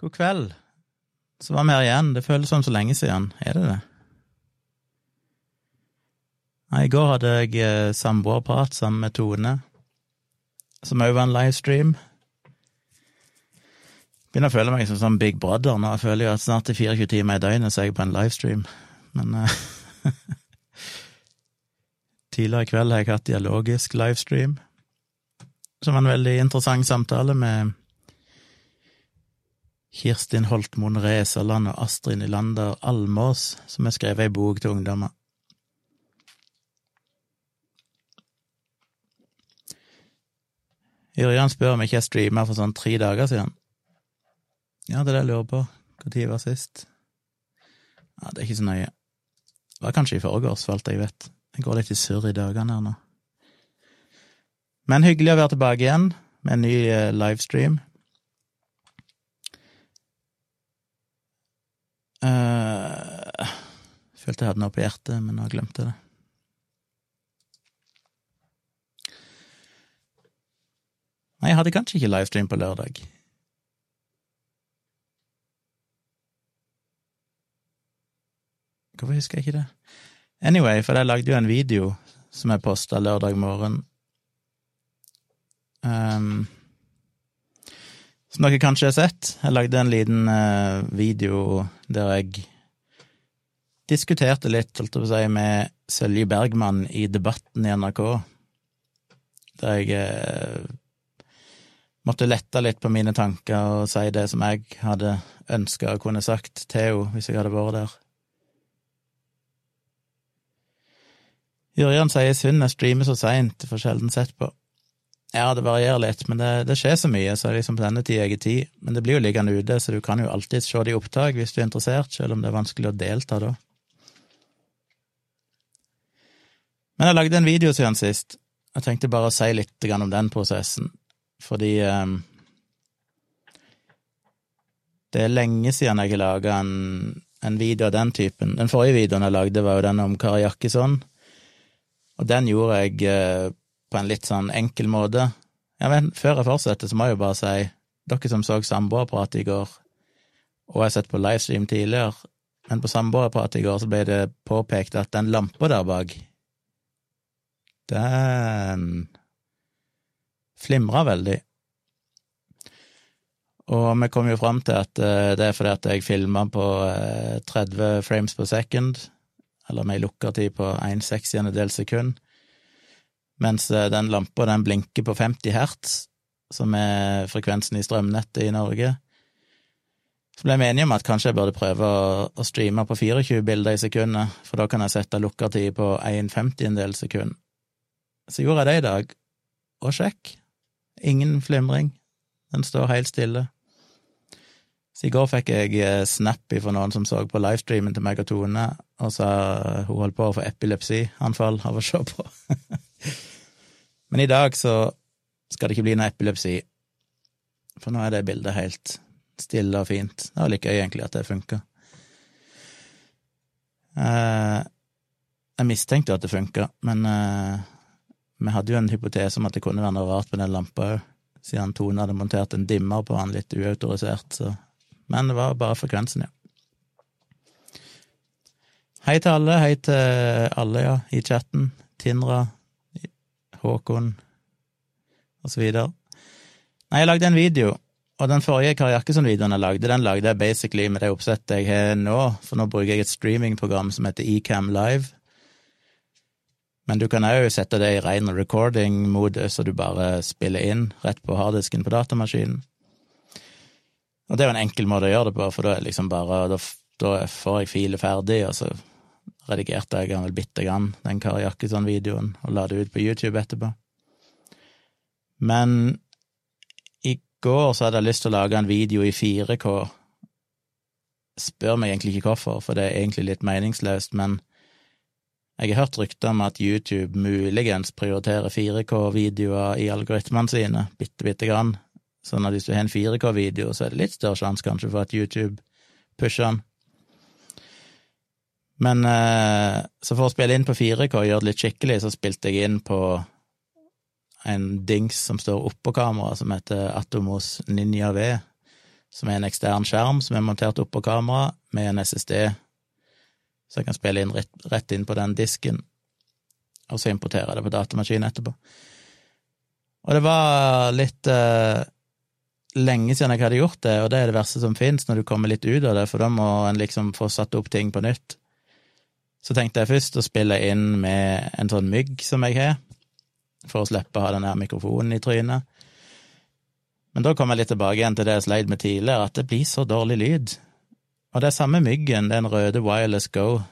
God kveld. Så var vi her igjen. Det føles som så lenge siden. Er det det? Nei, i går hadde jeg eh, samboerprat sammen med Tone, som òg var en livestream. Begynner å føle meg som sånn Big Brother nå. Jeg føler jo at snart i 24 timer i døgnet så er jeg på en livestream, men uh, Tidligere i kveld har jeg hatt dialogisk livestream, som var en veldig interessant samtale med Kirstin Holtmoen Resaland og Astrid Nylander Almås, som har skrevet ei bok til ungdommer. Yrjan spør om ikke jeg streama for sånn tre dager siden. Ja, det er det jeg lurer på. Når var sist? Ja, det er ikke så nøye. Det var kanskje i forgårs, for alt jeg vet. Jeg går litt i surr i dagene her nå. Men hyggelig å være tilbake igjen med en ny eh, livestream. Uh, følte jeg hadde noe på hjertet, men nå glemte jeg det. Nei, jeg hadde kanskje ikke livestream på lørdag. Hvorfor husker jeg ikke det? Anyway, for jeg lagde jo en video som jeg posta lørdag morgen. Um, som dere kanskje har sett. Jeg lagde en liten uh, video der jeg diskuterte litt, holdt jeg på å si, med Sølje Bergman i Debatten i NRK. Der jeg uh, måtte lette litt på mine tanker og si det som jeg hadde ønska å kunne sagt til henne hvis jeg hadde vært der. Jørgen sier synd jeg streamer så seint, får sjelden sett på. Ja, det varierer litt, men det, det skjer så mye, så liksom på denne tida jeg tid. Men det blir jo liggende ute, så du kan jo alltids se det i opptak hvis du er interessert, selv om det er vanskelig å delta da. Men jeg lagde en video siden sist. Jeg tenkte bare å si litt om den prosessen fordi um, det er lenge siden jeg har laga en, en, video av den typen. Den forrige videoen jeg lagde, var jo den om Kari Jakkesson, og den gjorde jeg uh, på en litt sånn enkel måte. Ja, men før jeg fortsetter, så må jeg jo bare si, dere som så samboerprat i går, og jeg har sett på livestream tidligere, men på samboerprat i går så ble det påpekt at den lampa der bak, den flimra veldig. Og vi kom jo fram til at uh, det er fordi at jeg filma på eh, 30 frames per second, eller med ei lukkertid på 1 seksendedels sekund, mens uh, den lampa den blinker på 50 hertz, som er frekvensen i strømnettet i Norge. Så ble vi enige om at kanskje jeg burde prøve å, streame på 24 bilder i sekundet, for da kan jeg sette lukkertid på 1 femtiendedels sekund. Så gjorde jeg det i dag, og sjekk, Ingen flimring. Den står helt stille. Så i går fikk jeg eh, snap fra noen som så på livestreamen til meg og Tone, og sa hun holdt på å få epilepsianfall av å se på. Men i dag så skal det ikke bli noe epilepsi, for nå er det bildet helt stille og fint. Det var litt gøy, egentlig, at det funka. Eh, jeg mistenkte jo at det funka, men eh, vi hadde jo en hypotese om at det kunne være noe rart med den lampa òg, siden Tone hadde montert en dimmer på den litt uautorisert, så Men det var bare frekvensen, ja. Hei til alle, hei til alle, ja, i chatten. Tindra, Håkon, videre. Nei, jeg lagde en video, og den forrige Kari Jakkesson-videoen jeg lagde, den lagde jeg basically med det oppsettet jeg har nå, for nå bruker jeg et streamingprogram som heter Ecam Live men du kan òg sette det i ren recording-mode, så du bare spiller inn rett på harddisken på datamaskinen. Og det er jo en enkel måte å gjøre det på, for da liksom bare da, da får jeg filet ferdig, og så redigerte jeg vel bitte grann, den Kari Jakkesson-videoen, og la det ut på YouTube etterpå. Men i går så hadde jeg lyst til å lage en video i 4K. Spør meg egentlig ikke hvorfor, for det er egentlig litt meningsløst, men jeg har hørt rykter om at YouTube muligens prioriterer 4K-videoer i algoritmene sine, bitte, bitte grann, sånn at hvis du har en 4K-video, så er det litt større sjanse kanskje for at YouTube pusher den. Men eh, så for å spille inn på 4K og gjøre det litt skikkelig, så spilte jeg inn på en dings som står oppå kameraet, som heter Atomos Ninja V, som er en ekstern skjerm som er montert oppå kameraet, med en SSD, så jeg kan spille inn rett, rett inn på den disken, og så importere det på datamaskinen etterpå. Og det var litt uh, lenge siden jeg hadde gjort det, og det er det verste som fins når du kommer litt ut av det, for da må en liksom få satt opp ting på nytt. Så tenkte jeg først å spille inn med en sånn mygg som jeg har, for å slippe å ha den mikrofonen i trynet. Men da kom jeg litt tilbake igjen til det jeg sleit med tidligere, at det blir så dårlig lyd. Og det er samme myggen, den røde Wireless Go.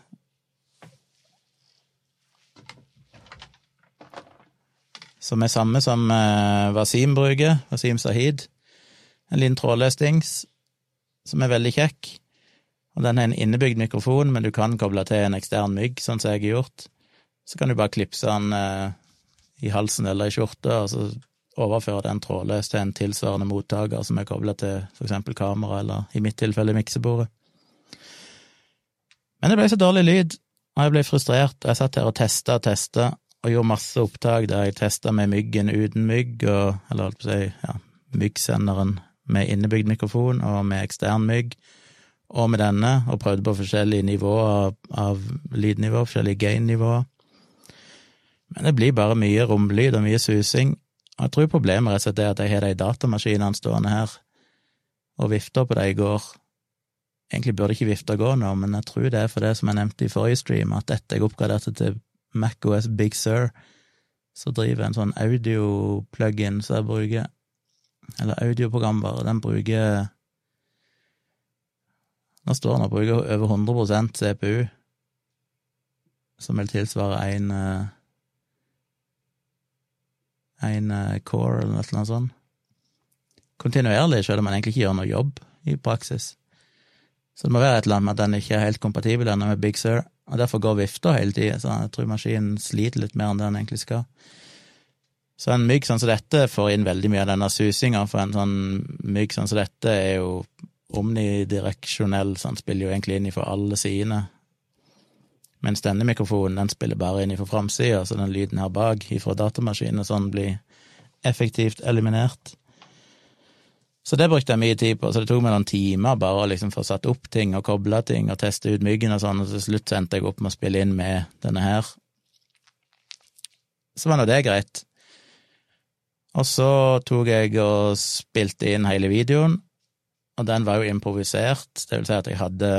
Som er samme som eh, Wasim bruker, Wasim Sahid. En liten trådløs dings som er veldig kjekk. Og den har en innebygd mikrofon, men du kan koble til en ekstern mygg, sånn som jeg har gjort. Så kan du bare klipse den eh, i halsen eller i skjorta, og så overføre den trådløst til en tilsvarende mottaker som er kobla til eksempel kamera, eller i mitt tilfelle miksebordet. Men det ble så dårlig lyd, og jeg ble frustrert, jeg satt her og testa og testa, og gjorde masse opptak der jeg testa med myggen uten mygg, og, eller holdt på å si, ja, myggsenderen med innebygd mikrofon og med ekstern mygg, og med denne, og prøvde på forskjellige nivåer av, lydnivå, forskjellige gain-nivåer. Men det blir bare mye romlyd og mye susing, og jeg tror problemet rett og slett er at jeg har de datamaskinene stående her og vifta på det i går. Egentlig burde ikke vifta gå nå, men jeg tror det er for det som jeg nevnte i forrige stream, at dette jeg oppgraderte til MacOS Big Sur, så driver en sånn audio-plug-in som jeg bruker, eller audioprogram bare, den bruker Nå står den og bruker over 100% CPU, som vil tilsvare en en uh, core eller noe sånt. Kontinuerlig, selv om man egentlig ikke gjør noe jobb i praksis. Så det må være et eller annet med at den ikke er helt kompatibel ennå med Big Sur, og derfor går vifta hele tida, så jeg tror maskinen sliter litt mer enn det den egentlig skal. Så en mygg sånn som dette får inn veldig mye av denne susinga, for en sånn mygg sånn som dette er jo omnidireksjonell, så han spiller jo egentlig inn ifra alle sidene. Mens denne mikrofonen den spiller bare inn ifra framsida, så den lyden her bak ifra datamaskinen sånn blir effektivt eliminert. Så det brukte jeg mye tid på, så det tok meg noen timer bare å liksom få satt opp ting og koble ting og teste ut myggen og sånn, og til slutt endte jeg opp med å spille inn med denne her. Så var nå det greit. Og så tok jeg og spilte inn hele videoen, og den var jo improvisert, det vil si at jeg hadde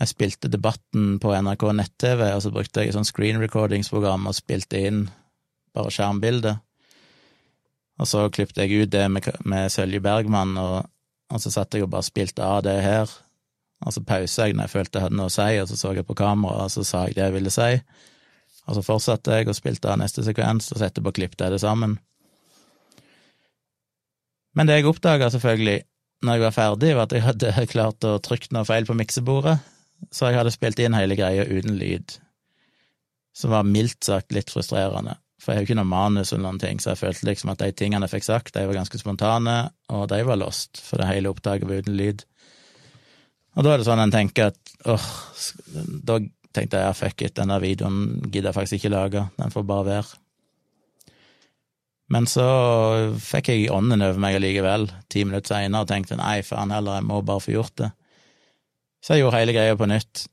jeg spilte debatten på NRK nett-TV, og så brukte jeg et sånt screen recordingsprogram og spilte inn bare skjermbildet. Og så klippet jeg ut det med, med Sølje Bergman, og, og, så satt jeg og bare spilte av det her. Og så pausa jeg når jeg følte jeg hadde noe å si, og så så jeg på kamera, og så sa jeg det jeg ville si. Og så fortsatte jeg og spilte av neste sekvens, og så etterpå klippet jeg det sammen. Men det jeg oppdaga, selvfølgelig, når jeg var ferdig, var at jeg hadde klart å trykke noe feil på miksebordet så jeg hadde spilt inn hele greia uten lyd, som var mildt sagt litt frustrerende. For jeg har jo ikke noe manus eller noen ting, så jeg følte liksom at de tingene jeg fikk sagt, de var ganske spontane, og de var lost, for det hele opptaket var uten lyd. Og da er det sånn en tenker at åh, da tenkte jeg ja, fuck it, den der videoen gidder jeg faktisk ikke lage, den får bare være. Men så fikk jeg ånden over meg allikevel, ti minutter seinere, og tenkte nei, faen heller, jeg må bare få gjort det. Så jeg gjorde hele greia på nytt,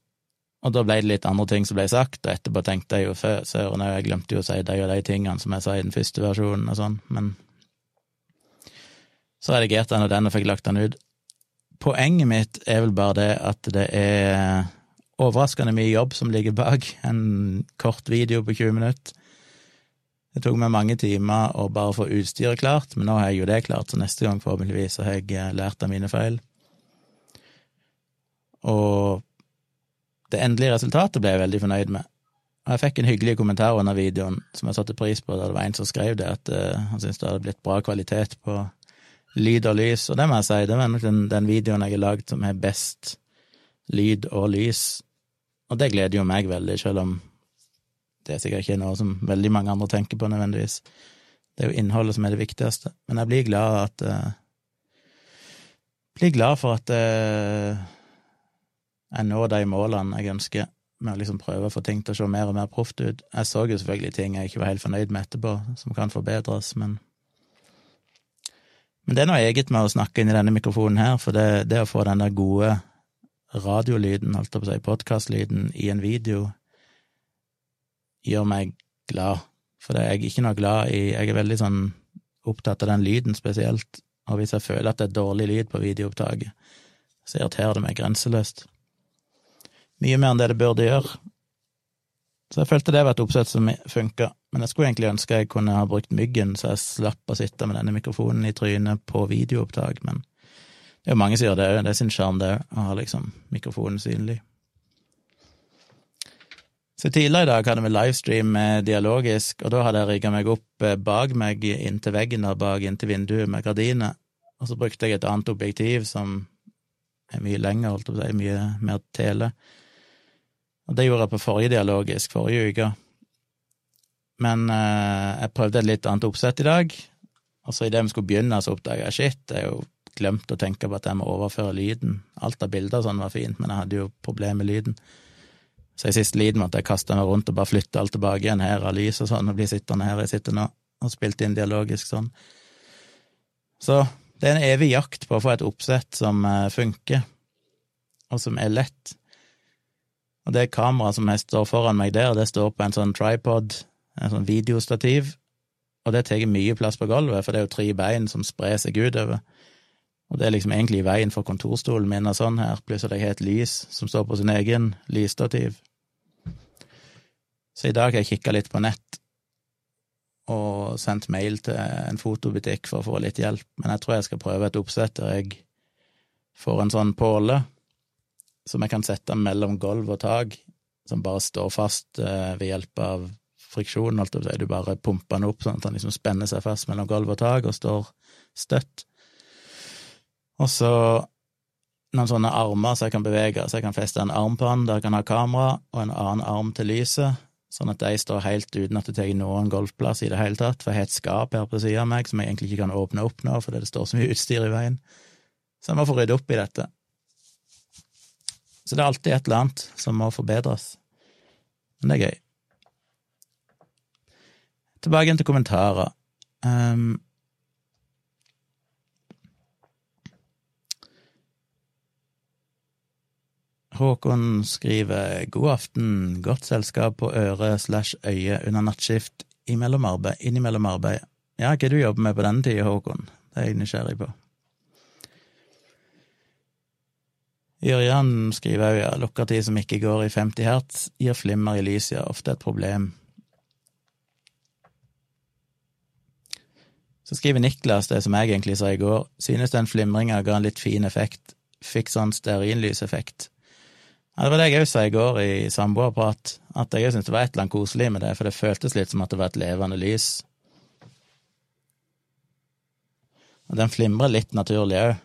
og da ble det litt andre ting som ble sagt, og etterpå tenkte jeg jo søren jeg glemte jo å si de og de tingene som jeg sa i den første versjonen og sånn, men så redigerte jeg nå den og fikk lagt den ut. Poenget mitt er vel bare det at det er overraskende mye jobb som ligger bak en kort video på 20 minutter. Det tok meg mange timer å bare få utstyret klart, men nå har jeg jo det klart, så neste gang forhåpentligvis har jeg lært av mine feil. Og det endelige resultatet ble jeg veldig fornøyd med. Og jeg fikk en hyggelig kommentar under videoen som jeg satte pris på, da det var en som skrev det, at uh, han syntes det hadde blitt bra kvalitet på lyd og lys, og det må jeg si, det var nok den, den videoen jeg har lagd som har best lyd og lys, og det gleder jo meg veldig, selv om det er sikkert ikke noe som veldig mange andre tenker på nødvendigvis. Det er jo innholdet som er det viktigste, men jeg blir glad at uh, Blir glad for at uh, jeg når de målene jeg ønsker, med å liksom prøve å få ting til å se mer og mer proft ut. Jeg så jo selvfølgelig ting jeg ikke var helt fornøyd med etterpå, som kan forbedres, men Men det er noe eget med å snakke inn i denne mikrofonen her, for det, det å få den der gode radiolyden, holdt jeg på å si, podkastlyden i en video, gjør meg glad. For det er jeg ikke noe glad i Jeg er veldig sånn opptatt av den lyden spesielt, og hvis jeg føler at det er dårlig lyd på videoopptaket, så irriterer det meg grenseløst. Mye mer enn det det burde gjøre. Så jeg følte det var et oppsett som funka, men jeg skulle egentlig ønske jeg kunne ha brukt myggen, så jeg slapp å sitte med denne mikrofonen i trynet på videoopptak, men det er jo mange som gjør det òg, det er sin sjarm, det å ha liksom mikrofonen synlig. Så tidligere i dag hadde vi livestream med Dialogisk, og da hadde jeg rigga meg opp eh, bak meg inntil veggen der bak, inntil vinduet med gardiner, og så brukte jeg et annet objektiv som er mye lenger, holdt jeg på å si, mye mer tele. Og det gjorde jeg på forrige Dialogisk, forrige uke. Men eh, jeg prøvde et litt annet oppsett i dag, og så idet vi skulle begynne, så oppdaga jeg shit, jeg har jo glemt å tenke på at jeg må overføre lyden. Alt av bilder og sånn var fint, men jeg hadde jo problemer med lyden. Så i siste liten måtte jeg kaste meg rundt og bare flytte alt tilbake igjen her av lys og sånn, og bli sittende her jeg sitter nå, og spilt inn dialogisk sånn. Så det er en evig jakt på å få et oppsett som eh, funker, og som er lett. Og det kameraet som jeg står foran meg der, det står på en sånn tripod, en sånn videostativ, og det tar mye plass på gulvet, for det er jo tre bein som sprer seg utover. Og det er liksom egentlig i veien for kontorstolen min og sånn her, pluss at jeg har et lys som står på sin egen lysstativ. Så i dag har jeg kikka litt på nett og sendt mail til en fotobutikk for å få litt hjelp, men jeg tror jeg skal prøve et oppsett der jeg får en sånn påle som jeg kan sette mellom gulv og tak, som bare står fast eh, ved hjelp av friksjon, holdt jeg på. Du bare pumper den opp sånn at den liksom spenner seg fast mellom gulv og tak og står støtt. Og så noen sånne armer så jeg kan bevege, så jeg kan feste en arm på den der jeg kan ha kamera, og en annen arm til lyset, sånn at de står helt uten at det tar noen golfplass i det hele tatt, for jeg har et skap her på sida av meg som jeg egentlig ikke kan åpne opp nå fordi det står så mye utstyr i veien. Så jeg må få rydde opp i dette. Så det er alltid et eller annet som må forbedres. Men det er gøy. Tilbake igjen til kommentarer. Um, Håkon skriver god aften, godt selskap på øre slash øye under nattskift imellom arbeid, innimellom arbeid. Ja, hva du jobber med på denne tida, Håkon? Det er jeg nysgjerrig på. Jørjan skriver òg ja, lukkertid som ikke går i 50 hertz, gir flimmer i lyset, ja, ofte et problem. Så skriver Niklas det som jeg egentlig sa i går, synes den flimringa ga en litt fin effekt, fikk sånn stearinlyseffekt. Ja, det var det jeg òg sa i går i samboerprat, at jeg syntes det var et eller annet koselig med det, for det føltes litt som at det var et levende lys. Og den flimrer litt naturlig òg.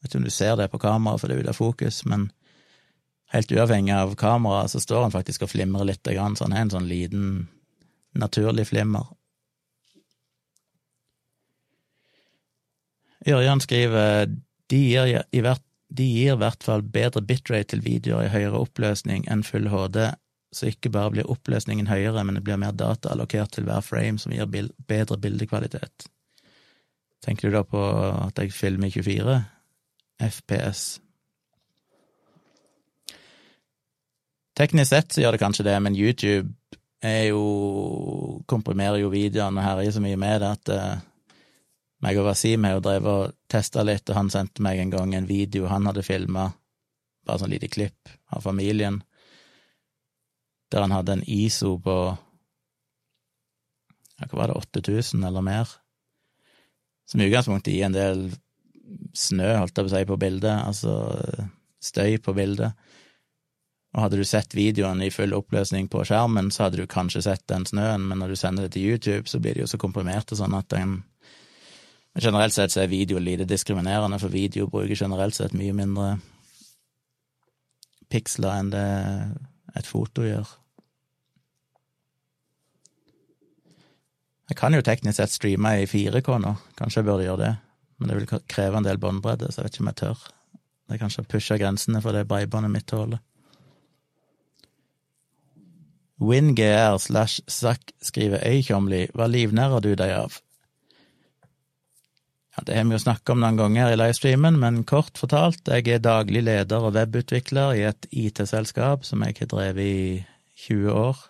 Vet ikke om du ser det på kamera, for det er ute av fokus, men helt uavhengig av kameraet, så står han faktisk og flimrer litt, så han har en sånn liten, naturlig flimmer. Ørjan skriver de gir i hvert de gir i hvert fall bedre bitrate til videoer i høyere oppløsning enn full HD, så ikke bare blir oppløsningen høyere, men det blir mer data allokert til hver frame, som gir bil bedre bildekvalitet. Tenker du da på at jeg filmer i 24 FPS? Teknisk sett så gjør det kanskje det, men YouTube jo komprimerer jo videoene og herjer så mye med det at uh, meg og Wasim har jo drevet og testa litt, og han sendte meg en gang en video han hadde filma, bare sånn lite klipp av familien, der han hadde en ISO på ja, hva var det, 8000 eller mer, som i utgangspunktet gir en del snø, holdt jeg på å si, på bildet, altså støy på bildet. Og hadde du sett videoen i full oppløsning på skjermen, så hadde du kanskje sett den snøen, men når du sender det til YouTube, så blir det jo så komprimert og sånn at den men generelt sett så er video lite diskriminerende, for video bruker generelt sett mye mindre piksler enn det et foto gjør. Jeg kan jo teknisk sett streame i 4K nå, kanskje jeg burde gjøre det, men det vil kreve en del båndbredde, så jeg vet ikke om jeg tør. Det er kanskje å pushe grensene for det breibåndet mitt tåler. WinGR slash Zack skriver Øykjomli, hva livnærer du deg av? Det har vi jo snakka om noen ganger i livestreamen, men kort fortalt, jeg er daglig leder og webutvikler i et IT-selskap som jeg har drevet i 20 år.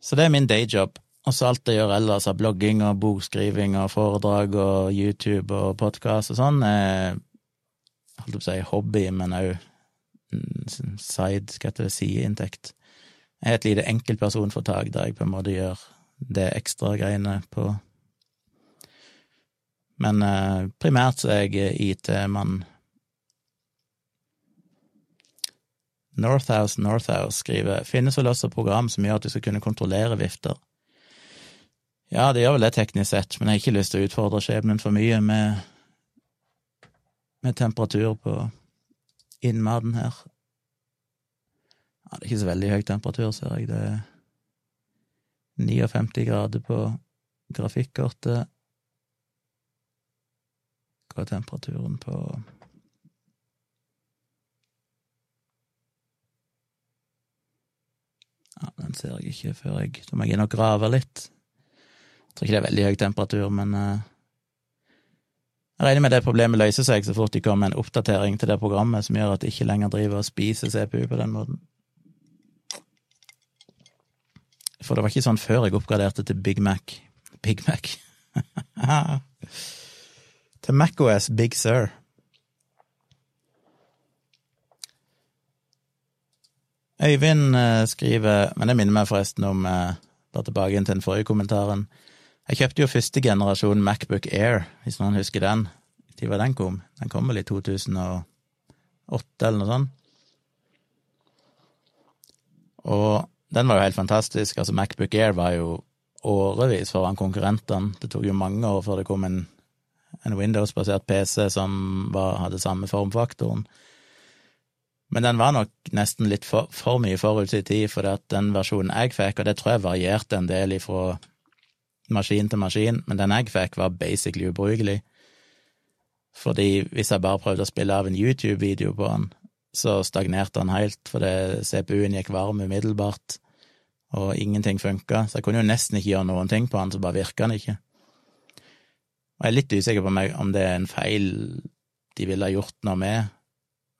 Så det er min dayjob. Og så alt jeg gjør ellers av blogging og bokskriving og foredrag og YouTube og podkast og sånn, er holdt på å si hobby, men òg side, skal jeg sideinntekt. Jeg er et lite enkeltpersonforetak der jeg på en måte gjør det ekstra greiene på Men eh, primært så er jeg IT-mann. Northhouse Northhouse skriver finnes vel også program som gjør at du skal kunne kontrollere vifter. Ja, det gjør vel det teknisk sett, men jeg har ikke lyst til å utfordre skjebnen for mye med, med temperatur på innmaten her. Ja, det er ikke så veldig høy temperatur, ser jeg. Det er 59 grader på grafikkortet. Hva er temperaturen på Ja, den ser jeg ikke før jeg Da må jeg inn og grave litt. Jeg tror ikke det er veldig høy temperatur, men uh, jeg regner med det problemet løser seg så fort de kommer med en oppdatering til det programmet som gjør at de ikke lenger driver og spiser CPU på den måten. For det var ikke sånn før jeg oppgraderte til Big Mac. Big Mac. til MacOS Big Sur. Øyvind eh, skriver, men det minner meg forresten om eh, Bare tilbake inn til den forrige kommentaren. Jeg kjøpte jo første generasjon Macbook Air, hvis noen husker den. Når var den kom? Den kom vel i 2008, eller noe sånt. Og den var jo helt fantastisk. Altså, Macbook Air var jo årevis foran konkurrentene. Det tok jo mange år før det kom en, en Windows-basert PC som var, hadde samme formfaktoren. Men den var nok nesten litt for, for mye forut sin tid, for at den versjonen jeg fikk, og det tror jeg varierte en del ifra maskin til maskin, men den jeg fikk, var basically ubrukelig. Fordi hvis jeg bare prøvde å spille av en YouTube-video på den, så stagnerte den helt, fordi CPU-en gikk varm umiddelbart, og ingenting funka, så jeg kunne jo nesten ikke gjøre noen ting på den, så bare virka den ikke. Og jeg er litt usikker på meg om det er en feil de ville ha gjort noe med,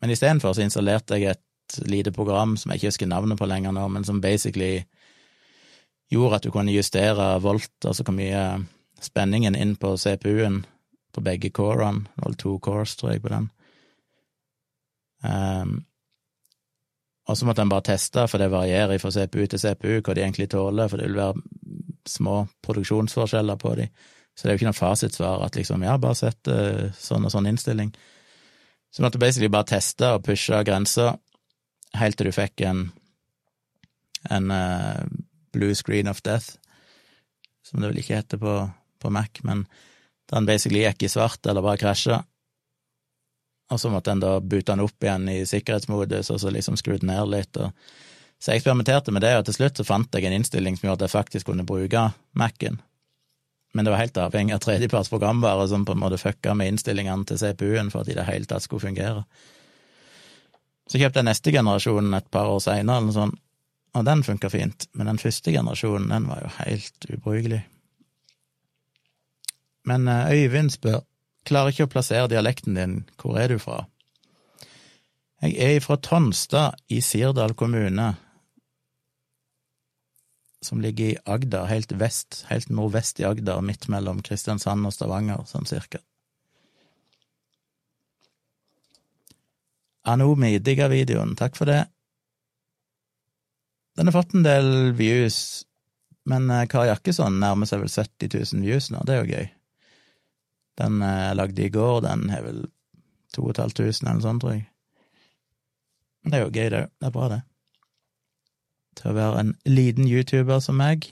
men istedenfor så installerte jeg et lite program som jeg ikke husker navnet på lenger nå, men som basically gjorde at du kunne justere volt, altså hvor mye spenningen inn på CPU-en på begge corene. Det var to cores, tror jeg, på den. Um, og så måtte en bare teste, for det varierer fra CPU til CPU hva de egentlig tåler, for det vil være små produksjonsforskjeller på de. Så det er jo ikke noe fasitsvar at liksom, ja, bare sett uh, sånn og sånn innstilling. Så måtte du basically bare teste og pushe grensa helt til du fikk en, en uh, blue screen of death, som det vel ikke heter på, på Mac, men den basically gikk i svart eller bare krasja. Og så måtte en da bute den opp igjen i sikkerhetsmodus, og så liksom skru den ned litt. Og... Så jeg eksperimenterte med det, og til slutt så fant jeg en innstilling som gjorde at jeg faktisk kunne bruke Mac-en. Men det var helt avhengig av tredjeparts programvare som på en måte fucka med innstillingene til CPU-en for at de i det hele tatt skulle fungere. Så kjøpte jeg neste generasjon et par år seinere, sånt, og den funka fint, men den første generasjonen, den var jo helt ubrukelig. Men eh, Øyvind spør, klarer ikke å plassere dialekten din, hvor er du fra? Jeg er fra Tonstad i Sirdal kommune, som ligger i Agder, helt vest, helt nordvest i Agder, midt mellom Kristiansand og Stavanger, sånn cirka. Anomi digga videoen, takk for det. Den har fått en del views, men eh, Kari Jakkesson nærmer seg vel 70 000 views nå, det er jo gøy. Den eh, jeg lagde i går, den har vel 2500 eller noe sånt, tror jeg. Det er jo gøy, det. Det er bra, det. Til å være en liten YouTuber som meg.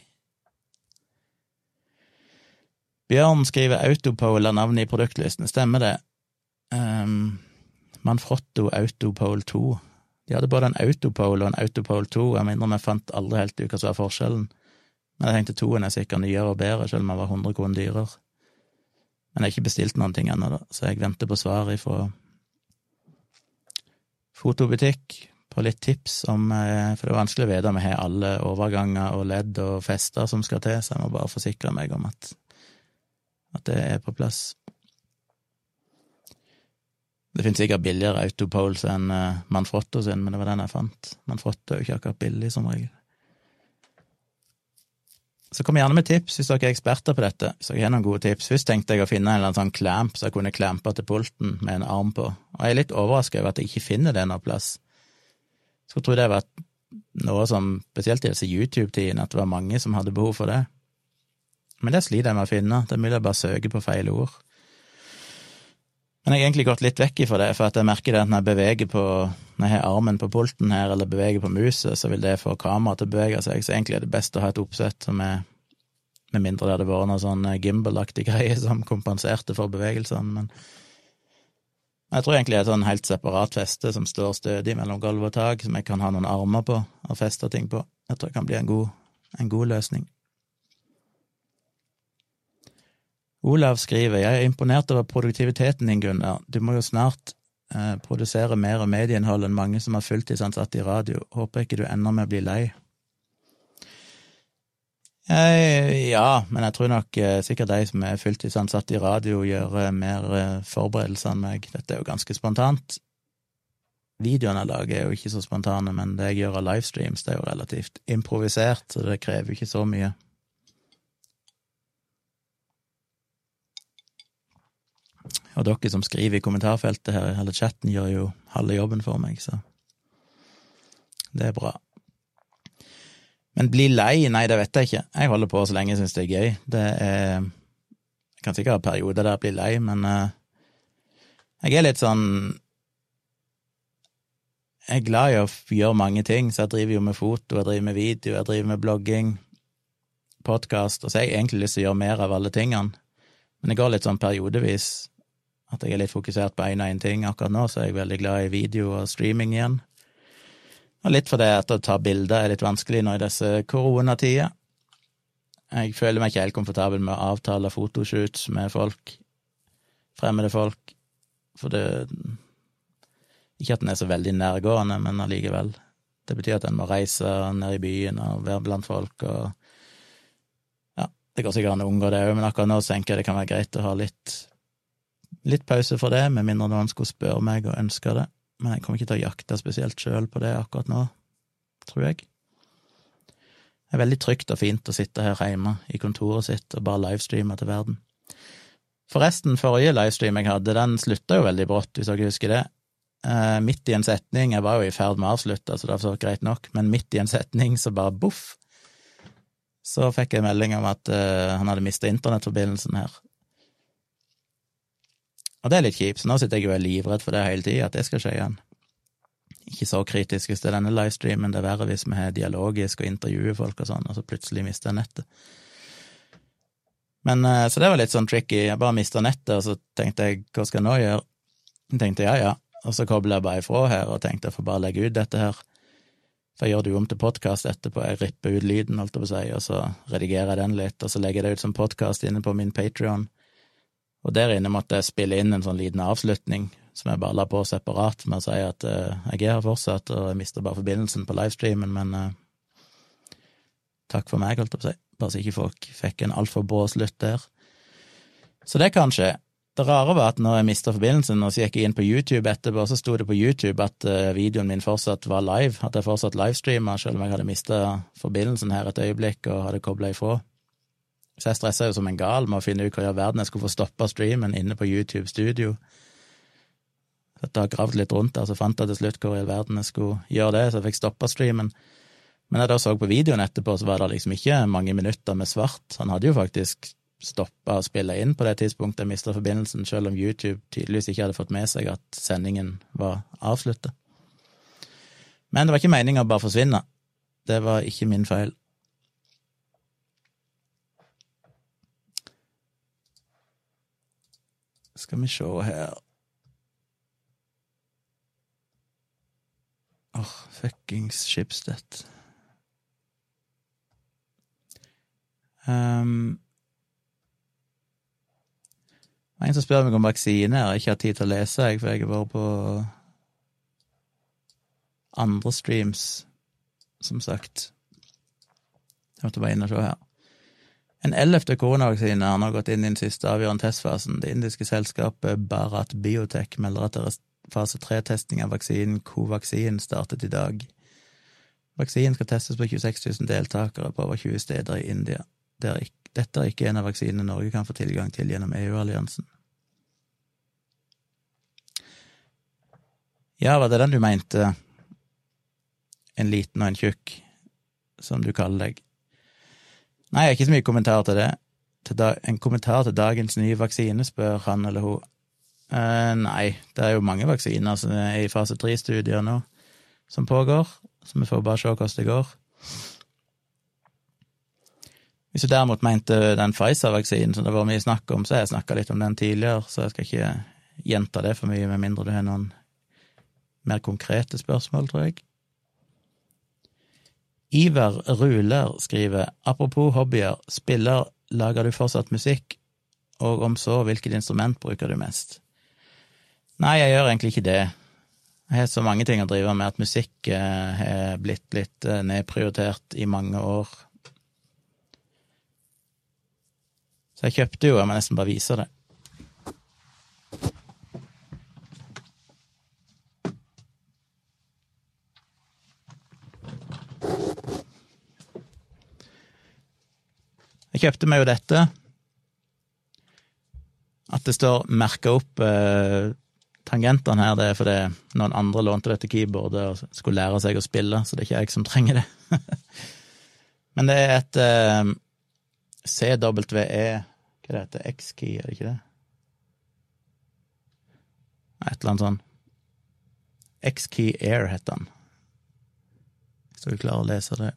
Bjørn skriver Autopole er navnet i produktlisten. Stemmer det? Um, Manfrotto Autopole 2 de hadde både en Autopole og en Autopole 2, jeg minner om jeg fant aldri helt ut hva som var forskjellen. Men jeg tenkte toen er sikkert nyere og bedre, selv om den var 100 kroner dyrere. Men jeg har ikke bestilt noen ting ennå, så jeg venter på svar ifra fotobutikk på litt tips om eh, For det er vanskelig å vite om jeg har alle overganger og ledd og fester som skal til, så jeg må bare forsikre meg om at, At det er på plass. Det finnes sikkert billigere autopoles enn uh, Manfrotto sin, men det var den jeg fant. Manfrotto er jo ikke akkurat billig, som regel. Så kom gjerne med tips hvis dere er eksperter på dette. Hvis dere har noen gode tips. Først tenkte jeg å finne en eller annen sånn clamp så jeg kunne clampe til pulten med en arm på, og jeg er litt overrasket over at jeg ikke finner det noe plass. Skulle tro det var noe som, spesielt i disse YouTube-tidene, at det var mange som hadde behov for det. Men det sliter jeg med å finne, det er mulig jeg bare søker på feil ord. Men jeg har egentlig gått litt vekk ifra det, for at jeg merker det at når jeg beveger på Når jeg har armen på pulten her, eller beveger på muset, så vil det få kameraet til å bevege seg, så egentlig er det best å ha et oppsett som er Med mindre det hadde vært noe sånn gimbal-aktig greie som kompenserte for bevegelsene, men jeg tror egentlig det er et sånn helt separat feste som står stødig mellom gulv og tak, som jeg kan ha noen armer på og feste ting på. Jeg tror det kan bli en god, en god løsning. Olav skriver jeg er imponert over produktiviteten din, Gunnar. Du må jo snart eh, produsere mer medieinnhold enn mange som har fulltidsansatte i radio. Håper ikke du ender med å bli lei. Eh, ja, men jeg tror nok eh, sikkert de som er fulltidsansatte i radio, gjør eh, mer eh, forberedelser enn meg. Dette er jo ganske spontant. Videoene jeg lager, er jo ikke så spontane, men det jeg gjør av livestreams, det er jo relativt improvisert, så det krever jo ikke så mye. Og dere som skriver i kommentarfeltet her, eller chatten, gjør jo halve jobben for meg, så det er bra. Men bli lei? Nei, det vet jeg ikke. Jeg holder på så lenge jeg syns det er gøy. Det er Jeg kan sikkert ha perioder der jeg blir lei, men uh, jeg er litt sånn Jeg er glad i å gjøre mange ting, så jeg driver jo med foto, jeg driver med video, jeg driver med blogging, podkast, og så har jeg egentlig lyst til å gjøre mer av alle tingene. Men det går litt sånn periodevis at jeg er litt fokusert på én og én ting. Akkurat nå så er jeg veldig glad i video og streaming igjen. Og litt fordi at å ta bilder er litt vanskelig nå i disse koronatider. Jeg føler meg ikke helt komfortabel med å avtale fotoshoots med folk, fremmede folk, for det Ikke at den er så veldig nærgående, men allikevel. Det betyr at en må reise ned i byen og være blant folk og Ja, det går sikkert an å unngå det òg, men akkurat nå tenker jeg det kan være greit å ha litt litt pause for det, med mindre noen skulle spørre meg og ønske det. Men jeg kommer ikke til å jakte spesielt sjøl på det akkurat nå, tror jeg. Det er veldig trygt og fint å sitte her hjemme i kontoret sitt og bare livestreame til verden. Forresten, forrige livestream jeg hadde, den slutta jo veldig brått, hvis dere husker det. Eh, midt i en setning, jeg var jo i ferd med å avslutte, så det var greit nok, men midt i en setning så bare boff, så fikk jeg melding om at eh, han hadde mista internettforbindelsen her. Og det er litt kjipt, så nå sitter jeg og er livredd for det hele tida, at det skal skje igjen. Ikke så kritisk hvis det er denne livestreamen, det er verre hvis vi har dialogisk og intervjuer folk og sånn, og så plutselig mister jeg nettet. Men eh, Så det var litt sånn tricky, jeg bare mista nettet, og så tenkte jeg hva skal jeg nå gjøre? Jeg tenkte ja, ja, og så kobler jeg bare ifra her og tenkte jeg får bare legge ut dette her. For jeg gjør det jo om til podkast etterpå, jeg ripper ut lyden, holdt jeg på å si, og så redigerer jeg den litt, og så legger jeg det ut som podkast inne på min Patrion. Og der inne måtte jeg spille inn en sånn liten avslutning som jeg bare la på separat, med å si at uh, jeg er her fortsatt, og jeg mister bare forbindelsen på livestreamen, men uh, takk for meg, holdt jeg på å si. Bare så ikke folk fikk en altfor brå slutt der. Så det kan skje. Det rare var at når jeg mista forbindelsen, og så gikk jeg inn på YouTube etterpå, så sto det på YouTube at uh, videoen min fortsatt var live, at jeg fortsatt livestreama, selv om jeg hadde mista forbindelsen her et øyeblikk og hadde kobla ifra. Så jeg stressa jo som en gal med å finne ut hva i all verden jeg skulle få stoppa streamen inne på YouTube Studio. Så jeg gravd litt rundt der, så fant jeg til slutt hvor i all verden jeg skulle gjøre det, så jeg fikk stoppa streamen. Men jeg da så på videoen etterpå, så var det liksom ikke mange minutter med svart. Han hadde jo faktisk stoppa å spille inn på det tidspunktet jeg mista forbindelsen, selv om YouTube tydeligvis ikke hadde fått med seg at sendingen var avslutta. Men det var ikke meninga å bare forsvinne. Det var ikke min feil. Skal vi se her Åh, oh, fuckings Schibsted. Um, en som spør meg om vaksine. Jeg har ikke hatt tid til å lese, jeg, for jeg har vært på andre streams, som sagt. Jeg måtte bare inn og se her. En ellevte koronavaksine har nå gått inn i den siste avgjørende testfasen. Det indiske selskapet Bharat Biotech melder at deres fase tre-testing av vaksinen Covaxin startet i dag. Vaksinen skal testes på 26 000 deltakere på over 20 steder i India. Dette er ikke en av vaksinene Norge kan få tilgang til gjennom EU-alliansen. Ja, var det den du mente? En liten og en tjukk, som du kaller deg. Nei, ikke så mye kommentar til det. En kommentar til dagens nye vaksine, spør han eller hun. Uh, nei, det er jo mange vaksiner som er i fase tre-studier nå, som pågår, så vi får bare se hvordan det går. Hvis du derimot mente den Pfizer-vaksinen som det var mye snakk om, så har jeg snakka litt om den tidligere, så jeg skal ikke gjenta det for mye, med mindre du har noen mer konkrete spørsmål, tror jeg. Iver Ruler skriver apropos hobbyer, spiller, lager du fortsatt musikk, og om så, hvilket instrument bruker du mest? Nei, jeg gjør egentlig ikke det. Jeg har så mange ting å drive med at musikk eh, har blitt litt eh, nedprioritert i mange år. Så jeg kjøpte jo, jeg må nesten bare vise det. Kjøpte vi jo dette. At det står merka opp eh, tangentene her, det er fordi noen andre lånte dette keyboardet og skulle lære seg å spille, så det er ikke jeg som trenger det. Men det er et eh, CWE Hva det heter X-key, er det ikke det? Et eller annet sånn. X-key Air heter den. Hvis du klarer å lese det.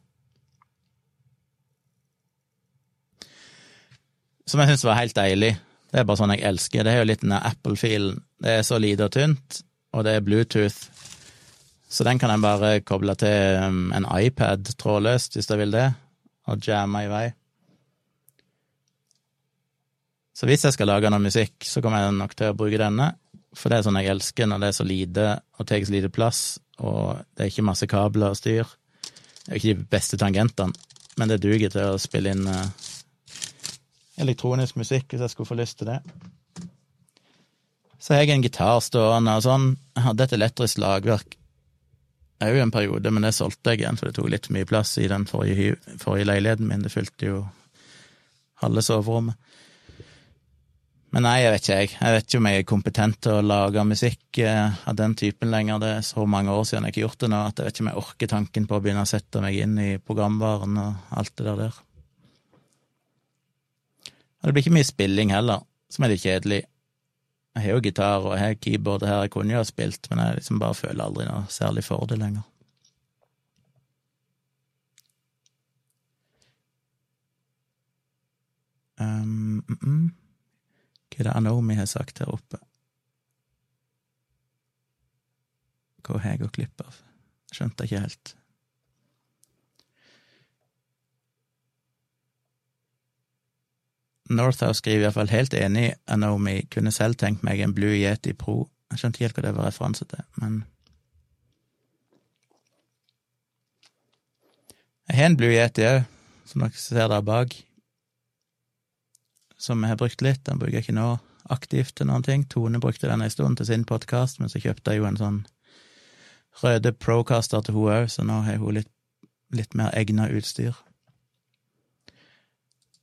Som jeg syns var helt deilig. Det er bare sånn jeg elsker. Det er jo litt den Apple-filen. Det er så lite og tynt, og det er Bluetooth. Så den kan jeg bare koble til um, en iPad trådløst, hvis jeg vil det, og jamme i vei. Så hvis jeg skal lage noe musikk, så kommer jeg nok til å bruke denne, for det er sånn jeg elsker når det er så lite og tar så lite plass, og det er ikke masse kabler og styr. Det er jo ikke de beste tangentene, men det duger til å spille inn uh, elektronisk musikk hvis jeg skulle få lyst til det. Så har jeg en gitar stående og sånn. Jeg hadde et elektrisk lagverk òg en periode, men det solgte jeg igjen, for det tok litt mye plass i den forrige, forrige leiligheten min. Det fylte jo halve soverommet. Men nei, jeg vet ikke, jeg. Jeg vet ikke om jeg er kompetent til å lage musikk eh, av den typen lenger. Det er så mange år siden jeg har gjort det nå, at jeg vet ikke om jeg orker tanken på å begynne å sette meg inn i programvaren og alt det der der. Og det blir ikke mye spilling heller, som er litt kjedelig. Jeg har jo gitar og jeg har keyboard her, jeg kunne jo ha spilt, men jeg liksom bare føler aldri noe særlig for det lenger. Um, mm, mm. Hva er det Anomi har sagt her oppe? Hva har jeg gått glipp av? Skjønte jeg ikke helt. Northouse skriver iallfall helt enig, Anomi kunne selv tenkt meg en Blue Yeti Pro. Jeg skjønte ikke helt hva det var referanse til, men Jeg har en Blue Yeti òg, som dere ser der bak, som jeg har brukt litt. Den bruker jeg ikke nå aktivt til noen ting. Tone brukte den en stund til sin podkast, men så kjøpte jeg jo en sånn røde Procaster til hun òg, så nå har hun litt, litt mer egna utstyr.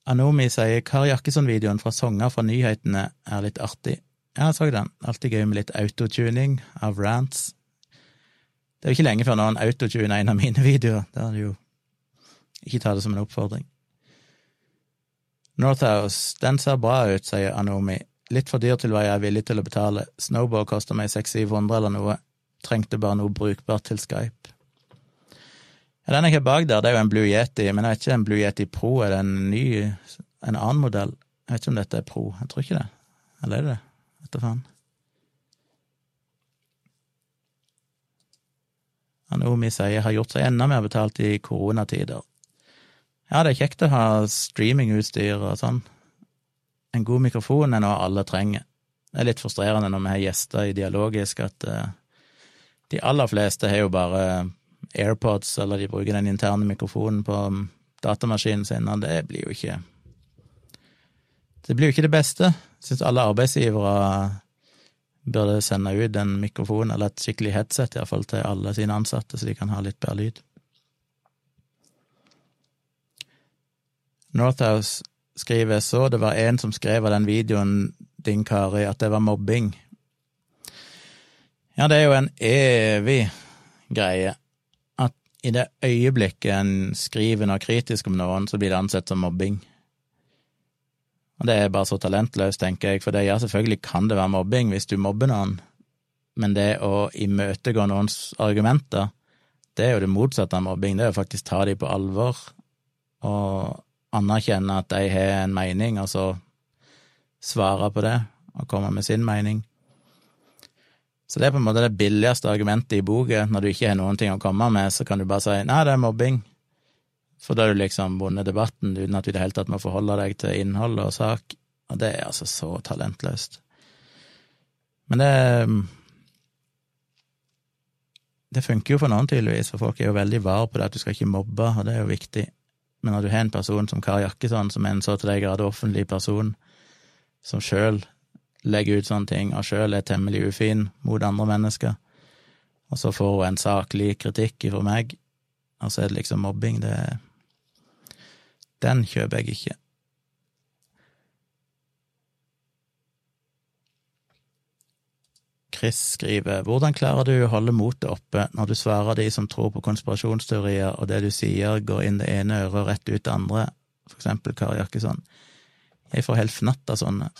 Anomi sier Kari Jakkesson-videoen fra Songer fra nyhetene er litt artig. Jeg så den. Alltid gøy med litt autotuning av rants. Det er jo ikke lenge før noen autotuner en av mine videoer. Det er det jo Ikke ta det som en oppfordring. Northhouse, den ser bra ut, sier Anomi. Litt for dyr til hva jeg er villig til å betale. Snowboard koster meg 600-700 eller noe. Trengte bare noe brukbart til Skype. Ja, den jeg har bak der, det er jo en Blue Yeti, men jeg vet ikke en Blue Yeti Pro, er det en ny, en annen modell? Jeg vet ikke om dette er Pro, jeg tror ikke det. Eller er det det? Vet da faen. Anomi sier har gjort seg enda mer betalt i koronatider. Ja, det er kjekt å ha streamingutstyr og sånn. En god mikrofon er noe alle trenger. Det er litt frustrerende når vi har gjester i Dialogisk, at uh, de aller fleste har jo bare AirPods, eller de bruker den interne mikrofonen på datamaskinen sin, det blir jo ikke Det blir jo ikke det beste. Jeg syns alle arbeidsgivere burde sende ut en mikrofon eller et skikkelig headset iallfall til alle sine ansatte, så de kan ha litt bedre lyd. Northouse skriver så det var en som skrev av den videoen din, Kari, at det var mobbing. Ja, det er jo en evig greie i det øyeblikket en skriver noe kritisk om noen, så blir det ansett som mobbing. Og det er bare så talentløst, tenker jeg, for det, ja, selvfølgelig kan det være mobbing hvis du mobber noen, men det å imøtegå noens argumenter, det er jo det motsatte av mobbing, det er jo faktisk ta dem på alvor og anerkjenne at de har en mening, og så svare på det og komme med sin mening. Så det er på en måte det billigste argumentet i boka. Når du ikke har noen ting å komme med, så kan du bare si nei, det er mobbing. For da har du liksom vunnet debatten uten at du i det hele tatt må forholde deg til innhold og sak. Og det er altså så talentløst. Men det Det funker jo for noen, tydeligvis, for folk er jo veldig var på det at du skal ikke mobbe, og det er jo viktig. Men når du har en person som Kari Jakkesson, som er en så til de grader offentlig person, som sjøl legger ut sånne ting, og sjøl er temmelig ufin mot andre mennesker, og så får hun en saklig kritikk fra meg, og så er det liksom mobbing, det Den kjøper jeg ikke. Chris skriver Hvordan klarer du å holde motet oppe når du svarer de som tror på konspirasjonsteorier, og det du sier går inn det ene øret og rett ut det andre, for eksempel Kari Jakkesson? Jeg får helt fnatt av sånne.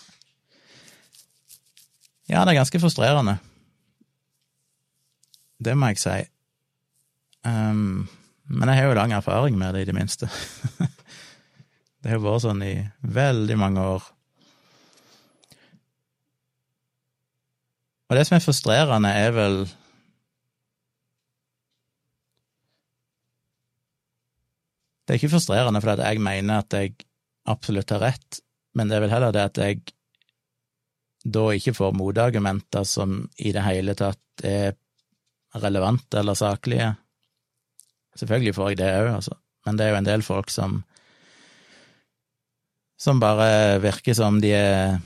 Ja, det er ganske frustrerende. Det må jeg si. Um, men jeg har jo lang erfaring med det, i det minste. det har vært sånn i veldig mange år. Og det som er frustrerende, er vel Det er ikke frustrerende fordi jeg mener at jeg absolutt har rett, men det er vel heller det at jeg da ikke får motargumenter som i det hele tatt er relevante eller saklige. Selvfølgelig får jeg det òg, altså, men det er jo en del folk som som bare virker som de er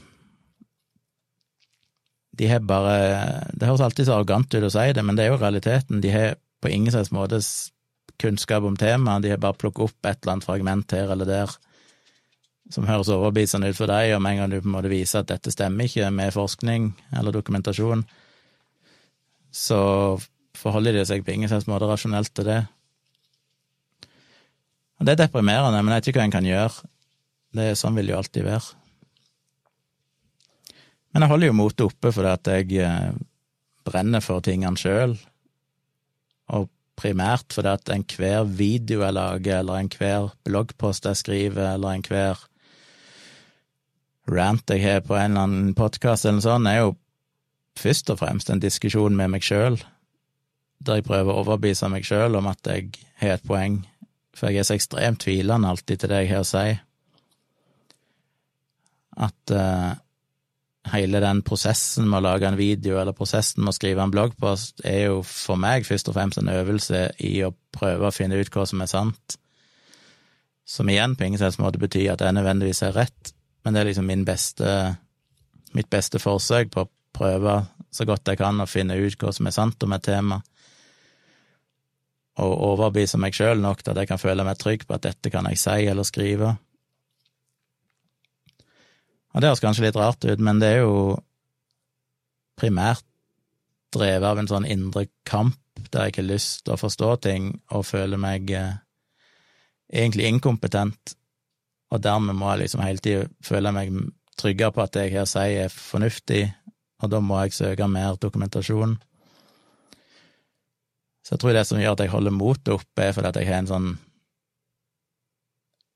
de har bare Det høres alltid så arrogant ut å si det, men det er jo realiteten. De har på ingen slags måte kunnskap om temaet, de har bare plukket opp et eller annet fragment her eller der som høres overbevisende ut for deg, og med en gang du på en måte viser at dette stemmer ikke med forskning eller dokumentasjon, så forholder de seg på ingen slags måte rasjonelt til det. Og Det er deprimerende, men jeg vet ikke hva en kan gjøre. Det, sånn vil det jo alltid være. Men jeg holder jo motet oppe fordi at jeg eh, brenner for tingene sjøl, og primært fordi at enhver video jeg lager, eller enhver bloggpost jeg skriver, eller enhver rant jeg har på en eller annen podkast eller noe sånt, er jo først og fremst en diskusjon med meg sjøl, der jeg prøver å overbevise meg sjøl om at jeg har et poeng, for jeg er så ekstremt tvilende alltid til det jeg har å si, at uh, hele den prosessen med å lage en video, eller prosessen med å skrive en bloggpost, er jo for meg først og fremst en øvelse i å prøve å finne ut hva som er sant. Som igjen på ingen slags måte betyr at jeg nødvendigvis er rett, men det er liksom min beste, mitt beste forsøk på å prøve så godt jeg kan å finne ut hva som er sant om et tema, og overbevise meg sjøl nok til at jeg kan føle meg trygg på at dette kan jeg si eller skrive. Og det høres kanskje litt rart ut, men det er jo primært drevet av en sånn indre kamp der jeg ikke har lyst til å forstå ting og føler meg eh, egentlig inkompetent, og dermed må jeg liksom hele tida føle meg tryggere på at det jeg her sier er fornuftig, og da må jeg søke mer dokumentasjon. Så jeg tror det som gjør at jeg holder motet oppe, er fordi at jeg har en sånn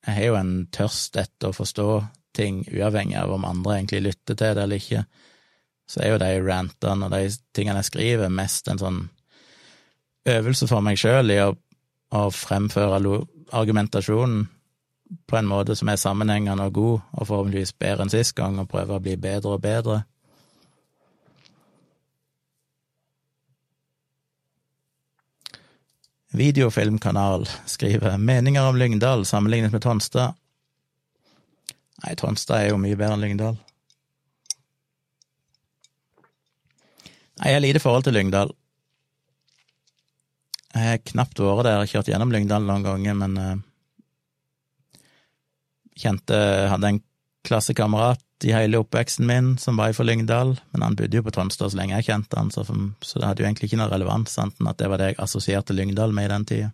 Jeg har jo en tørst etter å forstå ting, uavhengig av om andre egentlig lytter til det eller ikke, så er jo de rantene og de tingene jeg skriver, mest en sånn øvelse for meg sjøl i å, å fremføre argumentasjonen på en måte som er sammenhengende og god, og forhåpentligvis bedre enn sist gang, og prøve å bli bedre og bedre. Videofilmkanal skriver meninger om Lyngdal sammenlignet med Tonstad Nei, Tonstad er jo mye bedre enn Lyngdal. Nei, jeg har lite forhold til Lyngdal. Jeg har knapt vært der, har kjørt gjennom Lyngdal noen ganger, men uh, kjente Hadde en klassekamerat i hele oppveksten min som var fra Lyngdal, men han bodde jo på Tonstad så lenge jeg kjente han, så, for, så det hadde jo egentlig ikke noe relevans, enten at det var det jeg assosierte Lyngdal med i den tida.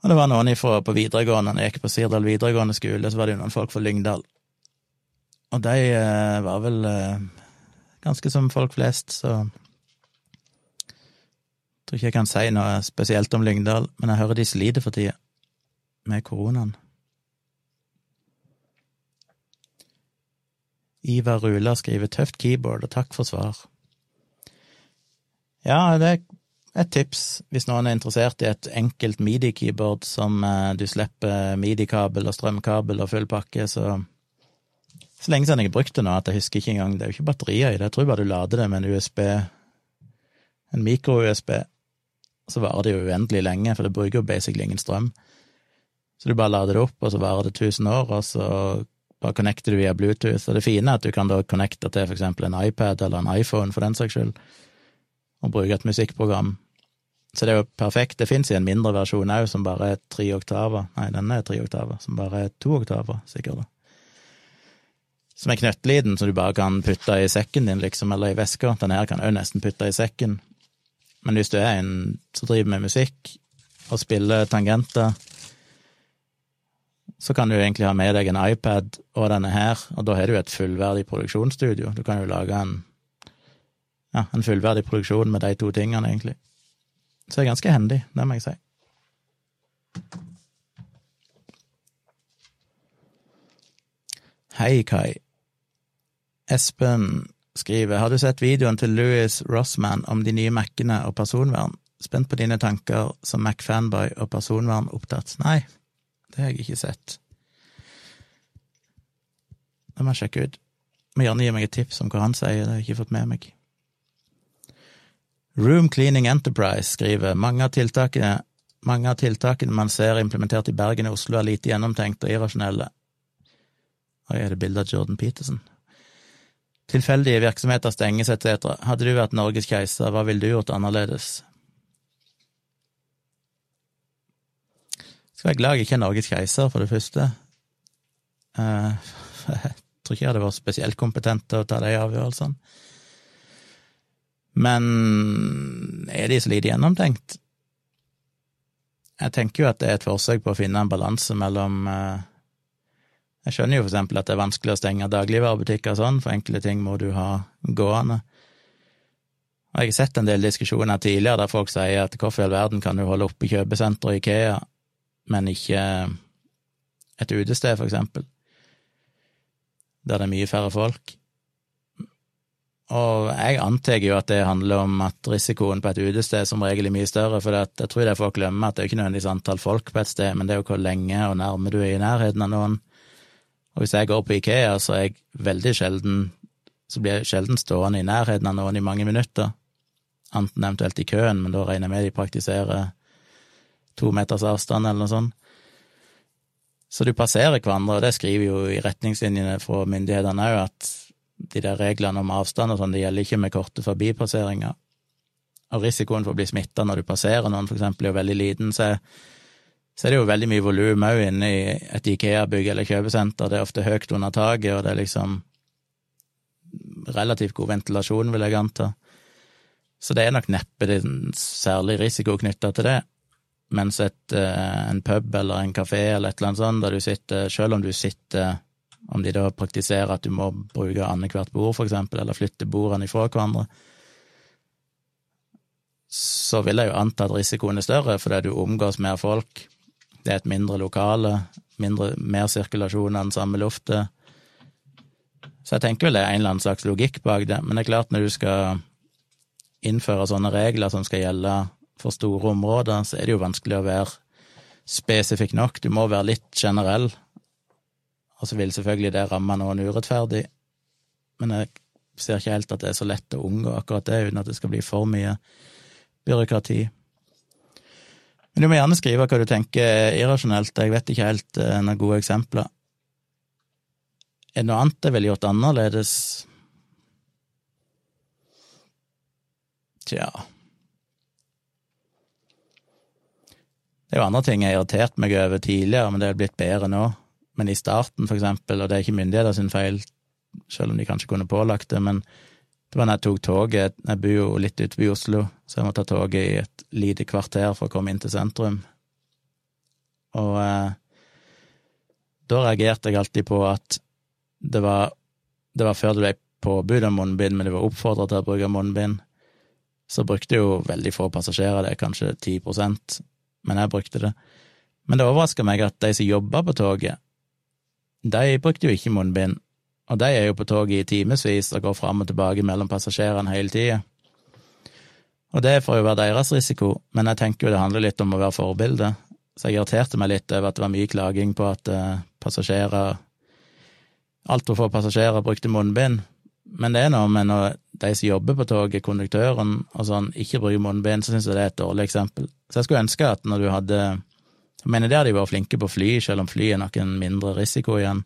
Og det var noen ifra på videregående, når jeg gikk på Sirdal videregående skole, så var det jo noen folk fra Lyngdal. Og de eh, var vel eh, ganske som folk flest, så jeg tror ikke jeg kan si noe spesielt om Lyngdal, men jeg hører de sliter for tida, med koronaen. Ivar Rula skriver 'tøft keyboard', og takk for svar. Ja, det er et tips hvis noen er interessert i et enkelt midi-keyboard som eh, du slipper midi-kabel og strømkabel og full pakke, så så lenge siden jeg har brukt det nå at jeg husker ikke engang Det er jo ikke batterier i det, jeg tror bare du lader det med en USB, en mikro-USB, så varer det jo uendelig lenge, for det bruker jo basically ingen strøm. Så du bare lader det opp, og så varer det 1000 år, og så bare connecter du via Bluetooth. Og det fine er at du kan da connecte til for eksempel en iPad eller en iPhone, for den saks skyld og bruke et musikkprogram. Så det er jo perfekt. Det fins i en mindre versjon òg, som bare er tre oktaver. Nei, denne er tre oktaver, som bare er to oktaver, sikkert. da Som er knøttliten, som du bare kan putte i sekken din, liksom, eller i veska. Den her kan òg nesten putte i sekken. Men hvis du er en som driver med musikk, og spiller tangenter, så kan du egentlig ha med deg en iPad og denne her, og da har du et fullverdig produksjonsstudio. Du kan jo lage en ja, en fullverdig produksjon med de to tingene, egentlig. Så det er ganske hendig, det må jeg si. Hei, Kai. Espen skriver Har du sett videoen til Louis Rossman om de nye Mac-ene og personvern? Spent på dine tanker som Mac-fanboy og personvernopptatt. Nei, det har jeg ikke sett. Det må jeg sjekke ut. Må gjerne gi meg et tips om hva han sier, det har jeg ikke fått med meg. Room Cleaning Enterprise skriver mange av tiltakene mange av tiltakene man ser implementert i Bergen og Oslo, er lite gjennomtenkt og irrasjonelle. Oi, er det bilde av Jordan Peterson? Tilfeldige virksomheter stenges, etc. Hadde du vært Norges keiser, hva ville du gjort annerledes? Skal være glad jeg ikke er Norges keiser, for det første. Jeg tror ikke jeg hadde vært spesielt kompetent til å ta de avgjørelsene. Men er de så lite gjennomtenkt? Jeg tenker jo at det er et forsøk på å finne en balanse mellom eh, Jeg skjønner jo for eksempel at det er vanskelig å stenge dagligvarebutikker og sånn, for enkle ting må du ha gående. Og jeg har sett en del diskusjoner tidligere der folk sier at hvorfor i all verden kan du holde oppe kjøpesenter og Ikea, men ikke et utested, for eksempel, der det er mye færre folk. Og jeg antar jo at det handler om at risikoen på et utested som regel er mye større, for jeg tror det er folk glemmer at det er ikke nødvendigvis antall folk på et sted, men det er jo hvor lenge og nærme du er i nærheten av noen. Og hvis jeg går på Ikea, så er jeg veldig sjelden så blir jeg sjelden stående i nærheten av noen i mange minutter, enten eventuelt i køen, men da regner jeg med de praktiserer to meters avstand eller noe sånt. Så du passerer hverandre, og det skriver jo i retningslinjene fra myndighetene òg, at de der reglene om avstand og sånn, det gjelder ikke med korte forbipasseringer. Og risikoen for å bli smitta når du passerer noen, for eksempel, er jo veldig liten, så, så er det jo veldig mye volum òg inne i et Ikea-bygg eller kjøpesenter. Det er ofte høyt under taket, og det er liksom relativt god ventilasjon, vil jeg anta. Så det er nok neppe en særlig risiko knytta til det. Mens et, eh, en pub eller en kafé eller et eller annet sånt, der du sitter, selv om du sitter om de da praktiserer at du må bruke annethvert bord, for eksempel, eller flytte bordene ifra hverandre, så vil jeg jo anta at risikoen er større fordi du omgås mer folk. Det er et mindre lokale, mindre, mer sirkulasjon av den samme lufta. Så jeg tenker vel det er en eller annen slags logikk bak det, men det er klart når du skal innføre sånne regler som skal gjelde for store områder, så er det jo vanskelig å være spesifikk nok. Du må være litt generell, og så vil selvfølgelig det ramme noen urettferdig, men jeg ser ikke helt at det er så lett å unngå akkurat det, uten at det skal bli for mye byråkrati. Men du må gjerne skrive hva du tenker irrasjonelt, jeg vet ikke helt eh, noen gode eksempler. Er det noe annet jeg ville gjort annerledes? Tja Det er jo andre ting jeg har irritert meg over tidligere, men det er blitt bedre nå. Men i starten, for eksempel, og det er ikke myndigheter sin feil, selv om de kanskje kunne pålagt det, men det var når jeg tok toget Jeg bor jo litt ute ved Oslo, så jeg må ta toget i et lite kvarter for å komme inn til sentrum. Og eh, da reagerte jeg alltid på at det var, det var før det ble påbud om munnbind, men det var oppfordra til å bruke munnbind. Så brukte jo veldig få passasjerer det, kanskje 10 men jeg brukte det. Men det overraska meg at de som jobba på toget, de brukte jo ikke munnbind, og de er jo på toget i timevis og går fram og tilbake mellom passasjerene hele tida. Og det får jo være deres risiko, men jeg tenker jo det handler litt om å være forbilde, så jeg irriterte meg litt over at det var mye klaging på at uh, passasjerer Altfor få passasjerer brukte munnbind, men det er noe med når de som jobber på toget, konduktøren og sånn, ikke bruker munnbind, så syns jeg det er et dårlig eksempel. Så jeg skulle ønske at når du hadde Jeg mener det har de vært flinke på fly, selv om fly er noen mindre risiko igjen,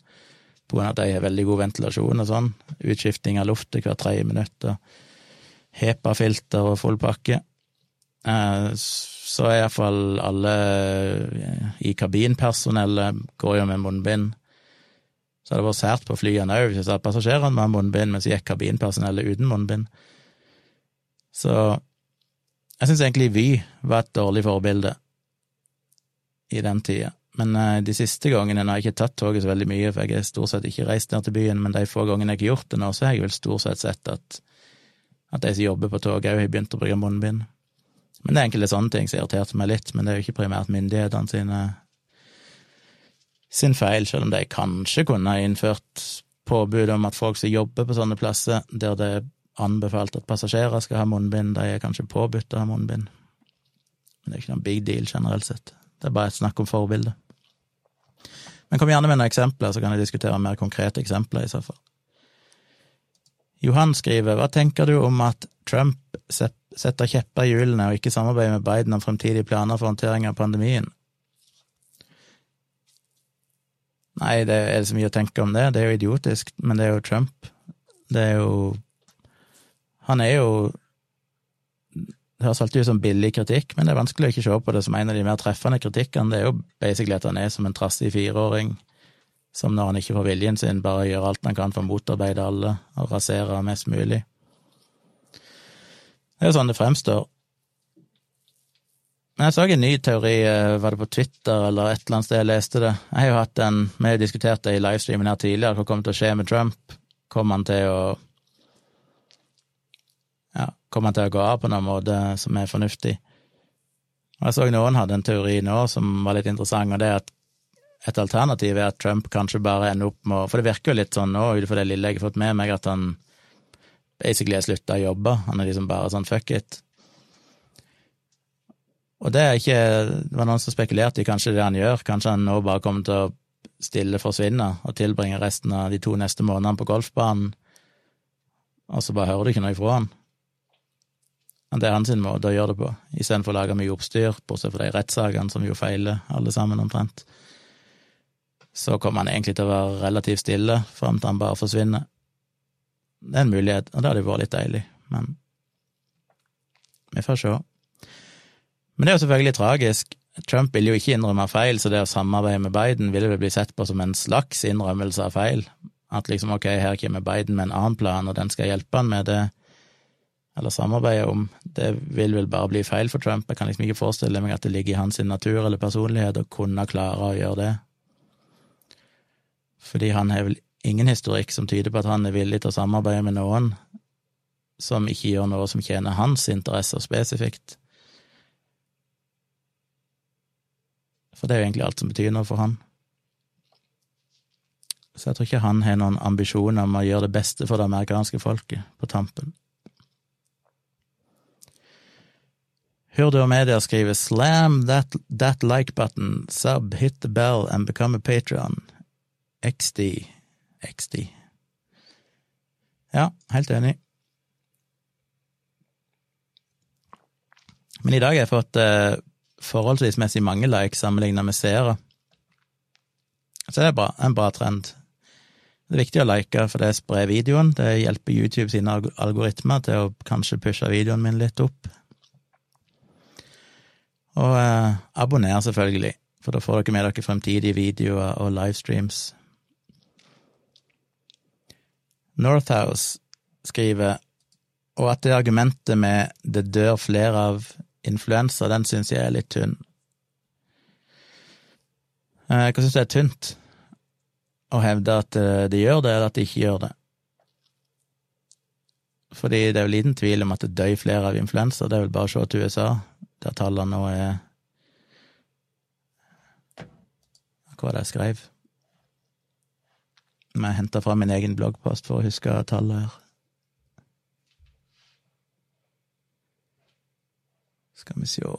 på grunn av at de har veldig god ventilasjon og sånn, utskifting av luft hvert tredje minutt, og HEPA-filter og full pakke. Eh, så er iallfall alle i kabinpersonellet går jo med munnbind. Så hadde det vært sært på flyene òg, hvis jeg sa passasjerene med munnbind, mens gikk kabinpersonellet uten munnbind. Så jeg syns egentlig Vy var et dårlig forbilde i den tida. Men uh, de siste gangene nå har jeg ikke tatt toget så veldig mye, for jeg har stort sett ikke reist ned til byen, men de få gangene jeg har gjort det nå, så har jeg vel stort sett sett at, at de som jobber på toget òg har begynt å bruke munnbind. Men det er enkelte sånne ting som irriterte meg litt, men det er jo ikke primært myndighetene sine sin feil, selv om de kanskje kunne ha innført påbud om at folk som jobber på sånne plasser, der det er anbefalt at passasjerer skal ha munnbind, de er kanskje påbudt å ha munnbind. Men det er ikke noen big deal generelt sett. Det er bare et snakk om forbilde. Men kom gjerne med noen eksempler, så kan jeg diskutere mer konkrete eksempler i så fall. Johan skriver, hva tenker du om at Trump setter kjepper i hjulene og ikke samarbeider med Biden om fremtidige planer for håndtering av pandemien? Nei, det er det så mye å tenke om det. Det er jo idiotisk, men det er jo Trump. Det er jo Han er jo Det høres alltid ut som billig kritikk, men det er vanskelig å ikke se på det som en av de mer treffende kritikkene. Det er jo basically at han er som en trassig fireåring som når han ikke får viljen sin, bare gjør alt han kan for å motarbeide alle og rasere mest mulig. Det er jo sånn det fremstår. Men jeg så en ny teori, eh, var det på Twitter eller et eller annet sted jeg leste det. Jeg har jo hatt en, Vi har diskutert det i livestreamen her tidligere, hva kommer til å skje med Trump? Kommer han til å Ja, kommer han til å gå av på noen måte som er fornuftig? Og Jeg så noen hadde en teori nå som var litt interessant, og det er at et alternativ er at Trump kanskje bare ender opp med For det virker jo litt sånn nå, ut ifra det lille jeg har fått med meg, at han basically har slutta å jobbe. Han er liksom bare sånn fuck it. Og det er ikke Det var noen som spekulerte i kanskje det han gjør, kanskje han nå bare kommer til å stille forsvinne og tilbringe resten av de to neste månedene på golfbanen, og så bare hører du ikke noe ifra han. Men Det er hans måte å gjøre det på, istedenfor å lage mye oppstyr, bortsett fra de rettssakene som jo feiler alle sammen omtrent. Så kommer han egentlig til å være relativt stille fram til han bare forsvinner. Det er en mulighet, og det hadde jo vært litt deilig, men vi får se. Men det er jo selvfølgelig tragisk. Trump vil jo ikke innrømme feil, så det å samarbeide med Biden vil vel bli sett på som en slags innrømmelse av feil. At liksom, ok, her kommer Biden med en annen plan, og den skal hjelpe han med det, eller samarbeide om. Det vil vel bare bli feil for Trump. Jeg kan liksom ikke forestille meg at det ligger i hans natur eller personlighet å kunne klare å gjøre det. Fordi han har vel ingen historikk som tyder på at han er villig til å samarbeide med noen som ikke gjør noe som tjener hans interesser spesifikt. For det er jo egentlig alt som betyr noe for han. Så jeg tror ikke han har noen ambisjoner om å gjøre det beste for det amerikanske folket på tampen. Hurdur Media skriver 'Slam that, that like button, sub, hit the bell and become a patron'. XD. XD. Ja, helt enig. Men i dag har jeg fått eh, forholdsvis messig mange likes sammenlignet med seere. Så det er bra, en bra trend. Det er viktig å like, for det sprer videoen. Det hjelper YouTube sine algoritmer til å kanskje pushe videoen min litt opp. Og eh, abonner, selvfølgelig, for da får dere med dere fremtidige videoer og livestreams. Northhouse skriver og at det argumentet med 'det dør flere av influensa', den syns jeg er litt tynn. Eh, hva syns du er tynt? Å hevde at eh, det gjør det, eller at det ikke gjør det? Fordi det er jo liten tvil om at det dør flere av influensa, det er vel bare å se til USA, der tallene nå er Hva var det jeg skrev? Jeg henta fra min egen bloggpost for å huske tallet her. Skal vi sjå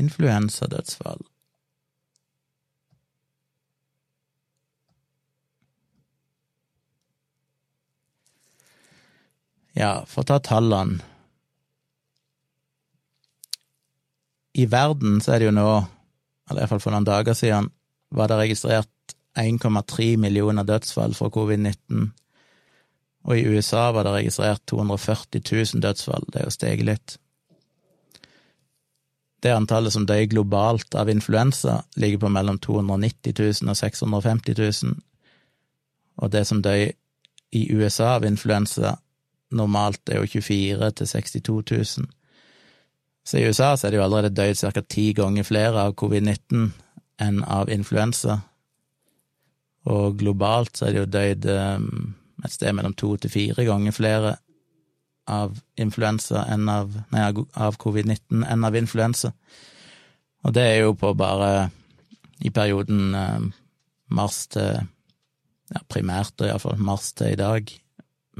Influensadødsfall. Ja, for å ta tallene. I verden så er det jo nå, eller iallfall for noen dager siden, var det registrert 1,3 millioner dødsfall fra covid-19 og i USA var det registrert 240 000 dødsfall, det er jo steget litt. Det antallet som døde globalt av influensa, ligger på mellom 290 000 og 650 000, og det som døde i USA av influensa, normalt er jo 24 til 62 000. Så i USA så er det jo allerede dødd ca. ti ganger flere av covid-19 enn av influensa, og globalt så er det jo døyd um, et sted mellom to til fire ganger flere av influensa enn av, nei, av covid-19 enn av influensa. Og det er jo på bare i perioden eh, mars til ja, primært, iallfall mars til i dag,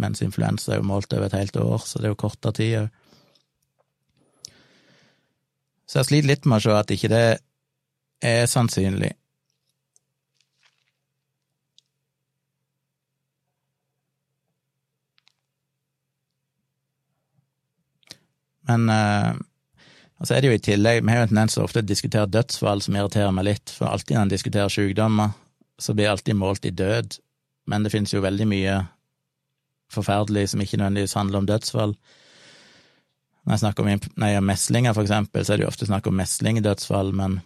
mens influensa er jo målt over et helt år, så det er jo kortere tid òg. Så jeg sliter litt med å se at ikke det er sannsynlig. Men uh, altså er det jo i tillegg Vi har jo en tendens til ofte å diskutere dødsfall, som irriterer meg litt, for alltid når en diskuterer sykdommer, så blir alltid målt i død. Men det finnes jo veldig mye forferdelig som ikke nødvendigvis handler om dødsfall. Når jeg snakker om, nei, meslinger, for eksempel, så er det jo ofte snakk om meslingdødsfall, men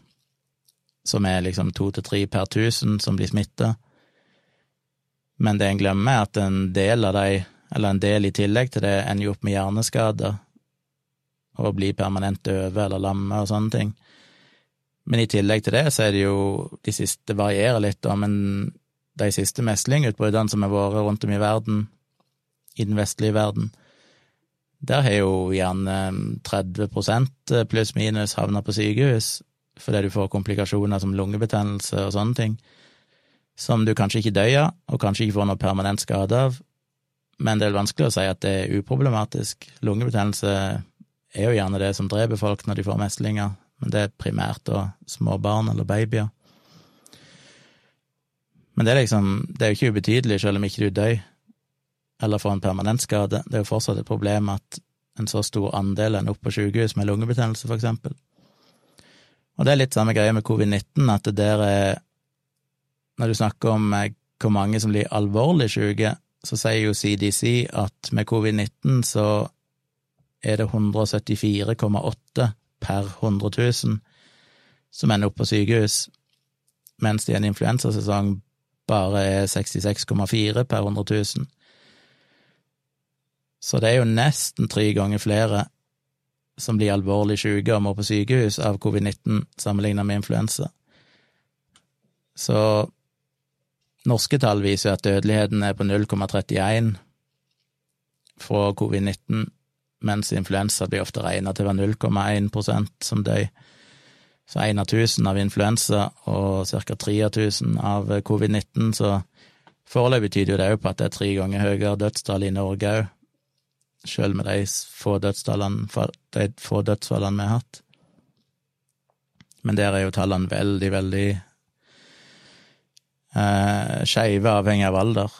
som er liksom to til tre per tusen som blir smitta. Men det en glemmer, er at en del av de, eller en del i tillegg til det, ender jo opp med hjerneskader og bli permanent døve eller lamme og sånne ting. Men i tillegg til det så er det jo De siste varierer litt, da, men de siste meslingutbruddene som har vært rundt om i verden, i den vestlige verden, der har jo gjerne 30% pluss-minus havna på sykehus fordi du får komplikasjoner som lungebetennelse og sånne ting, som du kanskje ikke dør av, og kanskje ikke får noe permanent skade av, men det er vanskelig å si at det er uproblematisk. Lungebetennelse er jo gjerne det som dreper folk når de får meslinger, men det er primært da små barn eller babyer. Men det er liksom, det er jo ikke ubetydelig selv om ikke du dør eller får en permanent skade. Det er jo fortsatt et problem at en så stor andel ender opp på sykehus med lungebetennelse, for eksempel. Og det er litt samme greie med covid-19, at det der er Når du snakker om eh, hvor mange som blir alvorlig syke, så sier jo CDC at med covid-19 så er det 174,8 per 100 000 som ender opp på sykehus, mens det i en influensasesong bare er 66,4 per 100 000. Så det er jo nesten tre ganger flere som blir alvorlig syke og må på sykehus av covid-19 sammenlignet med influensa. Så norske tall viser at dødeligheten er på 0,31 fra covid-19, mens influensa blir ofte regna til å være 0,1% som døy. Så 1 av tusen av influensa og ca. 3000 av tusen av covid-19, så foreløpig tyder jo det òg på at det er tre ganger høyere dødstall i Norge òg, sjøl med de få de få dødsfallene vi har hatt. Men der er jo tallene veldig, veldig eh, skeive, avhengig av alder.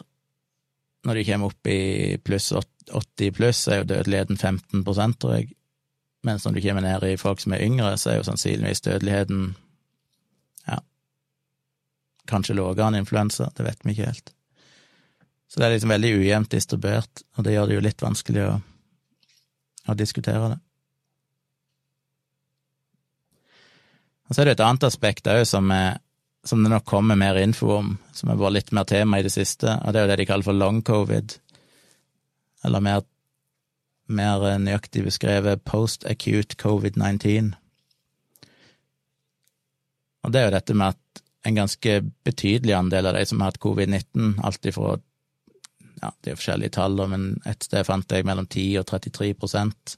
Når de kommer opp i pluss 80 80 pluss er jo dødeligheten 15 tror jeg. Mens når du kommer ned i folk som er yngre, så er jo sannsynligvis dødeligheten ja, kanskje lavere enn influensa, det vet vi ikke helt. Så det er liksom veldig ujevnt distribuert, og det gjør det jo litt vanskelig å, å diskutere det. Og så er det et annet aspekt òg som, som, det nok kommer mer info om, som har vært litt mer tema i det siste, og det er jo det de kaller for long covid, eller mer, mer nøyaktig beskrevet post acute covid-19. Og det er jo dette med at en ganske betydelig andel av de som har hatt covid-19, alt ifra ja, det er forskjellige tall, men et sted fant jeg mellom 10 og 33 prosent.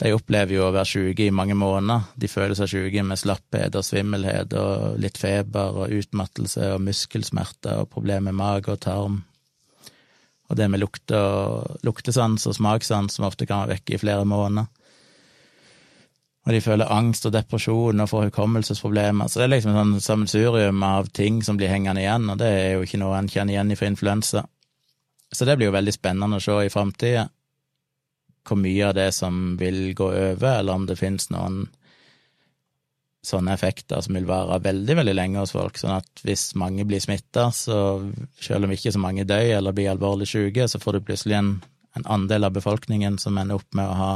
De opplever jo å være syke i mange måneder. De føler seg syke med slapphet og svimmelhet og litt feber og utmattelse og muskelsmerter og problemer med mage og tarm. Og det med lukte og luktesans og smakssans som ofte kan være vekke i flere måneder. Og de føler angst og depresjon og får hukommelsesproblemer. Så det er liksom sånn sammensurium av ting som blir hengende igjen, og det er jo ikke noe en kjenner igjen fra influensa. Så det blir jo veldig spennende å se i framtida hvor mye av det som vil gå over, eller om det finnes noen sånne effekter som vil vare veldig, veldig lenge hos folk. Sånn at hvis mange blir smitta, så selv om ikke så mange dør eller blir alvorlig syke, så får du plutselig en, en, andel av befolkningen som ender opp med å ha,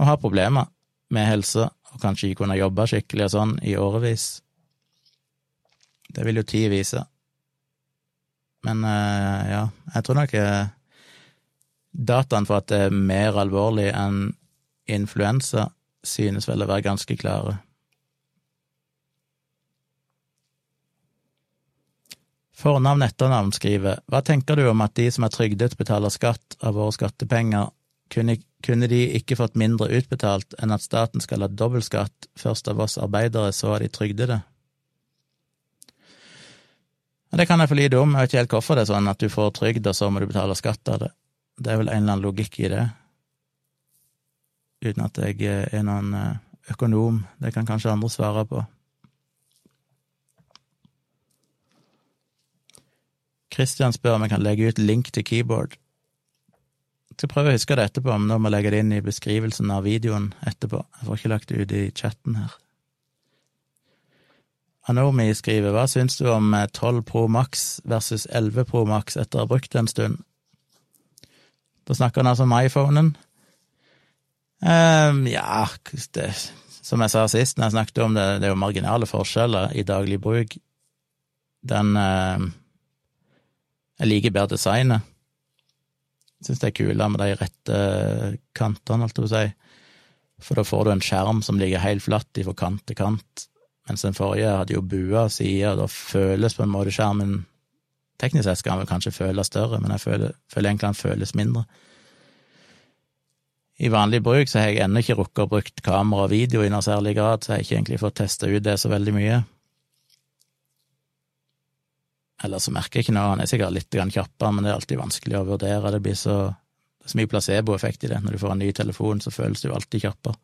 å ha problemer med helse, og kanskje ikke kunne jobbe skikkelig og sånn i årevis. Det vil jo tid vise. Men uh, ja, jeg tror nok uh, dataen for at det er mer alvorlig enn influensa, synes vel å være ganske klare. Fornavn etternavn skriver Hva tenker du om at de som er trygdet, betaler skatt av våre skattepenger? Kunne, kunne de ikke fått mindre utbetalt enn at staten skal ha dobbeltskatt først av oss arbeidere, så av de trygdede? Det kan jeg for lite om, jeg vet ikke helt hvorfor det er sånn at du får trygd, og så må du betale skatt av det. Det er vel en eller annen logikk i det, uten at jeg er noen eh, økonom. Det kan kanskje andre svare på. Kristian spør om jeg kan legge ut link til keyboard. Jeg skal prøve å huske det etterpå, men da må jeg legge det inn i beskrivelsen av videoen etterpå. Jeg får ikke lagt det ut i chatten her. Anomi skriver hva syns du om 12 Pro Max versus 11 Pro Max etter å ha brukt det en stund? Da snakker han altså om iPhonen. Um, ja, det, som jeg sa sist når jeg snakket om det, det er jo marginale forskjeller i daglig bruk. Den uh, Jeg liker bedre designet. Syns det er kulere med de rette kantene, holdt jeg på å si. For da får du en skjerm som ligger helt flatt fra kant til kant, mens den forrige hadde jo bua sider, da føles på en måte skjermen Teknisk sett skal han vel kanskje føles større, men jeg føler, føler egentlig han føles mindre. I vanlig bruk så har jeg ennå ikke rukket å bruke kamera og video i noe særlig grad, så jeg har ikke egentlig fått testa ut det så veldig mye. Eller så merker jeg ikke noe, han er sikkert litt kjappere, men det er alltid vanskelig å vurdere, det blir så, det er så mye placeboeffekt i det. Når du får en ny telefon, så føles jo alltid kjappere,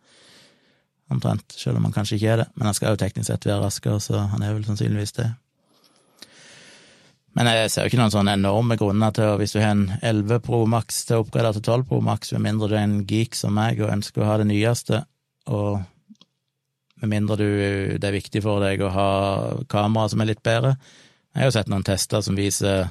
omtrent, selv om han kanskje ikke er det, men han skal jo teknisk sett være raskere, så han er vel sannsynligvis det. Men jeg ser jo ikke noen sånne enorme grunner til å, hvis du har en 11 Pro Max til å oppgradere til 12 Pro Max, med mindre du er en geek som meg og ønsker å ha det nyeste, og med mindre du, det er viktig for deg å ha kamera som er litt bedre. Jeg har jo sett noen tester som viser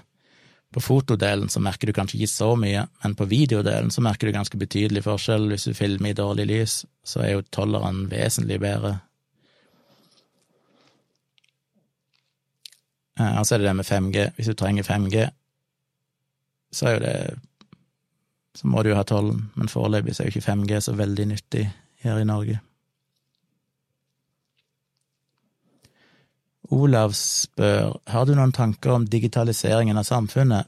på fotodelen så merker du kanskje ikke så mye, men på videodelen så merker du ganske betydelig forskjell. Hvis du filmer i dårlig lys, så er jo tolleren vesentlig bedre og så er det det med 5G. Hvis du trenger 5G, så er jo det Så må du jo ha tollen, men foreløpig er jo ikke 5G så veldig nyttig her i Norge. Olav spør har du noen tanker om digitaliseringen av samfunnet.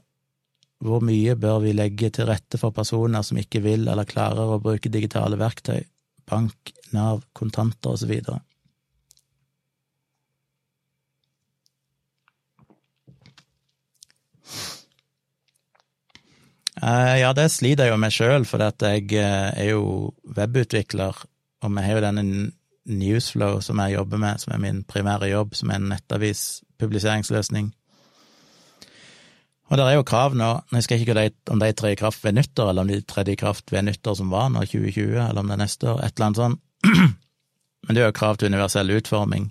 Hvor mye bør vi legge til rette for personer som ikke vil eller klarer å bruke digitale verktøy, bank, Nav, kontanter osv.? Ja, det sliter jeg jo med sjøl, for jeg uh, er jo webutvikler, og vi har jo denne Newsflow som jeg jobber med, som er min primære jobb, som er en nettavis-publiseringsløsning. Og det er jo krav nå, jeg husker ikke om de trer i kraft ved nyttår, eller om de tredde i kraft ved nyttår som var nå, 2020, eller om det er neste år, et eller annet sånt. Men det er jo krav til universell utforming.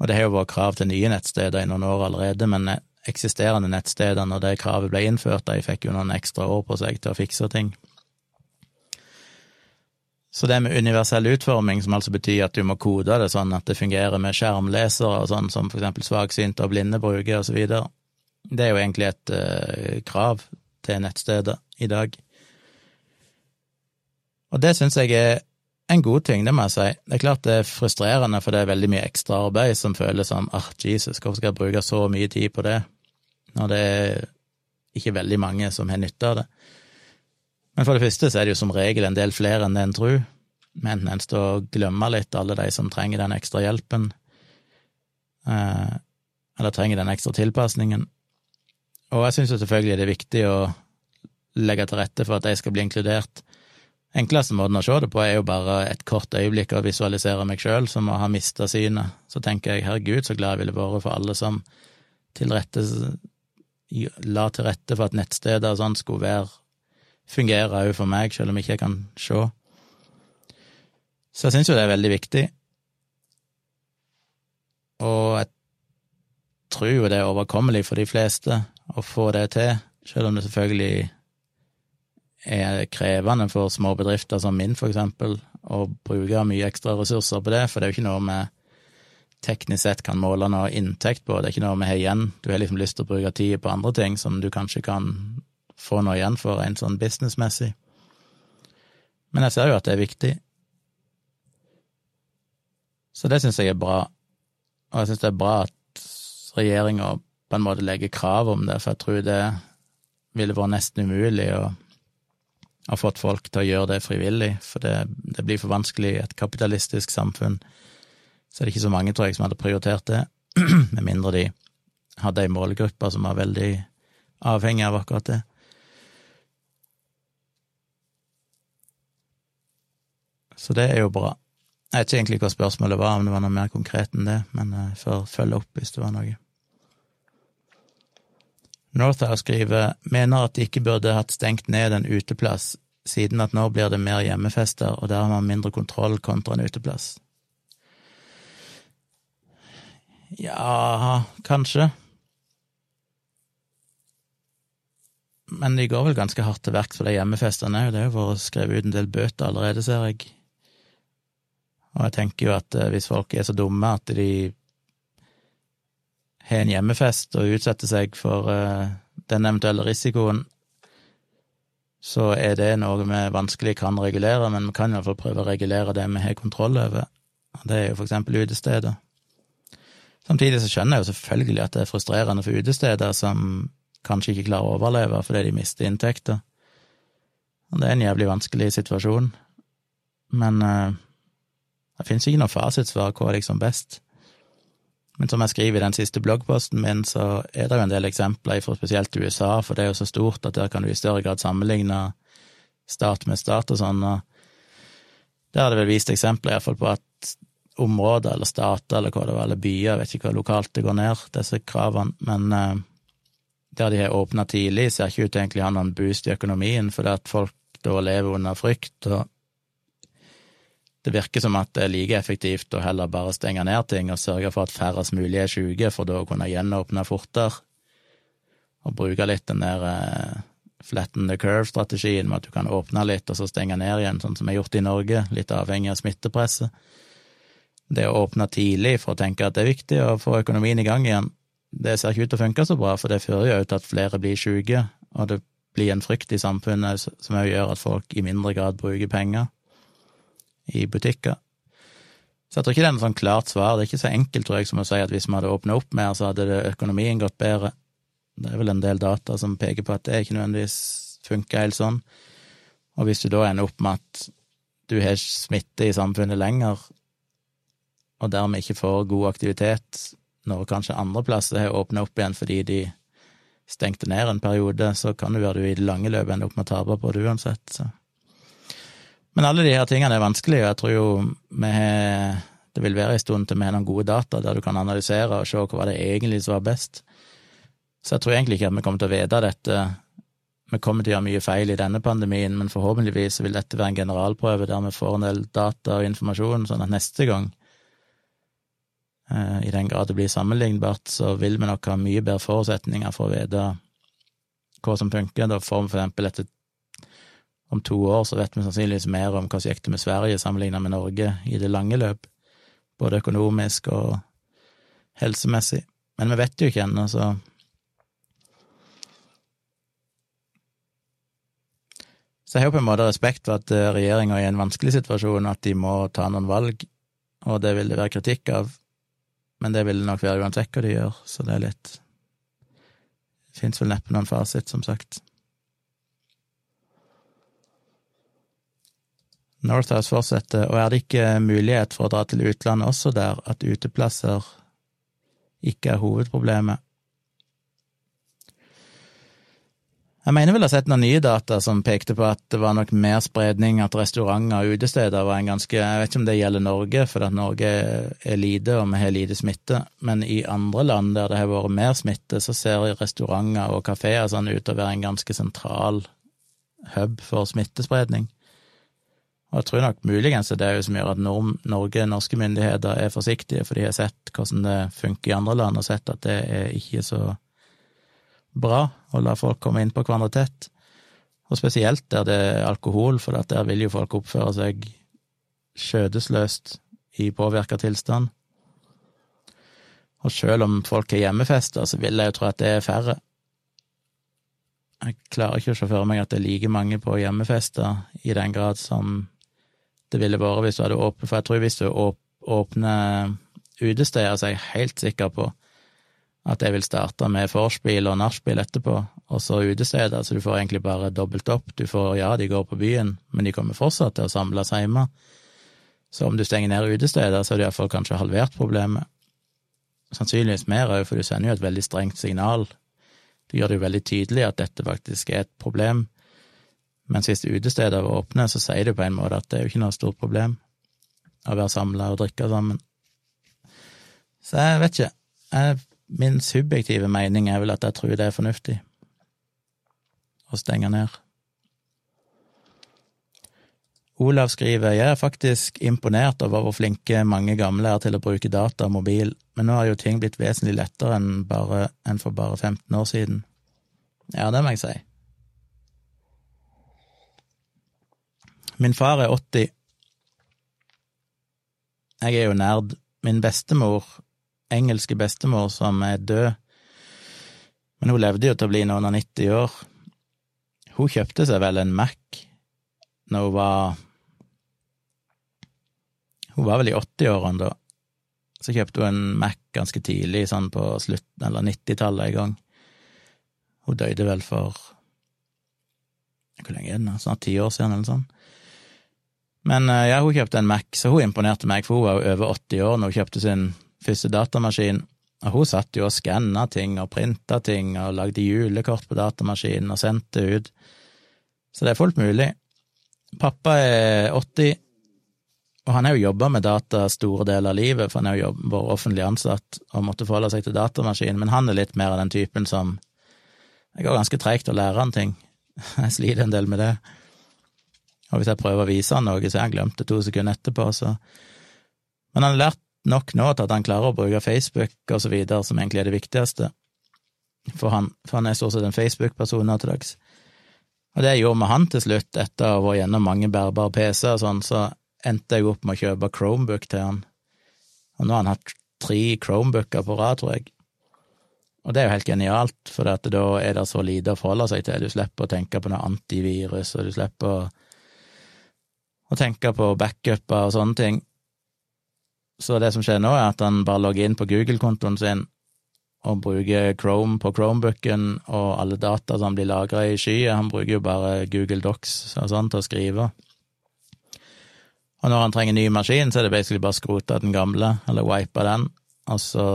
Og det har jo vært krav til nye nettsteder i noen år allerede, men eksisterende nettsteder, når det kravet ble innført, de fikk jo noen ekstra år på seg til å fikse ting. Så det med universell utforming, som altså betyr at du må kode det sånn at det fungerer med skjermlesere og sånn, som for eksempel svaksynte og blinde bruker, og så videre, det er jo egentlig et uh, krav til nettstedet i dag. Og det syns jeg er en god ting, det må jeg si. Det er klart det er frustrerende, for det er veldig mye ekstra arbeid som føles som ah, Jesus, hvorfor skal jeg bruke så mye tid på det, når det er ikke veldig mange som har nytte av det. Men for det første så er det jo som regel en del flere enn det en tror, men en står og glemmer litt alle de som trenger den ekstra hjelpen, eh, eller trenger den ekstra tilpasningen. Og jeg syns selvfølgelig det er viktig å legge til rette for at de skal bli inkludert. Enkleste måten å se det på er jo bare et kort øyeblikk å visualisere meg sjøl som å ha mista synet. Så tenker jeg herregud, så glad jeg ville vært for alle som tilrette, la til rette for at nettsteder og sånt skulle være fungerer òg for meg, selv om jeg ikke kan se. Så jeg syns jo det er veldig viktig. Og jeg tror jo det er overkommelig for de fleste å få det til, selv om det selvfølgelig er krevende for små bedrifter som min, for eksempel, å bruke mye ekstra ressurser på det, for det er jo ikke noe vi teknisk sett kan måle noe inntekt på, det er ikke noe vi har igjen. Du har liksom lyst til å bruke tid på andre ting som du kanskje kan få noe igjen for en sånn businessmessig. Men jeg ser jo at det er viktig. Så det syns jeg er bra. Og jeg syns det er bra at regjeringa på en måte legger krav om det, for jeg tror det ville vært nesten umulig å ha fått folk til å gjøre det frivillig, for det, det blir for vanskelig i et kapitalistisk samfunn. Så er det ikke så mange, tror jeg, som hadde prioritert det, med mindre de hadde ei målgruppe som var veldig avhengig av akkurat det. Så det er jo bra. Jeg vet ikke egentlig hva spørsmålet var, om det var noe mer konkret enn det, men jeg får følge opp hvis det var noe. Northow skriver mener at de ikke burde hatt stengt ned en uteplass, siden at nå blir det mer hjemmefester, og der har man mindre kontroll kontra en uteplass. Ja, kanskje. Men de går vel ganske hardt til verks for de hjemmefestene òg, det er jo vært skrevet ut en del bøter allerede, ser jeg. Og jeg tenker jo at eh, hvis folk er så dumme at de har en hjemmefest og utsetter seg for uh, den eventuelle risikoen, så er det noe vi vanskelig kan regulere, men vi kan iallfall prøve å regulere det vi har kontroll over. Og det er jo for eksempel utesteder. Samtidig så skjønner jeg jo selvfølgelig at det er frustrerende for utesteder som kanskje ikke klarer å overleve fordi de mister inntekter. Og det er en jævlig vanskelig situasjon. Men uh, det finnes ikke noe fasitsvar hva er liksom best. Men som jeg skriver i den siste bloggposten min, så er det jo en del eksempler fra spesielt USA, for det er jo så stort at der kan du i større grad sammenligne stat med stat og sånn, og der har det vel vist eksempler iallfall på at områder eller stater eller hva det var, eller byer, jeg vet ikke hva lokalt det går ned, disse kravene, men uh, der de har åpna tidlig, ser ikke ut til egentlig å ha noen boost i økonomien, fordi at folk da lever under frykt, og det virker som at det er like effektivt å heller bare stenge ned ting og sørge for at færrest mulig er syke, for da å kunne gjenåpne fortere, og bruke litt den der uh, flatten the curve-strategien med at du kan åpne litt og så stenge ned igjen, sånn som er gjort i Norge, litt avhengig av smittepresset. Det å åpne tidlig for å tenke at det er viktig å få økonomien i gang igjen, det ser ikke ut til å funke så bra, for det fører jo til at flere blir syke, og det blir en frykt i samfunnet som òg gjør at folk i mindre grad bruker penger i butikker. Så jeg tror ikke det er noe sånn klart svar. Det er ikke så enkelt, tror jeg, som å si at hvis vi hadde åpna opp mer, så hadde økonomien gått bedre. Det er vel en del data som peker på at det ikke nødvendigvis funker helt sånn. Og hvis du da ender opp med at du har smitte i samfunnet lenger, og dermed ikke får god aktivitet når kanskje andre plasser har åpna opp igjen fordi de stengte ned en periode, så kan det være du i det lange løpet ender opp med å tape på det uansett. Så. Men alle de her tingene er vanskelig, og jeg tror jo har det vil være en stund til vi har noen gode data der du kan analysere og se hva det egentlig som var best. Så jeg tror egentlig ikke at vi kommer til å vite dette. Vi kommer til å gjøre mye feil i denne pandemien, men forhåpentligvis vil dette være en generalprøve der vi får en del data og informasjon, sånn at neste gang Eh, I den grad det blir sammenlignbart, så vil vi nok ha mye bedre forutsetninger for å vite hva som funker. Da får vi for eksempel etter om to år så vet vi sannsynligvis mer om hva som gikk med Sverige sammenlignet med Norge i det lange løp, både økonomisk og helsemessig. Men vi vet jo ikke ennå, så Så jeg har på en måte respekt for at eh, regjeringa er i en vanskelig situasjon, at de må ta noen valg, og det vil det være kritikk av, men det vil det nok være uansett hva de gjør, så det er litt Det fins vel neppe noen fasit, som sagt. Northhouse fortsetter, og er det ikke mulighet for å dra til utlandet også der, at uteplasser ikke er hovedproblemet? Jeg mener vel å ha sett noen nye data som pekte på at det var nok mer spredning, at restauranter og utesteder var en ganske Jeg vet ikke om det gjelder Norge, for at Norge er lite og vi har lite smitte, men i andre land der det har vært mer smitte, så ser restauranter og kafeer sånn ut til å være en ganske sentral hub for smittespredning. Og jeg tror nok muligens det er det som gjør at Norge, norske myndigheter, er forsiktige, for de har sett hvordan det funker i andre land, og sett at det er ikke så bra å la folk komme inn på hverandre tett, og spesielt der det er alkohol, for der vil jo folk oppføre seg skjødesløst i påvirka tilstand. Og selv om folk har hjemmefester, så vil jeg jo tro at det er færre. Jeg klarer ikke å se for meg at det er like mange på hjemmefester i den grad som det ville vært hvis du hadde åpnet, for jeg tror hvis du åpner utesteder, så er jeg helt sikker på at jeg vil starte med vorspiel og nachspiel etterpå, og så utesteder, så du får egentlig bare dobbelt opp. Du får, ja, de går på byen, men de kommer fortsatt til å samles hjemme. Så om du stenger ned utesteder, så er det iallfall kanskje halvert problemet. Sannsynligvis mer òg, for du sender jo et veldig strengt signal. Du gjør det jo veldig tydelig at dette faktisk er et problem. Mens hvis utesteder var åpne, så sier du på en måte at det er jo ikke noe stort problem å være samla og drikke sammen. Så jeg vet ikke. Jeg Min subjektive mening er vel at jeg tror det er fornuftig å stenge ned. Olav skriver jeg er faktisk imponert over hvor flinke mange gamle er til å bruke data og mobil, men nå har jo ting blitt vesentlig lettere enn, bare, enn for bare 15 år siden. Ja, det må jeg si. Min far er 80. Jeg er jo nerd. Min bestemor engelske bestemor som er død, men hun levde jo til å bli noen og 90 år. Hun kjøpte seg vel en Mac når hun var Hun var vel i 80-årene da. Så kjøpte hun en Mac ganske tidlig, sånn på slutten eller 90-tallet en gang. Hun døde vel for Hvor lenge er det nå? Snart ti år siden, eller sånn. Men eh, ja, hun kjøpte en Mac, så hun imponerte meg, for hun var jo over 80 år når hun kjøpte sin første datamaskin, og hun satt jo og skanna ting og printa ting og lagde julekort på datamaskinen og sendte ut, så det er fullt mulig. Pappa er 80, og han har jo jobba med data store deler av livet, for han har jo vært offentlig ansatt og måtte forholde seg til datamaskin, men han er litt mer av den typen som Det går ganske treigt å lære han ting. Jeg sliter en del med det. Og hvis jeg prøver å vise han noe, så har han glemt det to sekunder etterpå, så Men han har lært nok nå til at han klarer å bruke Facebook og så videre, som egentlig er det viktigste for han, for han er stort sett en Facebook-person nå til dags. Og det gjorde med han til slutt, etter å ha vært gjennom mange bærbare PC-er og sånn, så endte jeg opp med å kjøpe Chromebook til han. Og nå har han hatt tre Chromebooker på rad, tror jeg. Og det er jo helt genialt, for da er det så lite å forholde seg til. Du slipper å tenke på noe antivirus, og du slipper å, å tenke på backuper og sånne ting. Så det som skjer nå, er at han bare logger inn på Google-kontoen sin og bruker Chrome på Chromebooken, og alle data som blir lagra i skyet. Han bruker jo bare Google Docs og sånn til å skrive. Og når han trenger ny maskin, så er det basically bare skrote den gamle, eller wipe den, og så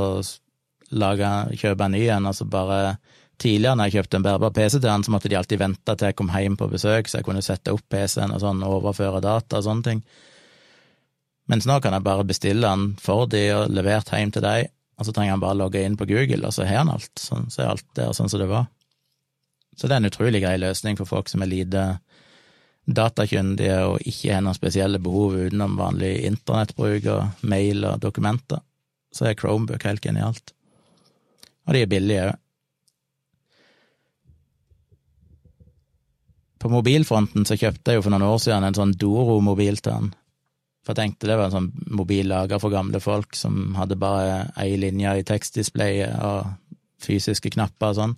lage, kjøpe en ny en, altså bare Tidligere når jeg kjøpte en bærbar PC til han, så måtte de alltid vente til jeg kom hjem på besøk, så jeg kunne sette opp PC-en og sånn, overføre data og sånne ting. Mens nå kan jeg bare bestille den for de og levert hjem til deg, og så trenger han bare logge inn på Google, og så har han alt. Sånn, så er alt der sånn som det var. Så det er en utrolig grei løsning for folk som er lite datakyndige og ikke har noen spesielle behov utenom vanlig internettbruk og mail og dokumenter. så er Chromebook helt genialt. Og de er billige òg. På mobilfronten så kjøpte jeg jo for noen år siden en sånn Doro-mobil til han. For jeg tenkte det var en sånn mobil laga for gamle folk som hadde bare ei linje i tekstdisplayet og fysiske knapper og sånn.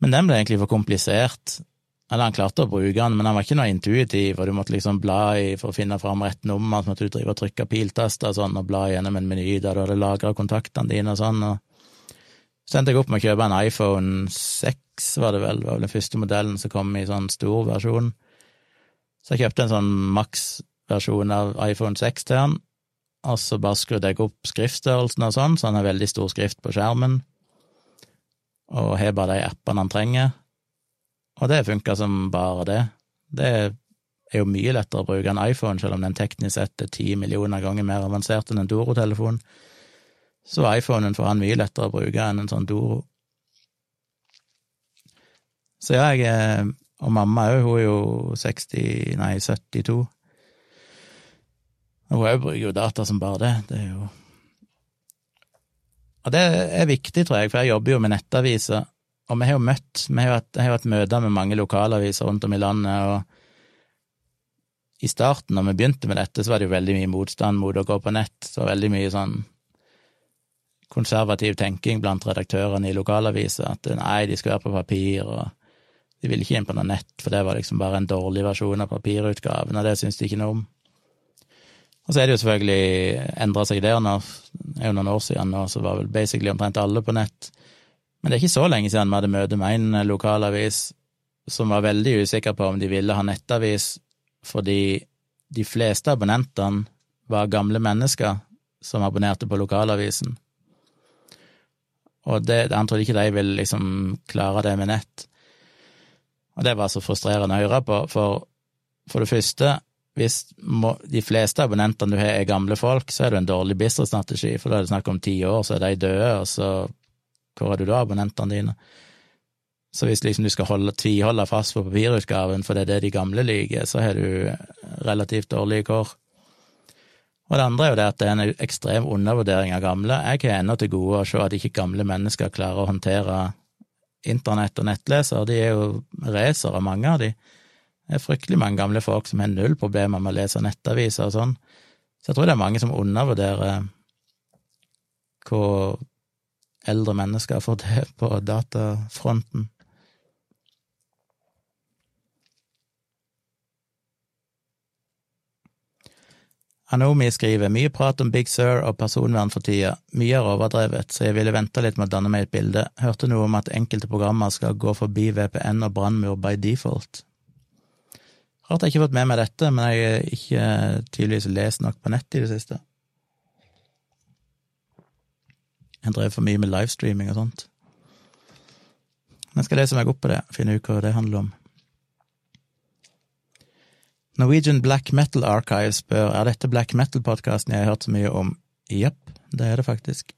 Men den ble egentlig for komplisert. Eller han klarte å bruke den, men han var ikke noe intuitiv, og du måtte liksom bla i for å finne fram rett nummer, så måtte du drive og trykke piltaster og sånn, og bla gjennom en meny der du hadde lagra kontaktene dine og sånn. og så endte jeg opp med å kjøpe en iPhone 6, var det vel, det var vel den første modellen som kom i sånn stor versjon. Så jeg kjøpte en sånn maks-versjon av iPhone 6 til han, og så bare skrudde jeg opp skriftstørrelsen og sånn, så han har veldig stor skrift på skjermen, og har bare de appene han trenger. Og det funka som bare det. Det er jo mye lettere å bruke en iPhone, selv om den teknisk sett er ti millioner ganger mer avansert enn en Doro-telefon så iPhonen for han mye lettere å bruke enn en sånn Doro. Så ja, jeg er Og mamma òg, hun er jo 60, nei, 72. Og hun òg bruker jo data som bare det. Det er jo Og det er viktig, tror jeg, for jeg jobber jo med nettaviser, og vi har jo møtt vi har hatt, Jeg har hatt møter med mange lokalaviser rundt om i landet, og i starten, når vi begynte med dette, så var det jo veldig mye motstand mot å gå på nett, så veldig mye sånn konservativ tenking blant redaktørene i lokalaviser, at nei, de skal være på papir, og de ville ikke inn på noe nett, for det var liksom bare en dårlig versjon av papirutgaven, og det syns de ikke noe om. Og så er det jo selvfølgelig endra seg nå, det er jo noen år siden nå, så var vel basically omtrent alle på nett. Men det er ikke så lenge siden vi hadde møte med en lokalavis som var veldig usikker på om de ville ha nettavis, fordi de fleste abonnentene var gamle mennesker som abonnerte på lokalavisen. Og det, han trodde ikke de ville liksom klare det med nett. Og det var så frustrerende å høre på, for for det første, hvis de fleste abonnentene du har er gamle folk, så er det en dårlig businessstrategi, for da er det snakk om ti år, så er de døde, og så hvor har du da abonnentene dine? Så hvis liksom du skal holde, tviholde fast på papirutgaven, for det er det de gamle liker, så har du relativt dårlige kår. Og det andre er jo det at det er en ekstrem undervurdering av gamle. Jeg har ennå til gode å se at ikke gamle mennesker klarer å håndtere internett og nettleser. De er jo racere, mange av de. Det er fryktelig mange gamle folk som har null problemer med å lese nettaviser og sånn. Så jeg tror det er mange som undervurderer hvor eldre mennesker får det på datafronten. Anomi skriver mye prat om Big Sur og personvern for tida, mye er overdrevet, så jeg ville vente litt med å danne meg et bilde, hørte noe om at enkelte programmer skal gå forbi VPN og brannmur by default. Rart jeg ikke har fått med meg dette, men jeg har ikke tydeligvis lest nok på nett i det siste. Jeg drev for mye med livestreaming og sånt. Men skal lese meg opp på det, finne ut hva det handler om. Norwegian Black Metal Archive spør er dette black metal-podkasten jeg har hørt så mye om. Jepp, det er det faktisk.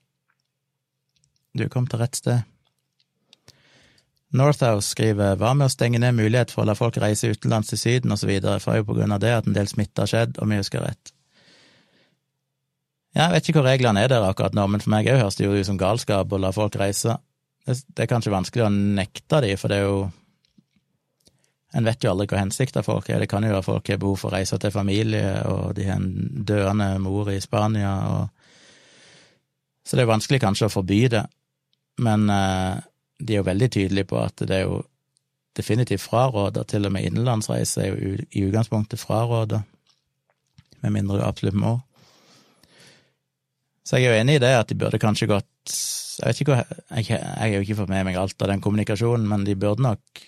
Du kom til rett sted. Northouse skriver hva med å stenge ned mulighet for å la folk reise utenlands til Syden osv., for jo på grunn av det at en del smitte har skjedd, om jeg husker rett. Jeg vet ikke hvor reglene er der akkurat nå, men for meg òg høres det jo ut som galskap å la folk reise. Det, det er kanskje vanskelig å nekte de, for det er jo en vet jo aldri hva hensikten folk er. Det kan jo være folk har behov for å reise til familie, og de har en døende mor i Spania, og Så det er vanskelig kanskje å forby det, men eh, de er jo veldig tydelige på at det er jo definitivt fraråda, til og med innenlandsreise er jo i utgangspunktet fraråda, med mindre du absolutt må. Så jeg er jo enig i det, at de burde kanskje gått Jeg vet ikke hva Jeg, har jo ikke fått med meg alt av den kommunikasjonen, men de burde nok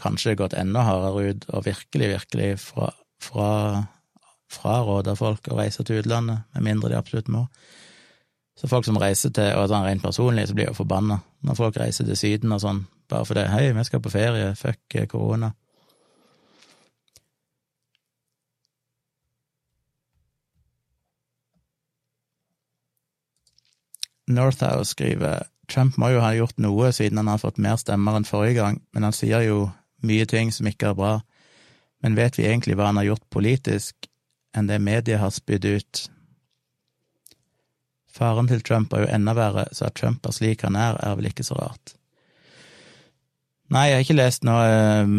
kanskje gått enda hardere ut og virkelig, virkelig fra, fra, folk å reise til utlandet, med mindre de absolutt må. Så folk som reiser til, og sånn rent personlig, så blir jeg jo forbanna når folk reiser til Syden og sånn, bare fordi hei, vi skal på ferie, fuck eh, korona. Northhouse skriver Trump må jo ha gjort noe siden han har fått mer stemmer enn forrige gang, men han sier jo mye ting som ikke er bra, men vet vi egentlig hva han har gjort politisk, enn det media har spydd ut? Faren til Trump er jo enda verre, så at Trump er slik han er, er vel ikke så rart. Nei, jeg har ikke lest noe um,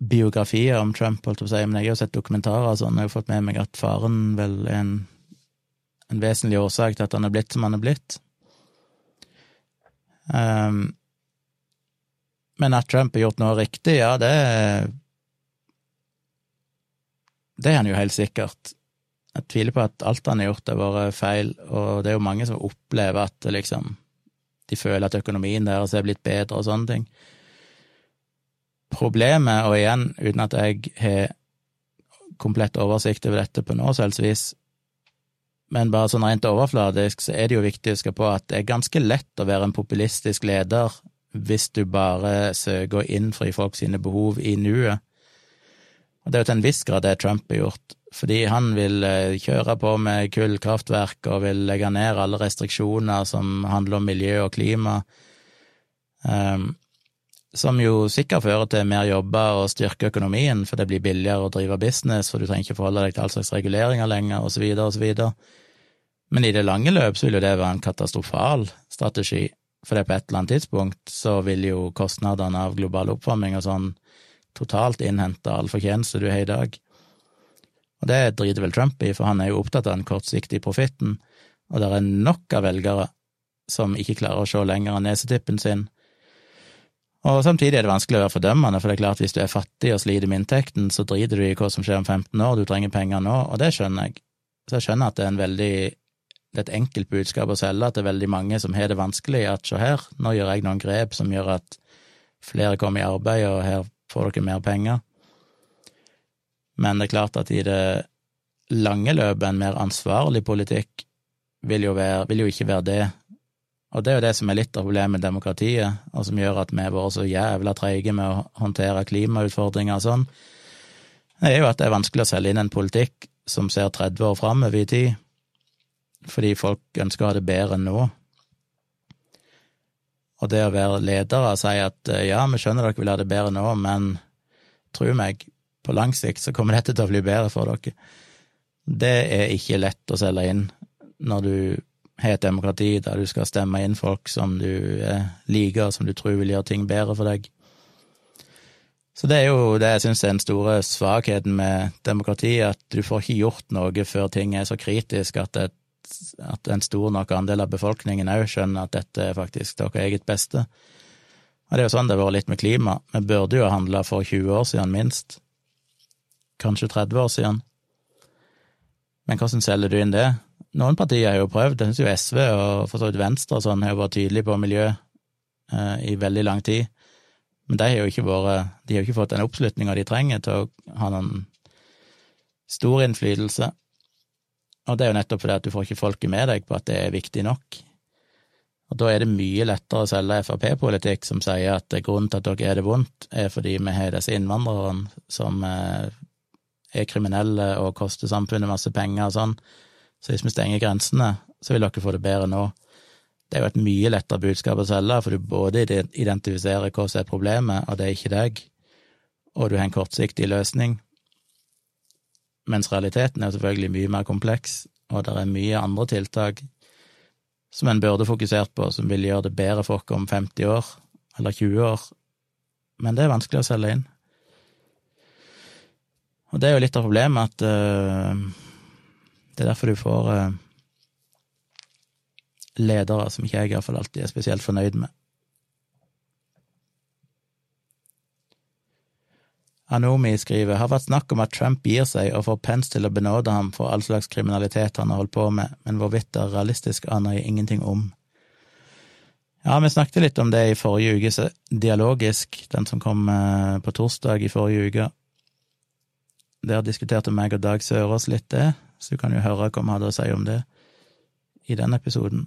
biografier om Trump, holdt jeg på å si, men jeg har jo sett dokumentarer og sånn, jeg har jo fått med meg at faren vel er en, en vesentlig årsak til at han er blitt som han er blitt. Um, men at Trump har gjort noe riktig, ja, det Det er han jo helt sikkert. Jeg tviler på at alt han har gjort, har vært feil, og det er jo mange som opplever at liksom de føler at økonomien deres er blitt bedre og sånne ting. Problemet, og igjen, uten at jeg har komplett oversikt over dette på nå, selvsvis, men bare sånn rent overfladisk, så er det jo viktig å huske på at det er ganske lett å være en populistisk leder hvis du bare søker å innfri folk sine behov i nuet. Og det er jo til en viss grad det Trump har gjort, fordi han vil eh, kjøre på med kullkraftverk og vil legge ned alle restriksjoner som handler om miljø og klima, um, som jo sikkert fører til mer jobber og styrker økonomien, for det blir billigere å drive business, for du trenger ikke forholde deg til all slags reguleringer lenger, så videre. Men i det lange løp vil jo det være en katastrofal strategi, for det på et eller annet tidspunkt så vil jo kostnadene av global oppvarming og sånn totalt innhente all fortjeneste du har i dag. Og det driter vel Trump i, for han er jo opptatt av den kortsiktige profitten, og det er nok av velgere som ikke klarer å se lenger enn nesetippen sin. Og samtidig er det vanskelig å være fordømmende, for det er klart hvis du er fattig og sliter med inntekten, så driter du i hva som skjer om 15 år, du trenger penger nå, og det skjønner jeg. Så jeg skjønner at det er en veldig det er et enkelt budskap å selge, at det er veldig mange som har det vanskelig, at se her, nå gjør jeg noen grep som gjør at flere kommer i arbeid, og her får dere mer penger. Men det er klart at i det lange løpet, en mer ansvarlig politikk vil jo, være, vil jo ikke være det. Og det er jo det som er litt av problemet med demokratiet, og som gjør at vi har vært så jævla treige med å håndtere klimautfordringer og sånn. Det er jo at det er vanskelig å selge inn en politikk som ser 30 år framover i tid, fordi folk ønsker å ha det bedre enn nå. Og det å være leder og si at ja, vi skjønner dere vil ha det bedre nå, men tro meg, på lang sikt så kommer dette til å bli bedre for dere. Det er ikke lett å selge inn når du har et demokrati der du skal stemme inn folk som du liker, som du tror vil gjøre ting bedre for deg. Så det er jo det jeg syns er den store svakheten med demokrati, at du får ikke gjort noe før ting er så kritisk at, et, at en stor nok andel av befolkningen òg skjønner at dette er faktisk deres eget beste. Og det er jo sånn det har vært litt med klima. Vi burde jo ha handla for 20 år siden, minst kanskje 30 år siden. Men hvordan selger du inn det? Noen partier har jo prøvd, jeg syns jo SV og for så vidt Venstre og sånn har jo vært tydelige på miljø eh, i veldig lang tid, men de har jo ikke vært De har ikke fått den oppslutninga de trenger til å ha noen stor innflytelse. Og det er jo nettopp fordi at du får ikke folket med deg på at det er viktig nok. Og da er det mye lettere å selge Frp-politikk som sier at grunnen til at dere er det vondt, er fordi vi har disse innvandrerne som eh, er kriminelle og koster samfunnet masse penger og sånn. Så hvis vi stenger grensene, så vil dere få det bedre nå. Det er jo et mye lettere budskap å selge, for du både identifiserer hva som er problemet, og det er ikke deg, og du har en kortsiktig løsning. Mens realiteten er selvfølgelig mye mer kompleks, og det er mye andre tiltak som en burde fokusert på, som vil gjøre det bedre for oss om 50 år, eller 20 år, men det er vanskelig å selge inn. Og det er jo litt av problemet at uh, det er derfor du får uh, ledere som ikke jeg iallfall alltid er spesielt fornøyd med. Anomi skriver har vært snakk om at Trump gir seg og får Pence til å benåde ham for all slags kriminalitet han har holdt på med, men hvorvidt det er realistisk, aner jeg ingenting om. Ja, vi snakket litt om det i forrige uke, så Dialogisk, den som kom eh, på torsdag i forrige uke, der diskuterte meg og Dag Sørås litt det, så du kan jo høre hva vi hadde å si om det i den episoden.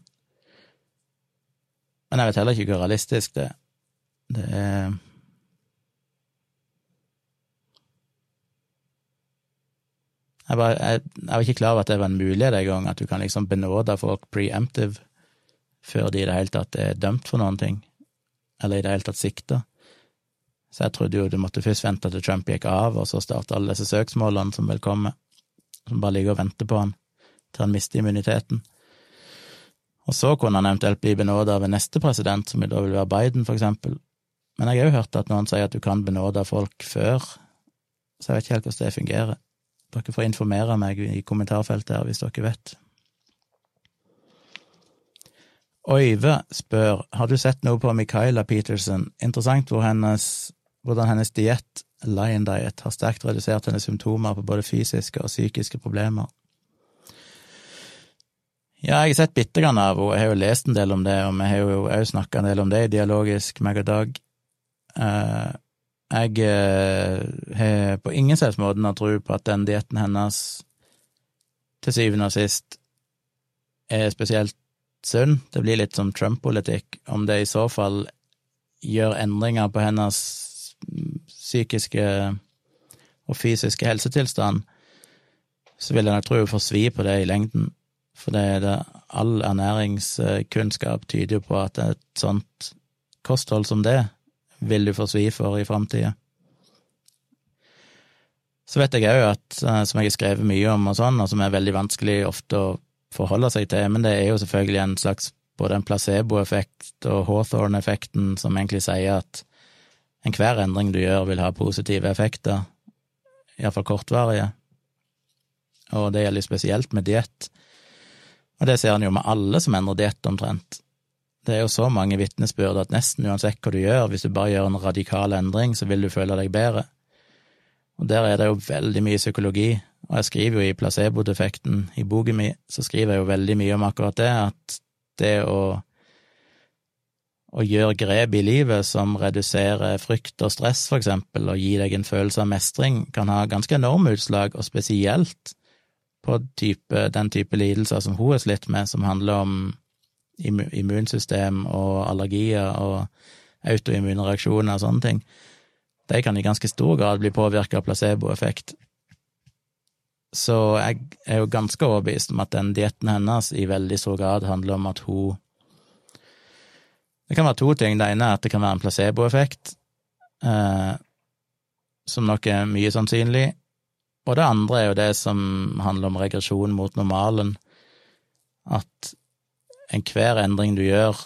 Men jeg vet heller ikke hvor realistisk det er. Det er Jeg var, jeg, jeg var, ikke klar over at det var en mulighet engang, at du kan liksom benåde folk preemptive før de i det hele tatt er dømt for noen ting, eller i det hele tatt sikta. Så jeg trodde jo du måtte først vente til Trump gikk av, og så starte alle disse søksmålene som vil komme, som bare ligger og venter på han til han mister immuniteten. Og så kunne han eventuelt bli benåda av en neste president, som da vil være Biden, for eksempel. Men jeg har jo hørt at noen sier at du kan benåde folk før, så jeg vet ikke helt hvordan det fungerer. Dere får informere meg i kommentarfeltet her hvis dere vet. Øyve spør har du sett noe på Michaela Peterson, interessant hvor hennes, hvordan hennes diett, Lion Diet, har sterkt redusert hennes symptomer på både fysiske og psykiske problemer. Ja, jeg har sett bitte grann av henne, jeg har jo lest en del om det, og vi har jo òg snakka en del om det i Dialogisk, meg og Dag. Uh, jeg uh, har på ingen selvs måte noen tro på at den dietten hennes til syvende og sist er spesielt sunn. Det blir litt som Trump-politikk. Om det i så fall gjør endringer på hennes psykiske og fysiske helsetilstand, så vil jeg nok tro hun får svi på det i lengden. For det er det, all ernæringskunnskap tyder jo på at et sånt kosthold som det vil du få svi for i framtida. Så vet jeg òg at, eh, som jeg har skrevet mye om og sånn, og som er veldig vanskelig ofte å forholde seg til, men det er jo selvfølgelig en slags både en placeboeffekt og Hawthorne-effekten som egentlig sier at enhver endring du gjør, vil ha positive effekter, iallfall kortvarige. Og det gjelder spesielt med diett. Og det ser en jo med alle som endrer diett, omtrent. Det er jo så mange vitnesbyrd at nesten uansett hva du gjør, hvis du bare gjør en radikal endring, så vil du føle deg bedre. Og der er det jo veldig mye psykologi, og jeg skriver jo i placebo-defekten i boken min, så skriver jeg jo veldig mye om akkurat det, at det å, å gjøre grep i livet som reduserer frykt og stress, for eksempel, og gi deg en følelse av mestring, kan ha ganske enorme utslag, og spesielt på type, den type lidelser som hun har slitt med, som handler om immunsystem og allergier og autoimmune reaksjoner og sånne ting, de kan i ganske stor grad bli påvirka av placeboeffekt. Så jeg er jo ganske overbevist om at den dietten hennes i veldig stor grad handler om at hun Det kan være to ting. Det ene er at det kan være en placeboeffekt, eh, som nok er mye sannsynlig. Og det andre er jo det som handler om regresjon mot normalen. At enhver endring du gjør,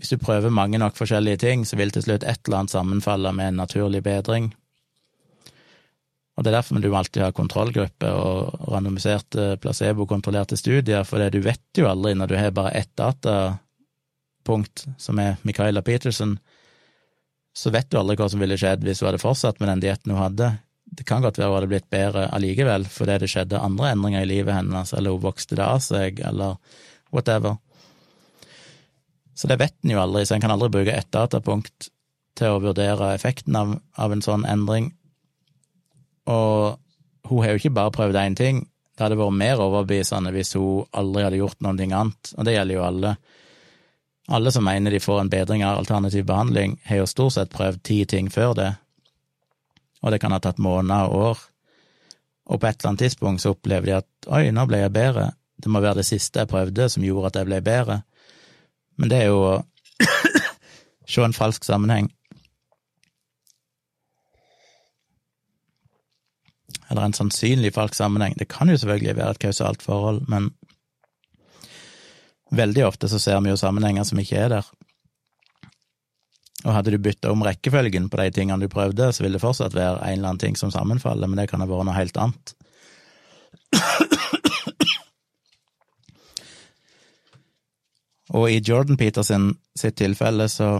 hvis du prøver mange nok forskjellige ting, så vil til slutt et eller annet sammenfalle med en naturlig bedring. Og det er derfor du alltid har kontrollgruppe og randomiserte, placebo-kontrollerte studier, for du vet jo aldri, når du har bare ett datapunkt, som er Michaela Peterson, så vet du aldri hva som ville skjedd hvis hun hadde fortsatt med den dietten hun hadde. Det kan godt være hun hadde blitt bedre allikevel, fordi det skjedde andre endringer i livet hennes, eller hun vokste det av seg, eller whatever. Så det vet en jo aldri, så en kan aldri bruke ett datapunkt til å vurdere effekten av, av en sånn endring. Og hun har jo ikke bare prøvd én ting, det hadde vært mer overbevisende hvis hun aldri hadde gjort noe annet, og det gjelder jo alle. Alle som mener de får en bedring av alternativ behandling, har jo stort sett prøvd ti ting før det, og det kan ha tatt måneder og år. Og på et eller annet tidspunkt så opplever de at oi, nå ble jeg bedre, det må være det siste jeg prøvde som gjorde at jeg ble bedre. Men det er jo å se en falsk sammenheng. Eller en sannsynlig falsk sammenheng. Det kan jo selvfølgelig være et kausalt forhold, men veldig ofte så ser vi jo sammenhenger som ikke er der. Og hadde du bytta om rekkefølgen på de tingene du prøvde, så ville det fortsatt være en eller annen ting som sammenfaller, men det kan ha vært noe helt annet. Og i Jordan Peterson sitt tilfelle så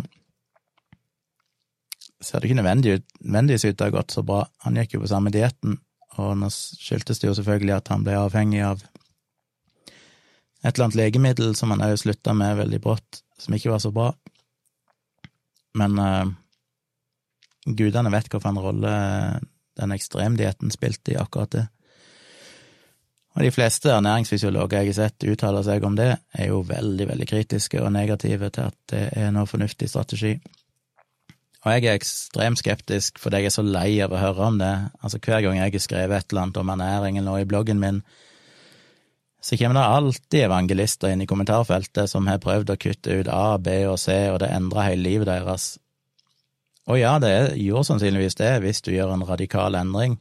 ser det ikke nødvendigvis ut til å ha gått så bra. Han gikk jo på samme dietten, og nå skyldtes det jo selvfølgelig at han ble avhengig av et eller annet legemiddel som han òg slutta med veldig brått, som ikke var så bra. Men uh, gudene vet hvilken rolle den ekstremdietten spilte i akkurat det. Og de fleste ernæringsfysiologer jeg har sett uttaler seg om det, er jo veldig, veldig kritiske og negative til at det er noe fornuftig strategi. Og jeg er ekstremt skeptisk fordi jeg er så lei av å høre om det. Altså hver gang jeg har skrevet et eller annet om ernæring eller noe i bloggen min, så kommer det alltid evangelister inn i kommentarfeltet som har prøvd å kutte ut A, B og C, og det endrer hele livet deres. Og ja, det gjorde sannsynligvis det hvis du gjør en radikal endring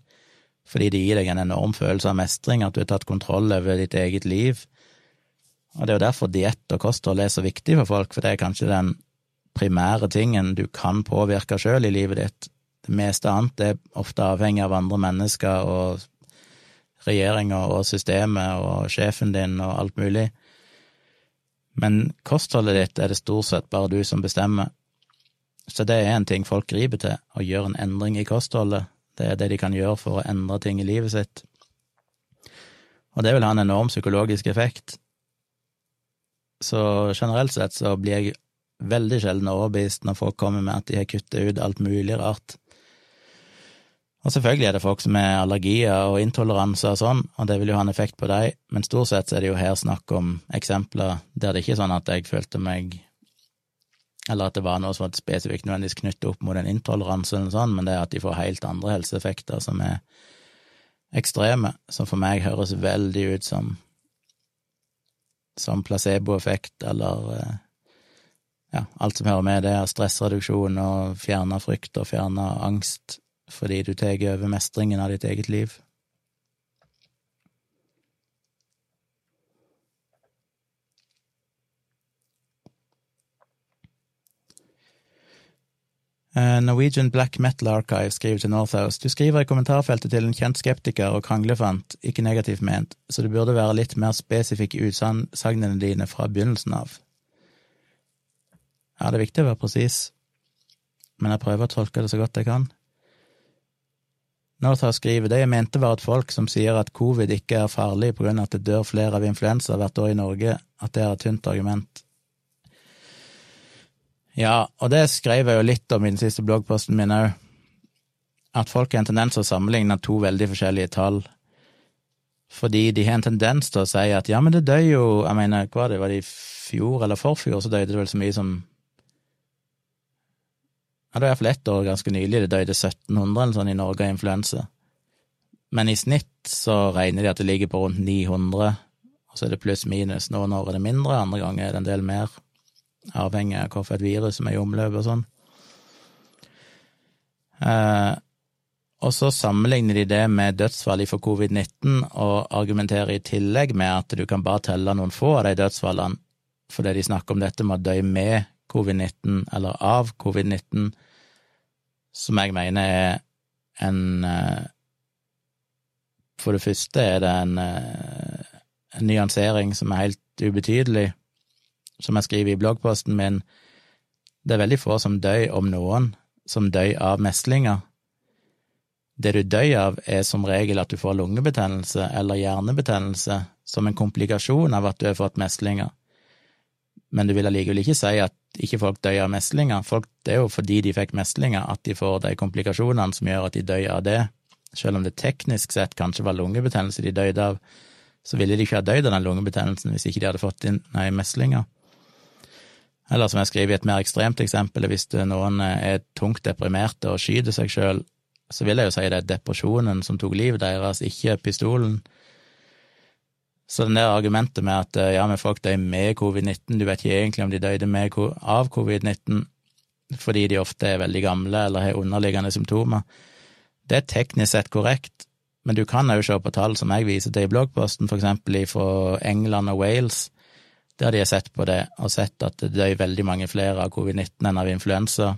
fordi det gir deg en enorm følelse av mestring, at du har tatt kontroll over ditt eget liv. Og det er jo derfor diett og kosthold er så viktig for folk, for det er kanskje den primære tingen du kan påvirke sjøl i livet ditt. Det meste annet er ofte avhengig av andre mennesker og regjeringa og systemet og sjefen din og alt mulig. Men kostholdet ditt er det stort sett bare du som bestemmer. Så det er en ting folk griper til, å gjøre en endring i kostholdet. Det er det de kan gjøre for å endre ting i livet sitt. Og det vil ha en enorm psykologisk effekt. Så generelt sett så blir jeg veldig sjelden overbevist når folk kommer med at de har kuttet ut alt mulig rart. Og selvfølgelig er det folk som har allergier og intoleranser og sånn, og det vil jo ha en effekt på dem, men stort sett er det jo her snakk om eksempler der det ikke er sånn at jeg følte meg eller at det var noe som var spesifikt nødvendigvis knyttet opp mot en intoleranse eller noe sånt, men det er at de får helt andre helseeffekter som er ekstreme, som for meg høres veldig ut som som placeboeffekt eller eh, ja, alt som hører med det, er stressreduksjon og fjerne frykt og fjerne angst fordi du tar over mestringen av ditt eget liv. Norwegian Black Metal Archive skriver til Northhouse Du skriver i kommentarfeltet til en kjent skeptiker og kranglefant, ikke negativt ment, så du burde være litt mer spesifikk i utsagnene dine fra begynnelsen av. Ja, det er viktig å være presis, men jeg prøver å tolke det så godt jeg kan. Northhouse skriver det jeg mente var at folk som sier at covid ikke er farlig på grunn av at det dør flere av influensa hvert år i Norge, at det er et tynt argument. Ja, og det skrev jeg jo litt om i den siste bloggposten min òg, at folk har en tendens til å sammenligne to veldig forskjellige tall, fordi de har en tendens til å si at ja, men det dør jo, jeg mener, hva var det, var det i fjor eller forfjor, så døde det vel så mye som ja, det var iallfall ett år ganske nylig, det døde 1700 eller sånn i Norge av influensa. Men i snitt så regner de at det ligger på rundt 900, og så er det pluss minus. Noen år er det mindre, andre ganger er det en del mer, avhengig av hvilket virus som er i omløp og sånn. Eh, og så sammenligner de det med dødsfall for covid-19, og argumenterer i tillegg med at du kan bare telle noen få av de dødsfallene, fordi de snakker om dette med å dø med covid-19, eller av covid-19, som jeg mener er en eh, For det første er det en, eh, en nyansering som er helt ubetydelig, som jeg skriver i bloggposten min. Det er veldig få som dør om noen, som dør av meslinger. Det du dør av, er som regel at du får lungebetennelse eller hjernebetennelse som en komplikasjon av at du har fått meslinger men du vil allikevel ikke si at ikke folk dør av meslinger. Folk, det er jo fordi de fikk meslinger at de får de komplikasjonene som gjør at de dør av det. Selv om det teknisk sett kanskje var lungebetennelse de døde av, så ville de ikke ha dødd av den lungebetennelsen hvis ikke de hadde fått inn nei, meslinger. Eller som jeg skriver i et mer ekstremt eksempel, hvis noen er tungt deprimerte og skyter seg sjøl, så vil jeg jo si det er depresjonen som tok livet deres, ikke pistolen. Så det der argumentet med at ja, men folk dør med covid-19, du vet ikke egentlig om de døde med, av covid-19 fordi de ofte er veldig gamle eller har underliggende symptomer, det er teknisk sett korrekt, men du kan òg se på tall som jeg viser til i bloggposten, for eksempel fra England og Wales, der de har sett på det og sett at det dør veldig mange flere av covid-19 enn av influensa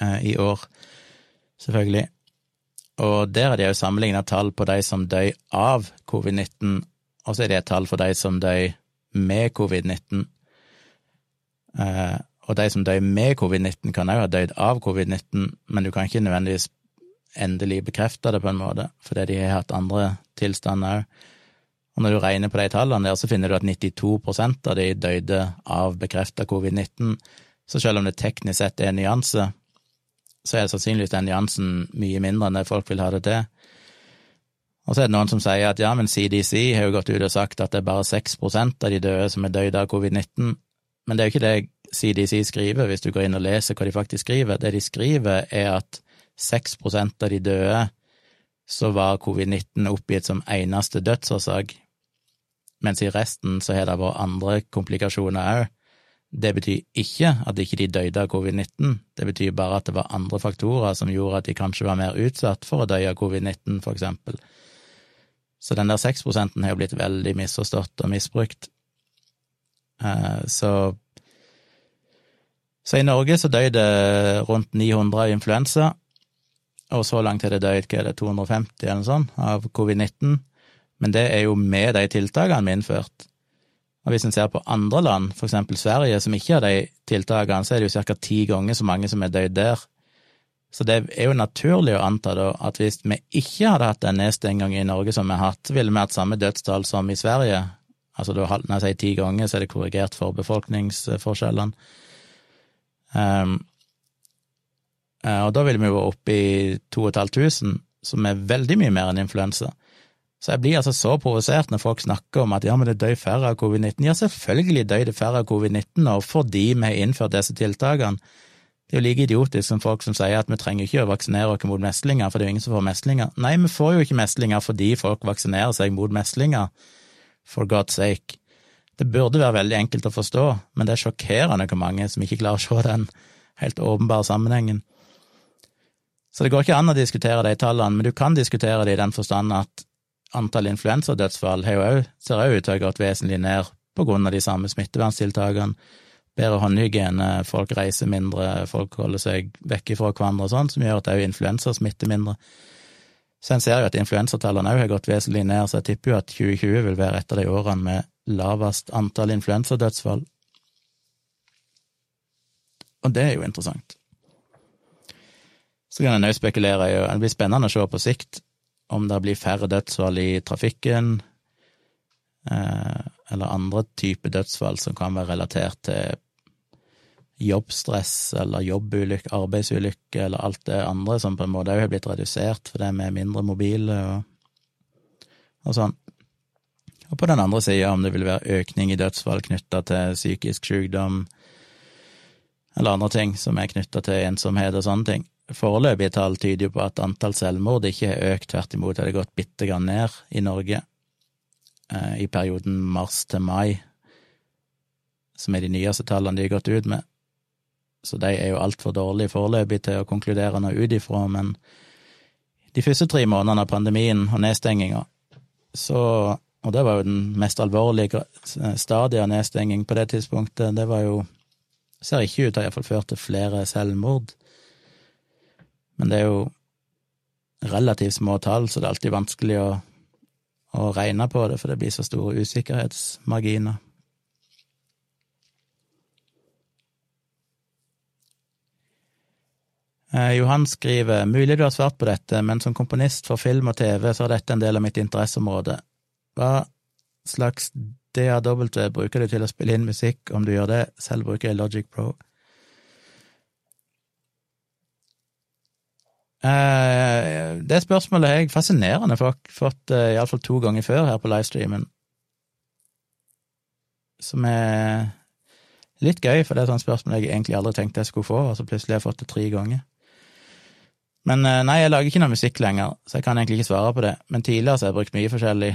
eh, i år, selvfølgelig. Og der hadde jeg jo sammenligna tall på de som døy av covid-19, og så er det et tall for de som døy med covid-19. Eh, og de som døy med covid-19, kan òg ha dødd av covid-19, men du kan ikke nødvendigvis endelig bekrefte det på en måte, fordi de har hatt andre tilstander òg. Og når du regner på de tallene der, så finner du at 92% av de døde av bekrefta covid-19. Så selv om det teknisk sett er en nyanse, så er det sannsynligvis den nyansen mye mindre enn det folk vil ha det til. Og så er det noen som sier at ja, men CDC har jo gått ut og sagt at det er bare 6% av de døde som er døde av covid-19, men det er jo ikke det CDC skriver, hvis du går inn og leser hva de faktisk skriver. Det de skriver, er at 6% av de døde så var covid-19 oppgitt som eneste dødsårsak, mens i resten så har det vært andre komplikasjoner òg. Det betyr ikke at ikke de døde av covid-19, det betyr bare at det var andre faktorer som gjorde at de kanskje var mer utsatt for å dø av covid-19, for eksempel. Så den der 6 har jo blitt veldig misforstått og misbrukt. Eh, så Så i Norge så døde det rundt 900 av influensa, og så langt har det dødd hva er det, 250 eller noe sånt av covid-19, men det er jo med de tiltakene vi har innført. Og hvis en ser på andre land, for eksempel Sverige, som ikke har de tiltakene, så er det jo ca. ti ganger så mange som er dødd der. Så det er jo naturlig å anta da at hvis vi ikke hadde hatt den nedstenginga i Norge som vi har hatt, ville vi hatt samme dødstall som i Sverige. Altså når jeg sier ti ganger, så er det korrigert for befolkningsforskjellene. Um, og da ville vi vært oppe i 2500, som er veldig mye mer enn influensa. Så jeg blir altså så provosert når folk snakker om at ja, men det dør færre av covid-19. Ja, selvfølgelig dør det færre av covid-19 nå fordi vi har innført disse tiltakene. Det er jo like idiotisk som folk som sier at vi trenger ikke å vaksinere oss mot meslinger, for det er jo ingen som får meslinger. Nei, vi får jo ikke meslinger fordi folk vaksinerer seg mot meslinger, for God's sake. Det burde være veldig enkelt å forstå, men det er sjokkerende hvor mange som ikke klarer å se den helt åpenbare sammenhengen. Så det går ikke an å diskutere de tallene, men du kan diskutere det i den forstand at antall influensadødsfall ser òg ut til å ha gått vesentlig ned på grunn av de samme smitteverntiltakene. Bedre håndhygiene, folk reiser mindre, folk holder seg vekke fra hverandre og sånn, som gjør at òg influensa smitter mindre. Så en ser jo at influensatallene òg har gått vesentlig ned, så jeg tipper jo at 2020 vil være et av de årene med lavest antall influensadødsfall. Og det er jo interessant. Så kan en òg spekulere i, det blir spennende å se på sikt, om det blir færre dødsfall i trafikken, eh, eller andre typer dødsfall som kan være relatert til jobbstress eller jobbulykke, arbeidsulykke eller alt det andre som på en måte òg har blitt redusert fordi vi er mindre mobile og, og sånn. Og på den andre sida om det vil være økning i dødsfall knytta til psykisk sykdom eller andre ting som er knytta til ensomhet og sånne ting. Foreløpige tall tyder jo på at antall selvmord ikke har økt, tvert imot har det gått bitte grann ned i Norge eh, i perioden mars til mai, som er de nyeste tallene de har gått ut med. Så de er jo altfor dårlige foreløpig til å konkludere noe ut ifra, men de første tre månedene av pandemien og nedstenginga, så Og det var jo den mest alvorlige stadiet av nedstenging på det tidspunktet, det var jo Ser ikke ut til å ha ført til flere selvmord. Men det er jo relativt små tall, så det er alltid vanskelig å, å regne på det, for det blir så store usikkerhetsmarginer. Eh, Johan skriver mulig du har svart på dette, men som komponist for film og TV så er dette en del av mitt interesseområde. Hva slags DAW bruker du til å spille inn musikk, om du gjør det? Selv bruker jeg Logic Pro. Det spørsmålet har jeg fascinerende fått uh, iallfall to ganger før her på livestreamen, som er litt gøy, for det er et sånt spørsmål jeg egentlig aldri tenkte jeg skulle få, og så plutselig har jeg fått det tre ganger. Men nei, jeg lager ikke noe musikk lenger, så jeg kan egentlig ikke svare på det. Men tidligere så har jeg brukt mye forskjellig,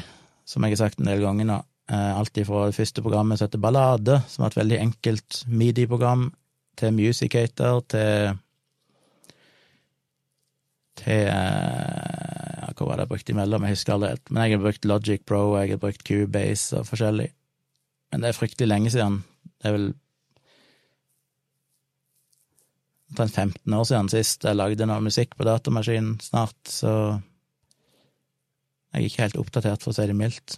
som jeg har sagt en del ganger nå. Alt ifra det første programmet som heter Ballade, som var et veldig enkelt medieprogram, til Musicator, til til ja, Hva var det jeg brukte imellom? Jeg husker aldri helt. Men jeg har brukt Logic Pro, jeg har brukt Cubase og forskjellig. Men det er fryktelig lenge siden. Det er vel omtrent 15 år siden sist jeg lagde noe musikk på datamaskinen snart, så jeg er ikke helt oppdatert, for å si det mildt.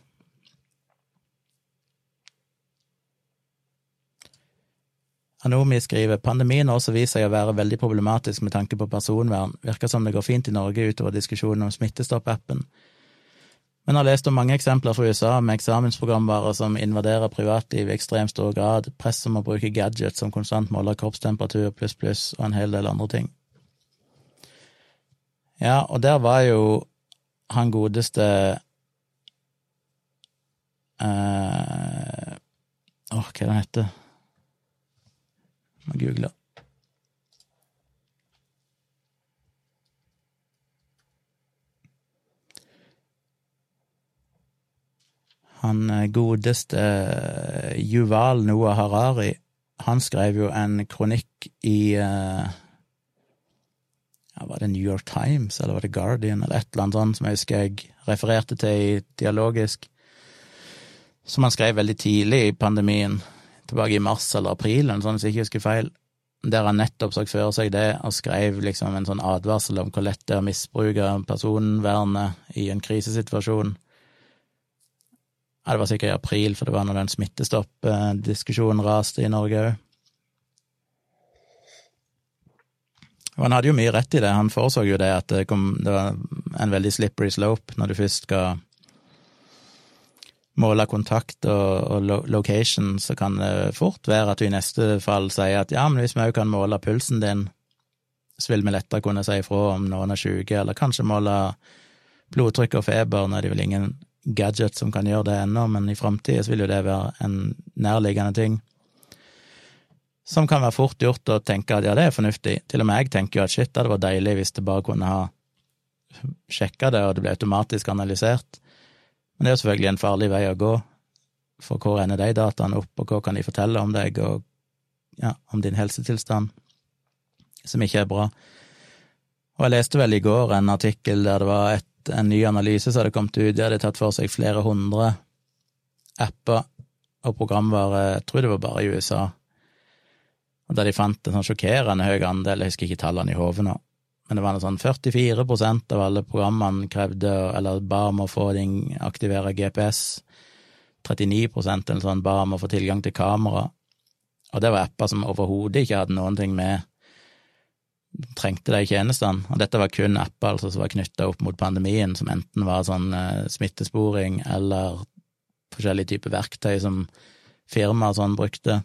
Anomi skriver pandemien har også vist seg å være veldig problematisk med tanke på personvern. Virker som det går fint i Norge utover diskusjonen om Smittestopp-appen. Men har lest om mange eksempler fra USA med eksamensprogramvarer som invaderer privatliv i ekstremt stor grad, press om å bruke gadgets som konstant måler kroppstemperatur pluss pluss, og en hel del andre ting. Ja, og der var jo han godeste Åh, uh, oh, hva er det han heter? Må google. Han eh, godeste eh, Yuval Noah Harari, han skrev jo en kronikk i uh, ja, var det New York Times, eller var det Guardian, eller et eller annet sånt som jeg husker jeg refererte til i Dialogisk, som han skrev veldig tidlig i pandemien, tilbake i mars eller april, eller sånn, hvis jeg ikke husker feil, der han nettopp så for seg det, og skrev liksom en sånn advarsel om hvor lett det er å misbruke personvernet i en krisesituasjon. Ja, det var sikkert i april, for det var når den smittestopp-diskusjonen raste i Norge òg. Og han hadde jo mye rett i det, han foreså jo det at det, kom, det var en veldig slippery slope når du først skal måle kontakt og, og, location, så kan det fort være at du i neste fall sier at ja, men hvis vi òg kan måle pulsen din, så vil vi lettere kunne si ifra om noen er syke, eller kanskje måle blodtrykk og feber. Nå er det vel ingen gadget som kan gjøre det ennå, men i framtida vil jo det være en nærliggende ting som kan være fort gjort å tenke at ja, det er fornuftig. Til og med jeg tenker jo at shit, det vært deilig hvis det bare kunne ha sjekka det, og det ble automatisk analysert. Men det er jo selvfølgelig en farlig vei å gå, for hvor ender de dataene opp, og hva kan de fortelle om deg, og ja, om din helsetilstand, som ikke er bra. Og jeg leste vel i går en artikkel der det var et, en ny analyse som hadde kommet ut, de hadde tatt for seg flere hundre apper og programvare, jeg tror det var bare i USA, og der de fant en sånn sjokkerende høy andel, jeg husker ikke tallene i hodet nå, men det var noe sånn 44% av alle programmene krevde, eller ba om å få din aktivere GPS, 39 eller sånn ba om å få tilgang til kamera, og det var apper som overhodet ikke hadde noen ting med trengte de tjenestene, og dette var kun apper altså, som var knytta opp mot pandemien, som enten var sånn eh, smittesporing eller forskjellige typer verktøy som firmaer sånn brukte.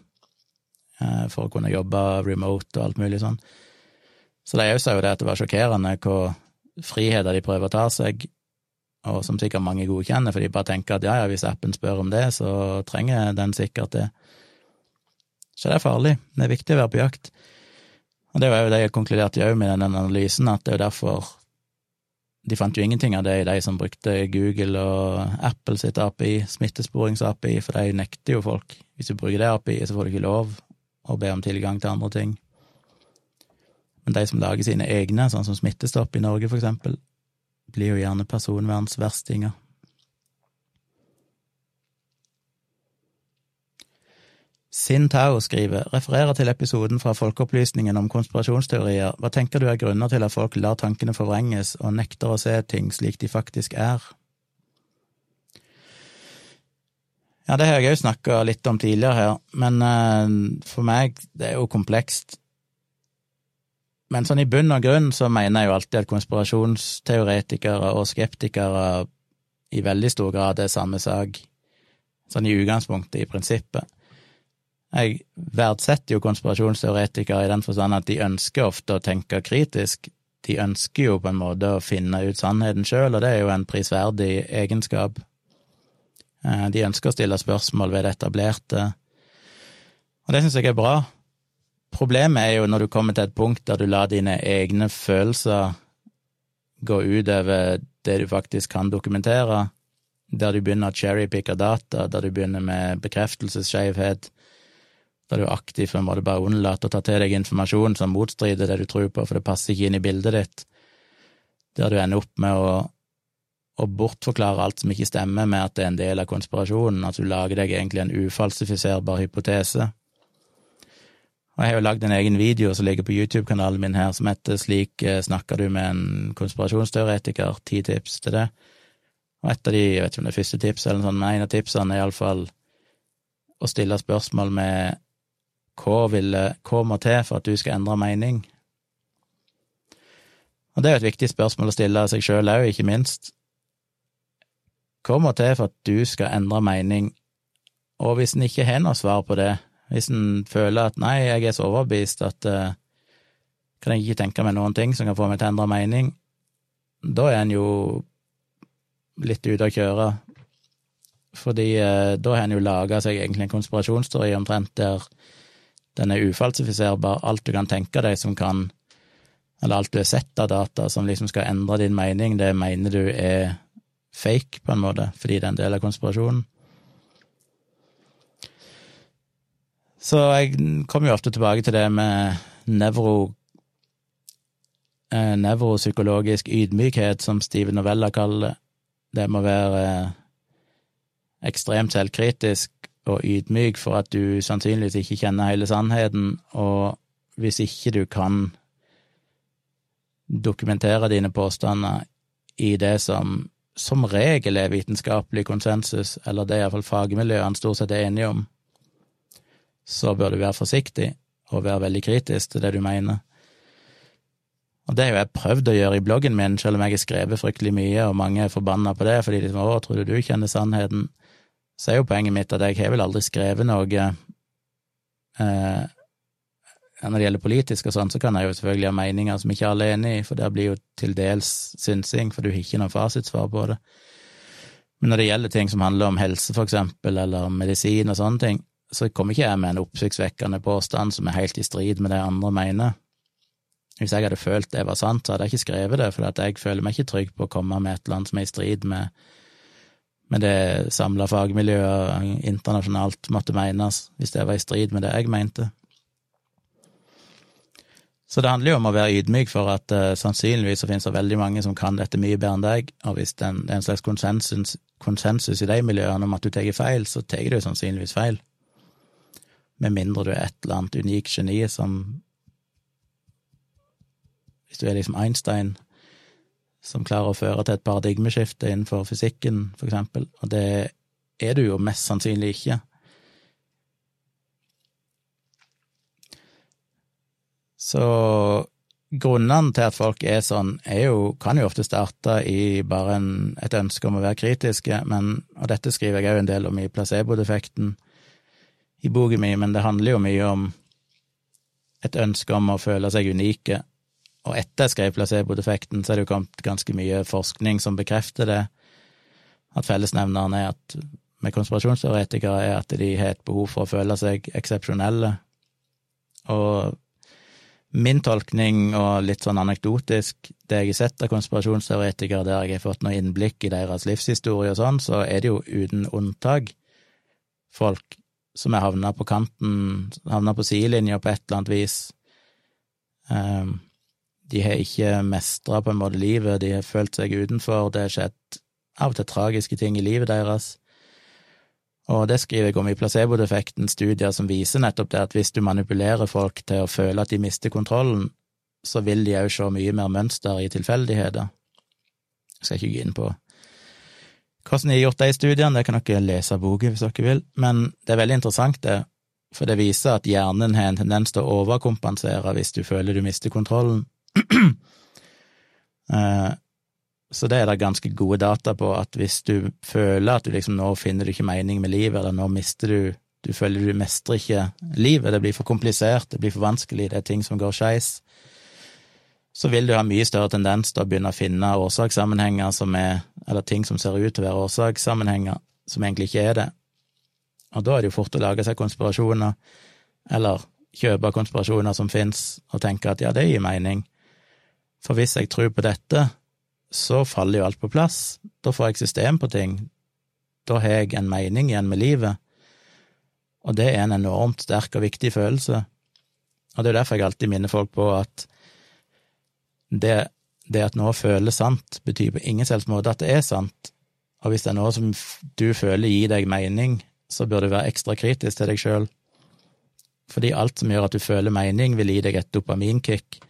Eh, for å kunne jobbe remote og alt mulig sånn. Så de òg sa jo det at det var sjokkerende hvor friheter de prøver å ta seg, og som sikkert mange godkjenner, for de bare tenker at ja, ja, hvis appen spør om det, så trenger den sikkert det. Så det er farlig. Det er viktig å være på jakt. Og det var jo det jeg konkluderte òg med den analysen, at det er jo derfor de fant jo ingenting av det i de som brukte Google og Apple sitt API, smittesporings-API, for de nekter jo folk. Hvis du bruker det API, så får du ikke lov å be om tilgang til andre ting. Men de som lager sine egne, sånn som Smittestopp i Norge, for eksempel, blir jo gjerne personvernsverstinger. Sin Tao skriver, refererer til episoden fra Folkeopplysningen om konspirasjonsteorier. Hva tenker du er grunner til at folk lar tankene forvrenges og nekter å se ting slik de faktisk er? Ja, det har jeg òg snakka litt om tidligere her, men uh, for meg, det er jo komplekst. Men sånn i bunn og grunn så mener jeg jo alltid at konspirasjonsteoretikere og skeptikere i veldig stor grad er samme sak, sånn i utgangspunktet, i prinsippet. Jeg verdsetter jo konspirasjonsteoretikere i den forstand at de ønsker ofte å tenke kritisk. De ønsker jo på en måte å finne ut sannheten sjøl, og det er jo en prisverdig egenskap Eh, de ønsker å stille spørsmål ved det etablerte, og det syns jeg er bra. Problemet er jo når du kommer til et punkt der du lar dine egne følelser gå utover det du faktisk kan dokumentere, der du begynner å cherrypicke data, der du begynner med bekreftelsesskjevhet, der du aktivt må du bare unnlate å ta til deg informasjon som motstrider det du tror på, for det passer ikke inn i bildet ditt, der du ender opp med å å bortforklare alt som ikke stemmer med at det er en del av konspirasjonen, at du lager deg egentlig en ufalsifiserbar hypotese. Og jeg har jo lagd en egen video som ligger på YouTube-kanalen min her, som heter Slik eh, snakker du med en konspirasjonsteoretiker, ti tips til det. Og et av de, jeg vet ikke om det er første tips eller noe sånt, men en av tipsene er iallfall å stille spørsmål med hva, vil, hva må til for at du skal endre mening? Og det er jo et viktig spørsmål å stille seg sjøl òg, ikke minst hva må til for at du skal endre mening, og hvis en ikke har noe svar på det, hvis en føler at nei, jeg er så overbevist at uh, kan jeg ikke tenke meg noen ting som kan få meg til å endre mening, da er en jo litt ute å kjøre, fordi uh, da har en jo laga seg egentlig en konspirasjonsteori omtrent der den er ufalsifiserbar, alt du kan tenke deg som kan, eller alt du har sett av data som liksom skal endre din mening, det mener du er fake, på en måte, fordi det er en del av konspirasjonen. Så jeg kommer jo ofte tilbake til det med nevro eh, nevropsykologisk ydmykhet, som Steven Novella kaller det. Det må være eh, ekstremt selvkritisk og ydmyk for at du sannsynligvis ikke kjenner hele sannheten, og hvis ikke du kan dokumentere dine påstander i det som som regel er vitenskapelig konsensus, eller det er iallfall fagmiljøene stort sett er enige om, så bør du være forsiktig og være veldig kritisk til det du mener. Og det har jo jeg prøvd å gjøre i bloggen min, selv om jeg har skrevet fryktelig mye, og mange er forbanna på det fordi de sier 'Å, tror du du kjenner sannheten?' Så er jo poenget mitt at jeg har vel aldri skrevet noe eh, Når det gjelder politisk og sånn, så kan jeg jo selvfølgelig ha meninger som ikke alle er enig i, for det blir jo til dels synsing, for du har ikke noe fasitsvar på det. Men når det gjelder ting som handler om helse, for eksempel, eller medisin og sånne ting, så kommer ikke jeg med en oppsiktsvekkende påstand som er helt i strid med det andre mener. Hvis jeg hadde følt det var sant, så hadde jeg ikke skrevet det, for jeg føler meg ikke trygg på å komme med et eller annet som er i strid med, med det samla fagmiljøet internasjonalt måtte menes, hvis det var i strid med det jeg mente. Så det handler jo om å være ydmyk for at uh, sannsynligvis så finnes det veldig mange som kan dette mye bedre enn deg, og hvis det er en slags konsensus, konsensus i de miljøene om at du tar feil, så tar du sannsynligvis feil med mindre du er et eller annet unikt geni som Hvis du er liksom Einstein, som klarer å føre til et paradigmeskifte innenfor fysikken, for eksempel, og det er du jo mest sannsynlig ikke. Så grunnene til at folk er sånn, er jo, kan jo ofte starte i bare en, et ønske om å være kritiske, men, og dette skriver jeg òg en del om i placebo-defekten, i boka mi, men det handler jo mye om et ønske om å føle seg unike. Og etter jeg skrev placebo-defekten, så er det jo kommet ganske mye forskning som bekrefter det, at fellesnevneren er at med konspirasjonsteoretikere er at de har et behov for å føle seg eksepsjonelle. Og min tolkning, og litt sånn anekdotisk, det jeg har sett av konspirasjonsteoretikere der jeg har fått noe innblikk i deres livshistorie og sånn, så er det jo uten unntak folk som er havna på kanten, havna på sidelinja på et eller annet vis. Um, de har ikke mestra på en måte livet, de har følt seg utenfor, det har skjedd av og til tragiske ting i livet deres. Og det skriver jeg om i placebo-defekten, studier som viser nettopp det at hvis du manipulerer folk til å føle at de mister kontrollen, så vil de òg se mye mer mønster i tilfeldigheter. Jeg skal ikke gå inn på hvordan de har gjort de studiene, det kan dere lese av boka hvis dere vil, men det er veldig interessant, det, for det viser at hjernen har en tendens til å overkompensere hvis du føler du mister kontrollen. Eh, så det er det ganske gode data på, at hvis du føler at du liksom nå finner du ikke mening med livet, eller nå mister du Du føler du mestrer ikke livet, det blir for komplisert, det blir for vanskelig, det er ting som går skeis, så vil du ha mye større tendens til å begynne å finne årsakssammenhenger som er, eller ting som ser ut til å være årsakssammenhenger, som egentlig ikke er det. Og da er det jo fort å lage seg konspirasjoner, eller kjøpe konspirasjoner som fins, og tenke at ja, det gir mening. For hvis jeg tror på dette, så faller jo alt på plass. Da får jeg system på ting. Da har jeg en mening igjen med livet. Og det er en enormt sterk og viktig følelse. Og det er derfor jeg alltid minner folk på at det, det at noe føles sant, betyr på ingen selvs måte at det er sant, og hvis det er noe som du føler gir deg mening, så bør du være ekstra kritisk til deg sjøl, fordi alt som gjør at du føler mening, vil gi deg et dopaminkick,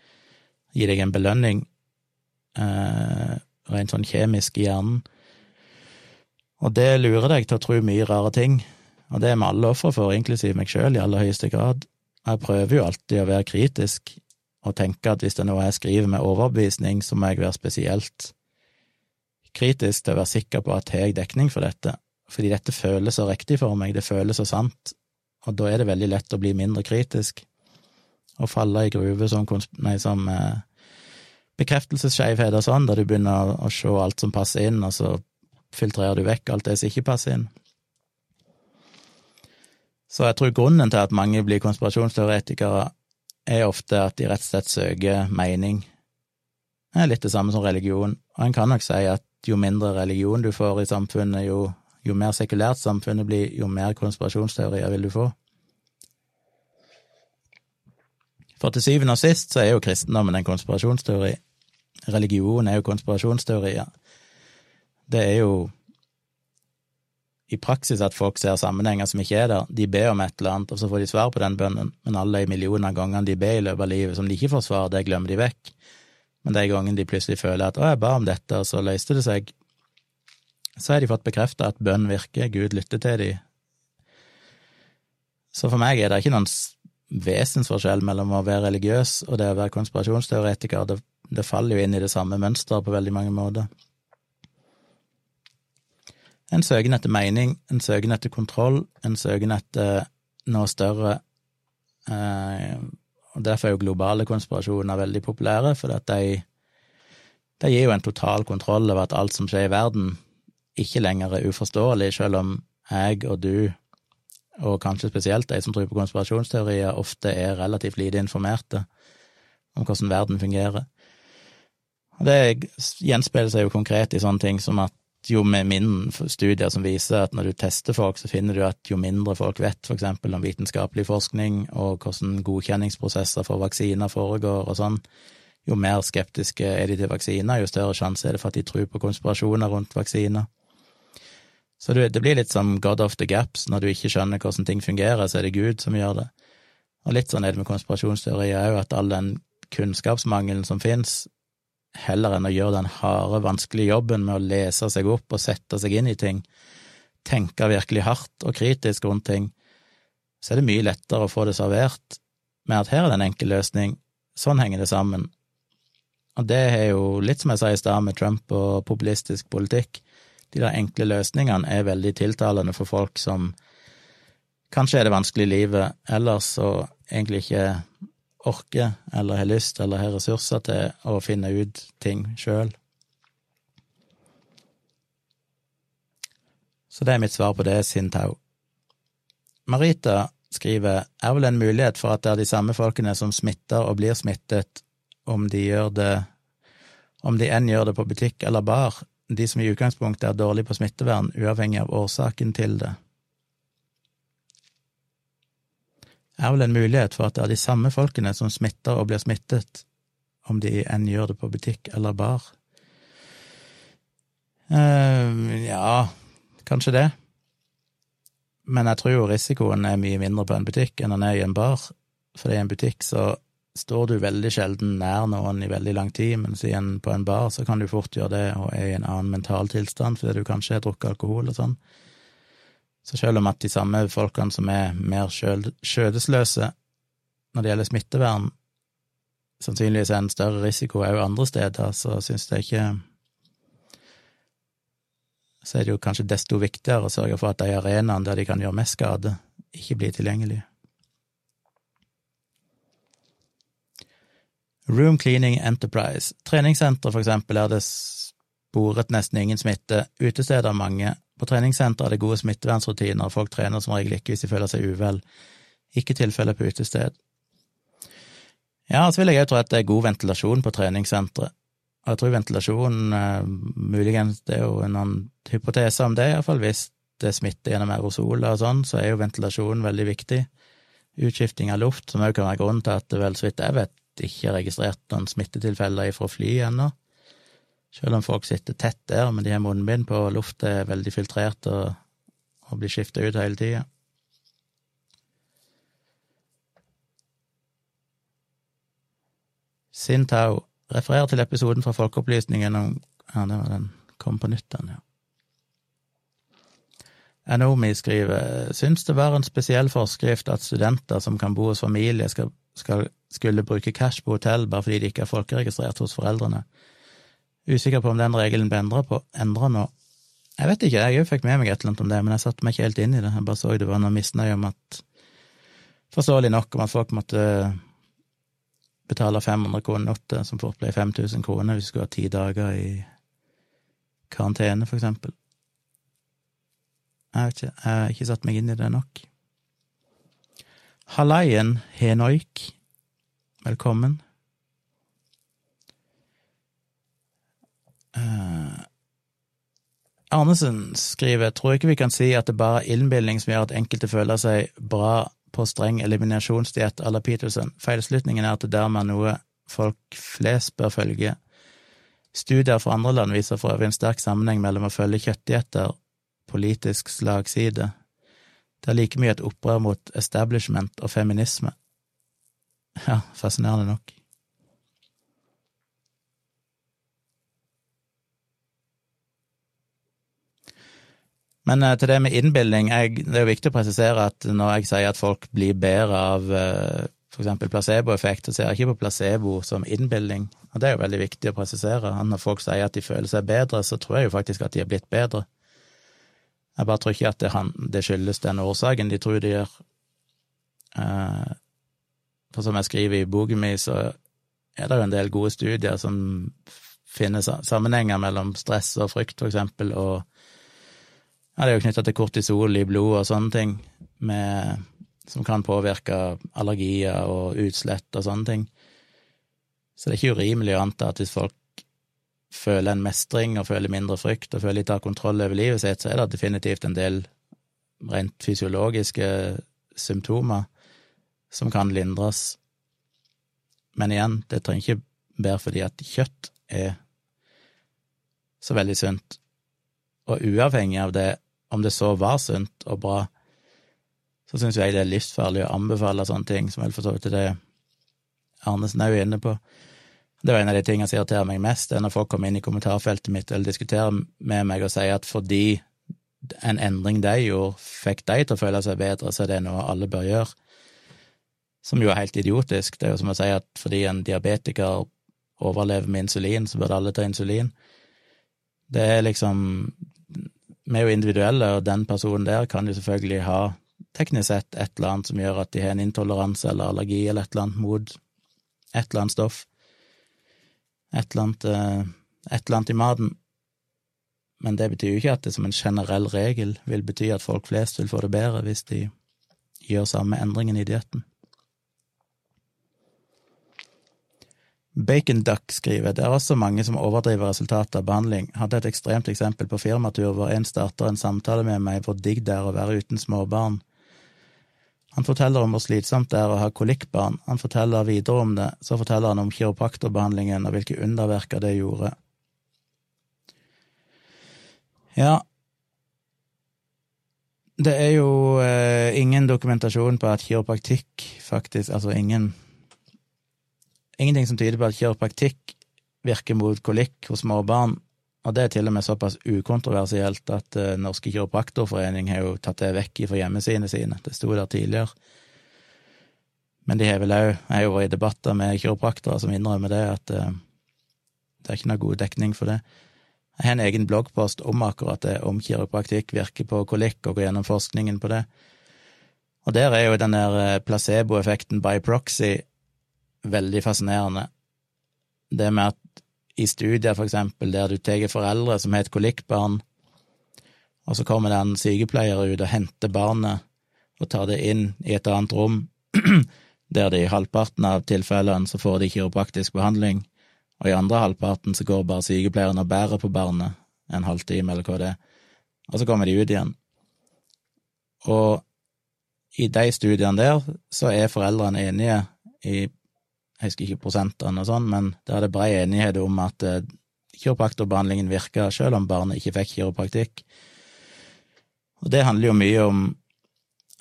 gi deg en belønning, eh, rent sånn kjemisk i hjernen, og det lurer deg til å tro mye rare ting, og det er vi alle ofre for, inklusiv meg sjøl, i aller høyeste grad. Jeg prøver jo alltid å være kritisk, og tenke at hvis det er noe jeg skriver med overbevisning, så må jeg være spesielt kritisk til å være sikker på at jeg har dekning for dette, fordi dette føles så riktig for meg, det føles så sant, og da er det veldig lett å bli mindre kritisk og falle i gruve som, nei, som eh, og sånn, der du begynner å se alt som passer inn, og så filtrerer du vekk alt det som ikke passer inn. Så jeg tror grunnen til at mange blir konspirasjonsteoretikere, er ofte at de rett og slett søker mening. Det er litt det samme som religion, og en kan nok si at jo mindre religion du får i samfunnet, jo, jo mer sekulært samfunnet blir, jo mer konspirasjonsteorier vil du få. For til syvende og sist så er jo kristendommen en konspirasjonsteori, religion er jo konspirasjonsteorier. Det er jo i praksis at folk ser sammenhenger som ikke er der. De ber om et eller annet, og så får de svar på den bønnen, men alle de millioner gangene de ber i løpet av livet som de ikke får svar, det glemmer de vekk. Men de gangene de plutselig føler at 'å, jeg ba om dette', og så løste det seg, så har de fått bekrefta at bønn virker, Gud lytter til dem. Så for meg er det ikke noen vesensforskjell mellom å være religiøs og det å være konspirasjonsteoretiker. Det, det faller jo inn i det samme mønsteret på veldig mange måter. En søken etter mening, en søken etter kontroll, en søken etter noe større. Eh, og Derfor er jo globale konspirasjoner veldig populære, for at de, de gir jo en total kontroll over at alt som skjer i verden, ikke lenger er uforståelig, selv om jeg og du, og kanskje spesielt de som tror på konspirasjonsteorier, ofte er relativt lite informerte om hvordan verden fungerer. Og det gjenspeiler seg jo konkret i sånne ting som at jo med min studier som viser at når du tester folk, så finner du at jo mindre folk vet eksempel om vitenskapelig forskning og hvordan godkjenningsprosesser for vaksiner foregår og sånn, jo mer skeptiske er de til vaksiner, jo større sjanse er det for at de tror på konspirasjoner rundt vaksiner. Så det blir litt som God of the Gaps, når du ikke skjønner hvordan ting fungerer, så er det Gud som gjør det. Og litt sånn er det med konspirasjonsteorier òg, at all den kunnskapsmangelen som fins, heller enn å gjøre den harde, vanskelige jobben med å lese seg opp og sette seg inn i ting, tenke virkelig hardt og kritisk rundt ting, så er det mye lettere å få det servert med at her er det en enkel løsning, sånn henger det sammen. Og det er jo litt som jeg sa i stad med Trump og populistisk politikk, de der enkle løsningene er veldig tiltalende for folk som kanskje er det vanskelig i livet ellers og egentlig ikke orker eller har lyst eller har ressurser til å finne ut ting sjøl. Så det er mitt svar på det, Sintau. Marita skriver er vel en mulighet for at det er de samme folkene som smitter og blir smittet, om de gjør det om de enn gjør det på butikk eller bar, de som i utgangspunktet er dårlige på smittevern, uavhengig av årsaken til det. Er vel en mulighet for at det er de samme folkene som smitter og blir smittet, om de enn gjør det på butikk eller bar. Uh, ja, kanskje det. Men jeg tror jo risikoen er mye mindre på en butikk enn den er i en bar, for i en butikk så står du veldig sjelden nær noen i veldig lang tid, mens en, på en bar så kan du fort gjøre det og er i en annen mental tilstand fordi du kanskje har drukket alkohol og sånn. Så selv om at de samme folkene som er mer skjødesløse når det gjelder smittevern, sannsynligvis er en større risiko òg andre steder, så syns jeg ikke Så er det jo kanskje desto viktigere å sørge for at de arenaene der de kan gjøre mest skade, ikke blir tilgjengelige. Room Cleaning Enterprise. Treningssenter, for eksempel, er det sporet nesten ingen smitte. Utesteder mange. På treningssenter er det gode smittevernrutiner, folk trener som regel ikke hvis de føler seg uvel. Ikke tilfeller på utested. Ja, så vil jeg òg tro at det er god ventilasjon på treningssenteret. Og jeg tror ventilasjon, eh, muligens det er jo noen hypoteser om det, iallfall hvis det smitter gjennom aerosoler og sånn, så er jo ventilasjon veldig viktig. Utskifting av luft, som òg kan være grunnen til at det vel, så vidt jeg vet, ikke er registrert noen smittetilfeller fra fly ennå. Selv om folk sitter tett der, men de har munnbind på, og lufta er veldig filtrert og, og blir skifta ut hele tida. Sintau refererer til episoden fra Folkeopplysningen om Ja, det var den kom på nytt, den, ja. Anomi skriver syns det var en spesiell forskrift at studenter som kan bo hos familie, skal, skal, skulle bruke cash på hotell bare fordi de ikke er folkeregistrert hos foreldrene. Usikker på om den regelen ble endra på endra nå. Jeg vet ikke, jeg fikk med meg et eller annet om det, men jeg satte meg ikke helt inn i det. Jeg bare så det var noe misnøye om at Forståelig nok om at folk måtte betale 500 kroner notte, som fort ble 5000 kroner hvis du skulle ha ti dager i karantene, for eksempel. Jeg vet ikke, jeg har ikke satt meg inn i det nok. Hallaien Henoik, velkommen. Uh, Arnesen skriver tror ikke vi kan si at det bare er innbilning som gjør at enkelte føler seg bra på streng eliminasjonsdiett à la Peterson. Feilslutningen er at det dermed er noe folk flest bør følge. Studier fra andre land viser for øvrig en sterk sammenheng mellom å følge kjøttdietter, politisk slagside. Det er like mye et opprør mot establishment og feminisme. Ja, fascinerende nok. Men eh, til det med innbilning, jeg, det er jo viktig å presisere at når jeg sier at folk blir bedre av f.eks. for eksempel placeboeffekt, så ser jeg ikke på placebo som innbilning, og det er jo veldig viktig å presisere. Når folk sier at de føler seg bedre, så tror jeg jo faktisk at de er blitt bedre. Jeg bare tror ikke at det, det skyldes den årsaken de tror de gjør. Eh, for som jeg skriver i boken min, så er det jo en del gode studier som finner sammenhenger mellom stress og frykt, for eksempel, og ja, det er jo knytta til kortisol i blodet og sånne ting, med, som kan påvirke allergier og utslett og sånne ting. Så det er ikke urimelig å anta at hvis folk føler en mestring og føler mindre frykt og føler litt av kontroll over livet sitt, så er det definitivt en del rent fysiologiske symptomer som kan lindres. Men igjen, det trenger ikke være fordi at kjøtt er så veldig sunt. Og uavhengig av det, om det så var sunt og bra, så syns jeg det er livsfarlig å anbefale sånne ting, som vel for så vidt er det Arnesen er jo inne på. Det var en av de tingene som irriterer meg mest, er når folk kommer inn i kommentarfeltet mitt eller diskuterer med meg og sier at fordi en endring de gjorde, fikk de til å føle seg bedre, så er det noe alle bør gjøre. Som jo er helt idiotisk. Det er jo som å si at fordi en diabetiker overlever med insulin, så bør alle ta insulin. Det er liksom vi er jo individuelle, og den personen der kan jo selvfølgelig ha teknisk sett et eller annet som gjør at de har en intoleranse eller allergi eller et eller annet mot et eller annet stoff. Et eller annet, eh, et eller annet i maten. Men det betyr jo ikke at det som en generell regel vil bety at folk flest vil få det bedre hvis de gjør samme endringen i dietten. Bacon Duck skriver det er også mange som overdriver resultatet av behandling. Hadde et ekstremt eksempel på firmatur hvor en starter en samtale med meg hvor digg det er å være uten småbarn. Han forteller om hvor slitsomt det er å ha kolikkbarn, han forteller videre om det, så forteller han om kiropraktorbehandlingen og hvilke underverker det gjorde. Ja, det er jo eh, ingen dokumentasjon på at kiropraktikk faktisk, altså ingen ingenting som tyder på at kiropraktikk virker mot kolikk hos små barn, og det er til og med såpass ukontroversielt at uh, Norske kiropraktorforening har jo tatt det vekk fra hjemmesidene sine. Det sto der tidligere. Men de har vel òg Jeg har jo vært i debatter med kiropraktere som innrømmer det, at uh, det er ikke noe god dekning for det. Jeg har en egen bloggpost om akkurat det, om kiropraktikk virker på kolikk, og går gjennom forskningen på det. Og der er jo den der eh, placeboeffekten by proxy veldig fascinerende. Det med at i studier, for eksempel, der du tar foreldre som har et kolikkbarn, og så kommer det en sykepleier ut og henter barnet og tar det inn i et annet rom, der det i halvparten av tilfellene så får de kiropraktisk behandling, og i andre halvparten så går bare sykepleieren og bærer på barnet en halvtime, eller hva det er, og så kommer de ut igjen. Og i de studiene der så er foreldrene enige i jeg husker ikke prosentene og sånn, men der er det bred enighet om at eh, kiropraktorbehandlingen virka selv om barnet ikke fikk kiropraktikk. Og det handler jo mye om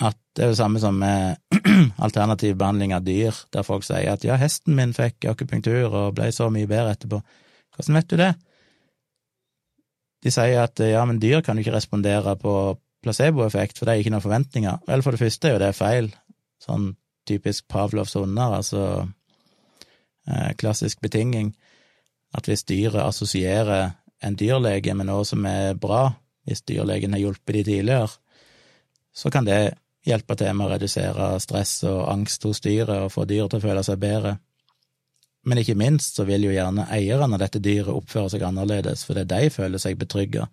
at det er det samme som med alternativ behandling av dyr, der folk sier at ja, hesten min fikk akupunktur og ble så mye bedre etterpå. Hvordan vet du det? De sier at ja, men dyr kan jo ikke respondere på placeboeffekt, for det er ikke noen forventninger. Vel, for det første er jo det feil, sånn typisk Pavlovs hunder, altså Eh, klassisk betinging, at hvis dyret assosierer en dyrlege med noe som er bra, hvis dyrlegen har hjulpet de tidligere, så kan det hjelpe til med å redusere stress og angst hos dyret og få dyret til å føle seg bedre. Men ikke minst så vil jo gjerne eierne av dette dyret oppføre seg annerledes, fordi de føler seg betrygga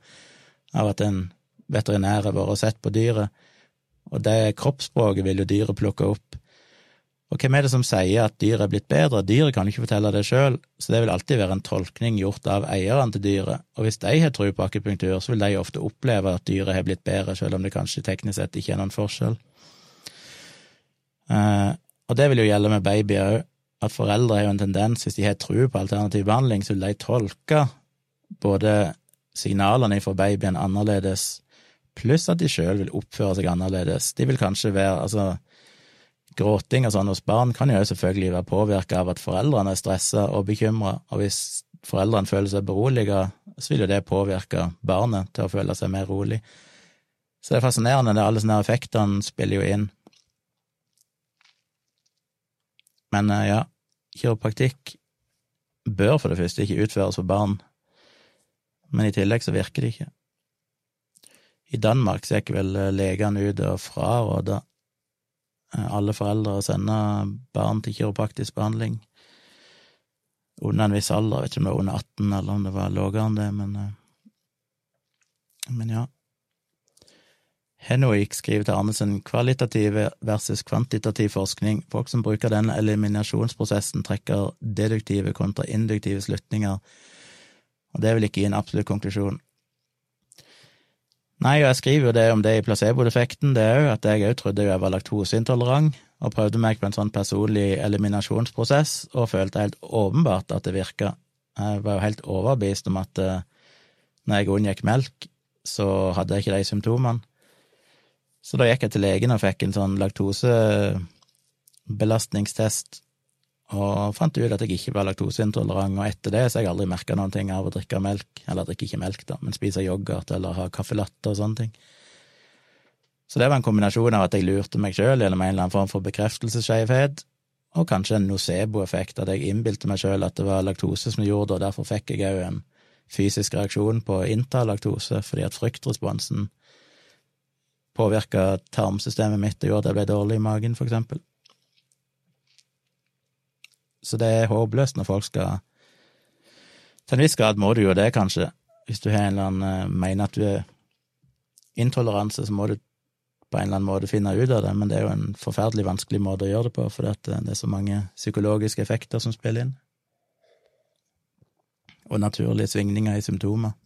av at en veterinær har vært sett på dyret, og det kroppsspråket vil jo dyret plukke opp. Og hvem er det som sier at dyret er blitt bedre? Dyret kan ikke fortelle det sjøl, så det vil alltid være en tolkning gjort av eierne til dyret, og hvis de har tro på akupunktur, så vil de ofte oppleve at dyret har blitt bedre, selv om det kanskje teknisk sett ikke er noen forskjell. Eh, og det vil jo gjelde med babyer òg. at foreldre har jo en tendens, hvis de har tro på alternativ behandling, så vil de tolke både signalene fra babyen annerledes, pluss at de sjøl vil oppføre seg annerledes. De vil kanskje være altså Gråting og sånn hos barn kan jo selvfølgelig være påvirka av at foreldrene er stressa og bekymra, og hvis foreldrene føler seg beroliga, så vil jo det påvirke barnet til å føle seg mer rolig. Så det er fascinerende, det alle sånne effektene spiller jo inn. Men eh, ja, kiropraktikk bør for det første ikke utføres for barn, men i tillegg så virker det ikke. I Danmark så gikk vel legene ut og fraråda alle foreldre å sende barn til kiropraktisk behandling under en viss alder. Jeg vet ikke om det var under 18, eller om det var lavere enn det, men, men ja. Henoik skriver til Arnesen kvalitativ versus kvantitativ forskning. Folk som bruker den eliminasjonsprosessen, trekker deduktive kontra induktive slutninger, og det vil ikke gi en absolutt konklusjon. Nei, og jeg skriver jo det om det i placeboeffekten, det jo at jeg òg trodde jeg var laktoseintolerant, og prøvde meg på en sånn personlig eliminasjonsprosess, og følte helt åpenbart at det virka. Jeg var jo helt overbevist om at eh, når jeg unngikk melk, så hadde jeg ikke de symptomene. Så da gikk jeg til legen og fikk en sånn laktosebelastningstest, og fant ut at jeg ikke var laktoseintolerant, og etter det så har jeg aldri merka noen ting av å drikke melk, eller drikke ikke melk, da, men spise yoghurt eller ha caffè og sånne ting. Så det var en kombinasjon av at jeg lurte meg sjøl gjennom en eller annen form for bekreftelsesskjevhet, og kanskje en nocebo-effekt, at jeg innbilte meg sjøl at det var laktose som gjorde det, og derfor fikk jeg òg en fysisk reaksjon på å innta laktose, fordi at fryktresponsen påvirka tarmsystemet mitt og gjorde at jeg ble dårlig i magen, for eksempel. Så det er håpløst når folk skal Til en viss grad må du jo det, kanskje. Hvis du har en eller annen eh, mener at du er intoleranse, så må du på en eller annen måte finne ut av det, men det er jo en forferdelig vanskelig måte å gjøre det på, fordi eh, det er så mange psykologiske effekter som spiller inn. Og naturlige svingninger i symptomer.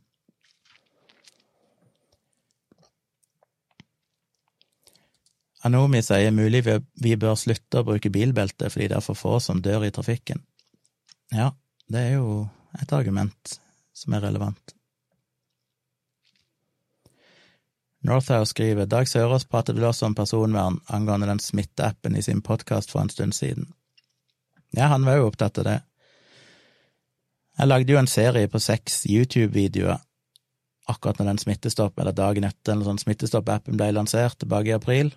Anomi sier mulig vi bør slutte å bruke bilbelte fordi det er for få som dør i trafikken. Ja, det er jo et argument som er relevant. Northhouse skriver Dag Sørås pratet vel også om personvern angående den smitteappen i sin podkast for en stund siden. Ja, han var jo opptatt av det. Jeg lagde jo en serie på seks YouTube-videoer akkurat når den Smittestopp, eller dagen etter eller sånn Smittestopp-appen ble lansert tilbake i april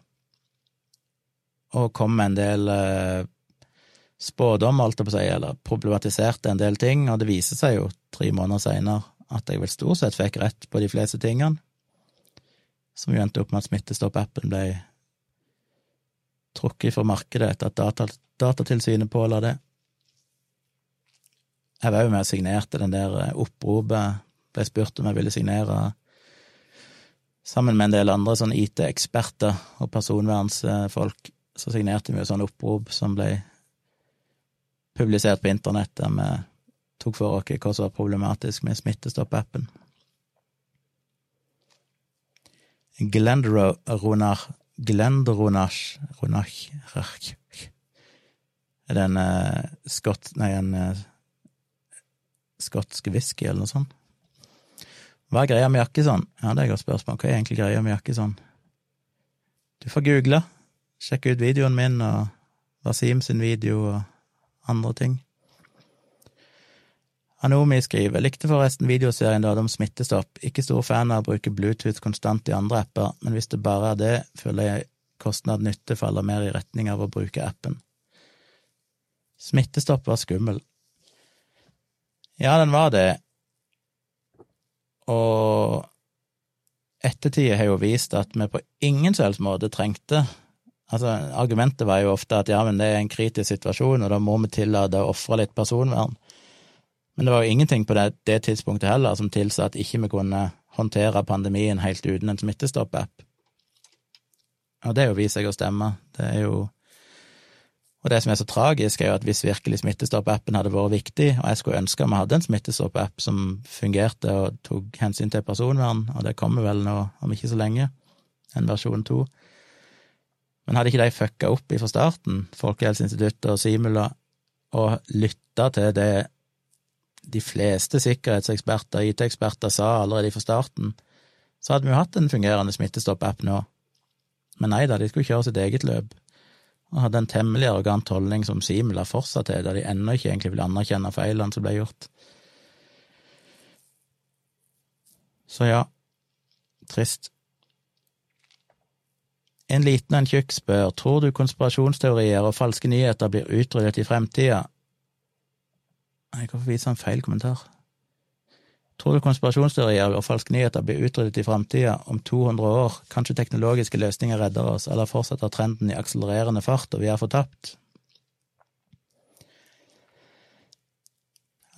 og kom med en del eh, spådommer, holdt jeg på å si, eller problematiserte en del ting, og det viser seg jo tre måneder seinere at jeg vel stort sett fikk rett på de fleste tingene, som jo endte opp med at Smittestopp-appen ble trukket fra markedet etter at data, Datatilsynet påla det. Jeg var jo med og signerte den der eh, oppropet, ble spurt om jeg ville signere sammen med en del andre sånn IT-eksperter og personvernsfolk så signerte vi jo sånn opprop som ble publisert på internett, der vi tok for oss hva som var problematisk med Smittestopp-appen. Glendronach Glendronach Ronach Er det en uh, skott... Nei, en uh, skotsk whisky, eller noe sånt? Hva er greia med Jakkesson? Ja, det er et godt spørsmål. Hva er egentlig greia med Jakkesson? Du får google. Sjekk ut videoen min og Wasim sin video og andre ting. Anomi skriver likte forresten videoserien du hadde om smittestopp. Ikke stor fan av å bruke Bluetooth konstant i andre apper, men hvis det bare er det, føler jeg kostnad-nytte faller mer i retning av å bruke appen. Smittestopp var skummel. Ja, den var det, og ettertid har jo vist at vi på ingen som helst måte trengte Altså, argumentet var jo ofte at ja, men det er en kritisk situasjon, og da må vi tillate å ofre litt personvern. Men det var jo ingenting på det, det tidspunktet heller som tilsa at ikke vi kunne håndtere pandemien helt uten en smittestopp-app. Og det er jo vist seg å stemme. Det er jo Og det som er så tragisk, er jo at hvis virkelig Smittestopp-appen hadde vært viktig, og jeg skulle ønske vi hadde en Smittestopp-app som fungerte og tok hensyn til personvern, og det kommer vel nå om ikke så lenge, en versjon to, men hadde ikke de fucka opp fra starten, Folkehelseinstituttet og Simula, og lytta til det de fleste sikkerhetseksperter, IT-eksperter, sa allerede fra starten, så hadde vi jo hatt en fungerende smittestopp-app nå. Men nei da, de skulle kjøre sitt eget løp, og hadde en temmelig arrogant holdning som Simula fortsatt til, der de ennå ikke egentlig vil anerkjenne feilene som ble gjort. Så ja, trist. En liten og en tjukk spør, tror du konspirasjonsteorier og falske nyheter blir utryddet i fremtida? Nei, hvorfor viser han feil kommentar? Tror du konspirasjonsteorier og falske nyheter blir utryddet i fremtida, om 200 år? Kanskje teknologiske løsninger redder oss, eller fortsetter trenden i akselererende fart, og vi er fortapt?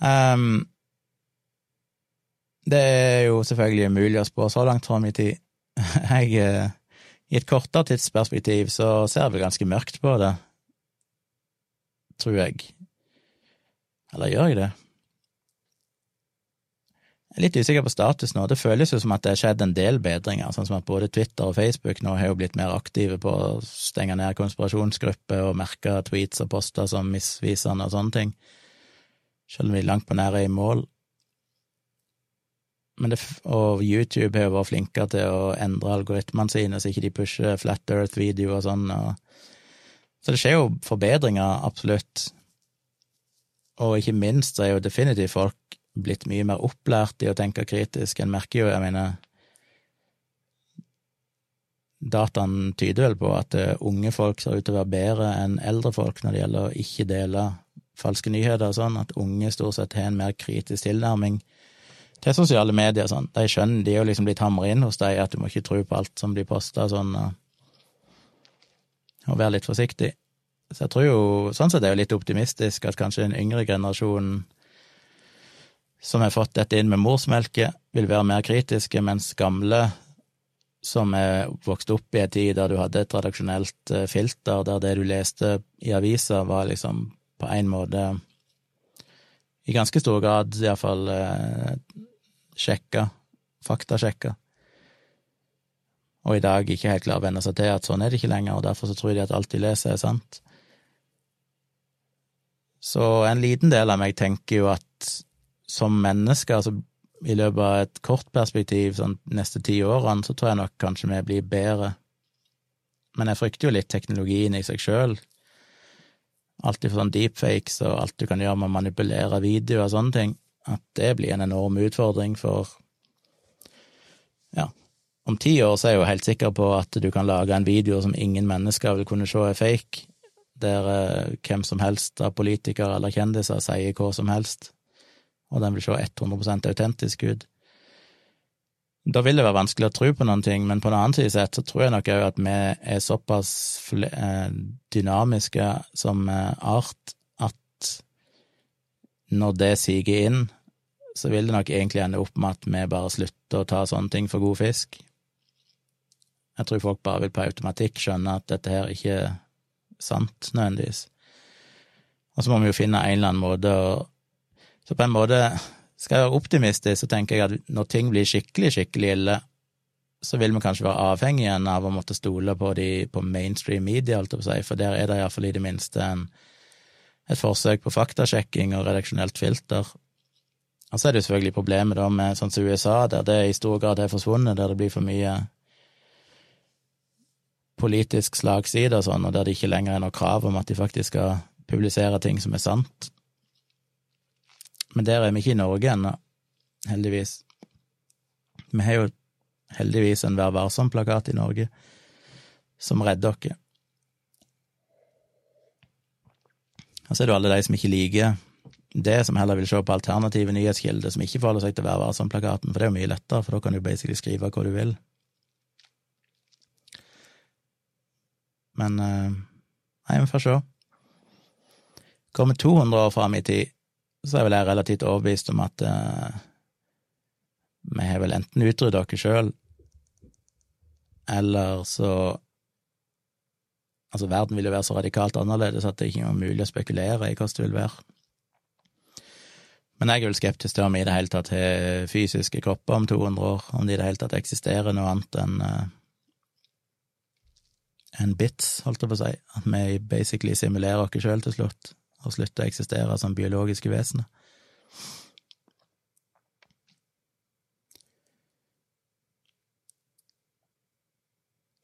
Um, det er jo selvfølgelig umulig å spå så langt fram i tid. Jeg, eh, I et kortere tidsperspektiv så ser vi ganske mørkt på det, tror jeg. Eller gjør jeg det? Jeg er litt usikker på status nå. Det føles jo som at det har skjedd en del bedringer, sånn som at både Twitter og Facebook nå har jo blitt mer aktive på å stenge ned konspirasjonsgrupper og merke tweets og poster som misvisende og sånne ting, selv om vi langt på nær er i mål. Det, og YouTube har vært flinkere til å endre algoritmene sine, så ikke de pusher Flat Earth-video og sånn. Og, så det skjer jo forbedringer, absolutt. Og ikke minst er jo definitivt folk blitt mye mer opplært i å tenke kritisk. En merker jo, jeg mener Dataen tyder vel på at eh, unge folk ser ut til å være bedre enn eldre folk når det gjelder å ikke dele falske nyheter og sånn, at unge stort sett har en mer kritisk tilnærming til sosiale medier sånn. De skjønner, de er jo liksom blitt hamra inn hos deg at du må ikke tro på alt som blir posta sånn, og være litt forsiktig. Så jeg tror jo, sånn sett er det jo litt optimistisk at kanskje en yngre generasjon som har fått dette inn med morsmelke, vil være mer kritiske, mens gamle som er vokst opp i en tid der du hadde et tradisjonelt eh, filter, der det du leste i avisa, var liksom på en måte i ganske stor grad iallfall eh, sjekka, faktasjekka, og i dag ikke helt klarer å venne seg til at sånn er det ikke lenger, og derfor så tror de at alt de leser, er sant. Så en liten del av meg tenker jo at som menneske, altså i løpet av et kort perspektiv, sånn neste ti årene, så tror jeg nok kanskje vi blir bedre. Men jeg frykter jo litt teknologien i seg sjøl. Alt fra sånn deepfakes og alt du kan gjøre med å manipulere videoer og sånne ting, at det blir en enorm utfordring for Ja, om ti år så er jeg jo helt sikker på at du kan lage en video som ingen mennesker vil kunne se er fake, der eh, hvem som helst av politikere eller kjendiser sier hva som helst og den vil se 100% autentisk ut. Da vil det være vanskelig å tro på noen ting, men på den annen side sett så tror jeg nok òg at vi er såpass eh, dynamiske som eh, art at når det siger inn, så vil det nok egentlig ende opp med at vi bare slutter å ta sånne ting for god fisk. Jeg tror folk bare vil på automatikk skjønne at dette her ikke er sant, nødvendigvis. Og så må vi jo finne en eller annen måte å så på en måte, skal jeg være optimistisk, så tenker jeg at når ting blir skikkelig, skikkelig ille, så vil vi kanskje være avhengig igjen av å måtte stole på de på mainstream media, alt å si, for der er det iallfall i det minste en, et forsøk på faktasjekking og redaksjonelt filter. Og så er det jo selvfølgelig problemet da med sånn som USA, der det i stor grad er forsvunnet, der det blir for mye politisk slagside og sånn, og der det ikke lenger er noe krav om at de faktisk skal publisere ting som er sant. Men der er vi ikke i Norge ennå, heldigvis. Vi har jo heldigvis en Vær varsom-plakat i Norge som redder oss. Og så er det jo alle de som ikke liker det, som heller vil se på alternative nyhetskilder, som ikke forholder seg til Vær varsom-plakaten, for det er jo mye lettere, for da kan du basically skrive hva du vil. Men eh, Nei, vi får se. Kommer 200 år fram i tid, så er vel jeg relativt overbevist om at uh, vi har vel enten utrydda oss sjøl, eller så Altså, verden vil jo være så radikalt annerledes at det ikke er mulig å spekulere i hvordan det vil være. Men jeg er vel skeptisk til om i det hele tatt har fysiske kropper om 200 år, om de i det hele tatt eksisterer noe annet enn uh, enn bits, holdt jeg på å si, at vi basically simulerer oss sjøl til slutt og slutter å eksistere som biologiske vesener.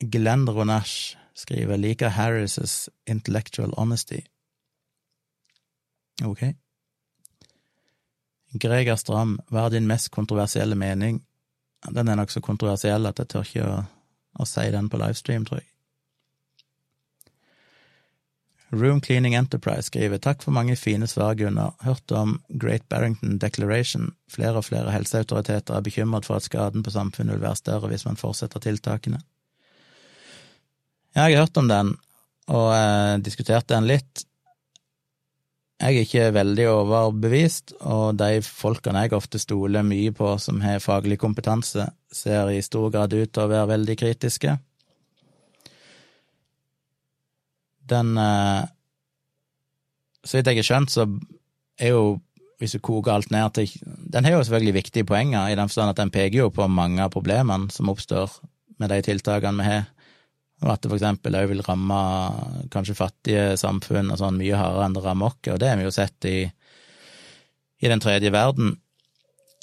Glenn Ronash skriver liker Harris' intellectual honesty. Ok. Greger Stram, hva er din mest kontroversielle mening? Den er nokså kontroversiell at jeg tør ikke å, å si den på livestream, tror jeg. Room Cleaning Enterprise skriver takk for mange fine svar, Gunnar. Hørt om Great Barrington Declaration. Flere og flere helseautoriteter er bekymret for at skaden på samfunnet vil være større hvis man fortsetter tiltakene. Jeg har hørt om den, og eh, diskuterte den litt. Jeg er ikke veldig overbevist, og de folkene jeg ofte stoler mye på som har faglig kompetanse, ser i stor grad ut til å være veldig kritiske. Den eh, Så vidt jeg har skjønt, så er jo, hvis du koker alt ned til Den har jo selvfølgelig viktige poenger, i den forstand at den peker jo på mange av problemene som oppstår med de tiltakene vi har og at det for eksempel òg vil ramme kanskje fattige samfunn og sånn mye hardere enn det rammer oss, og det har vi jo sett i, i den tredje verden,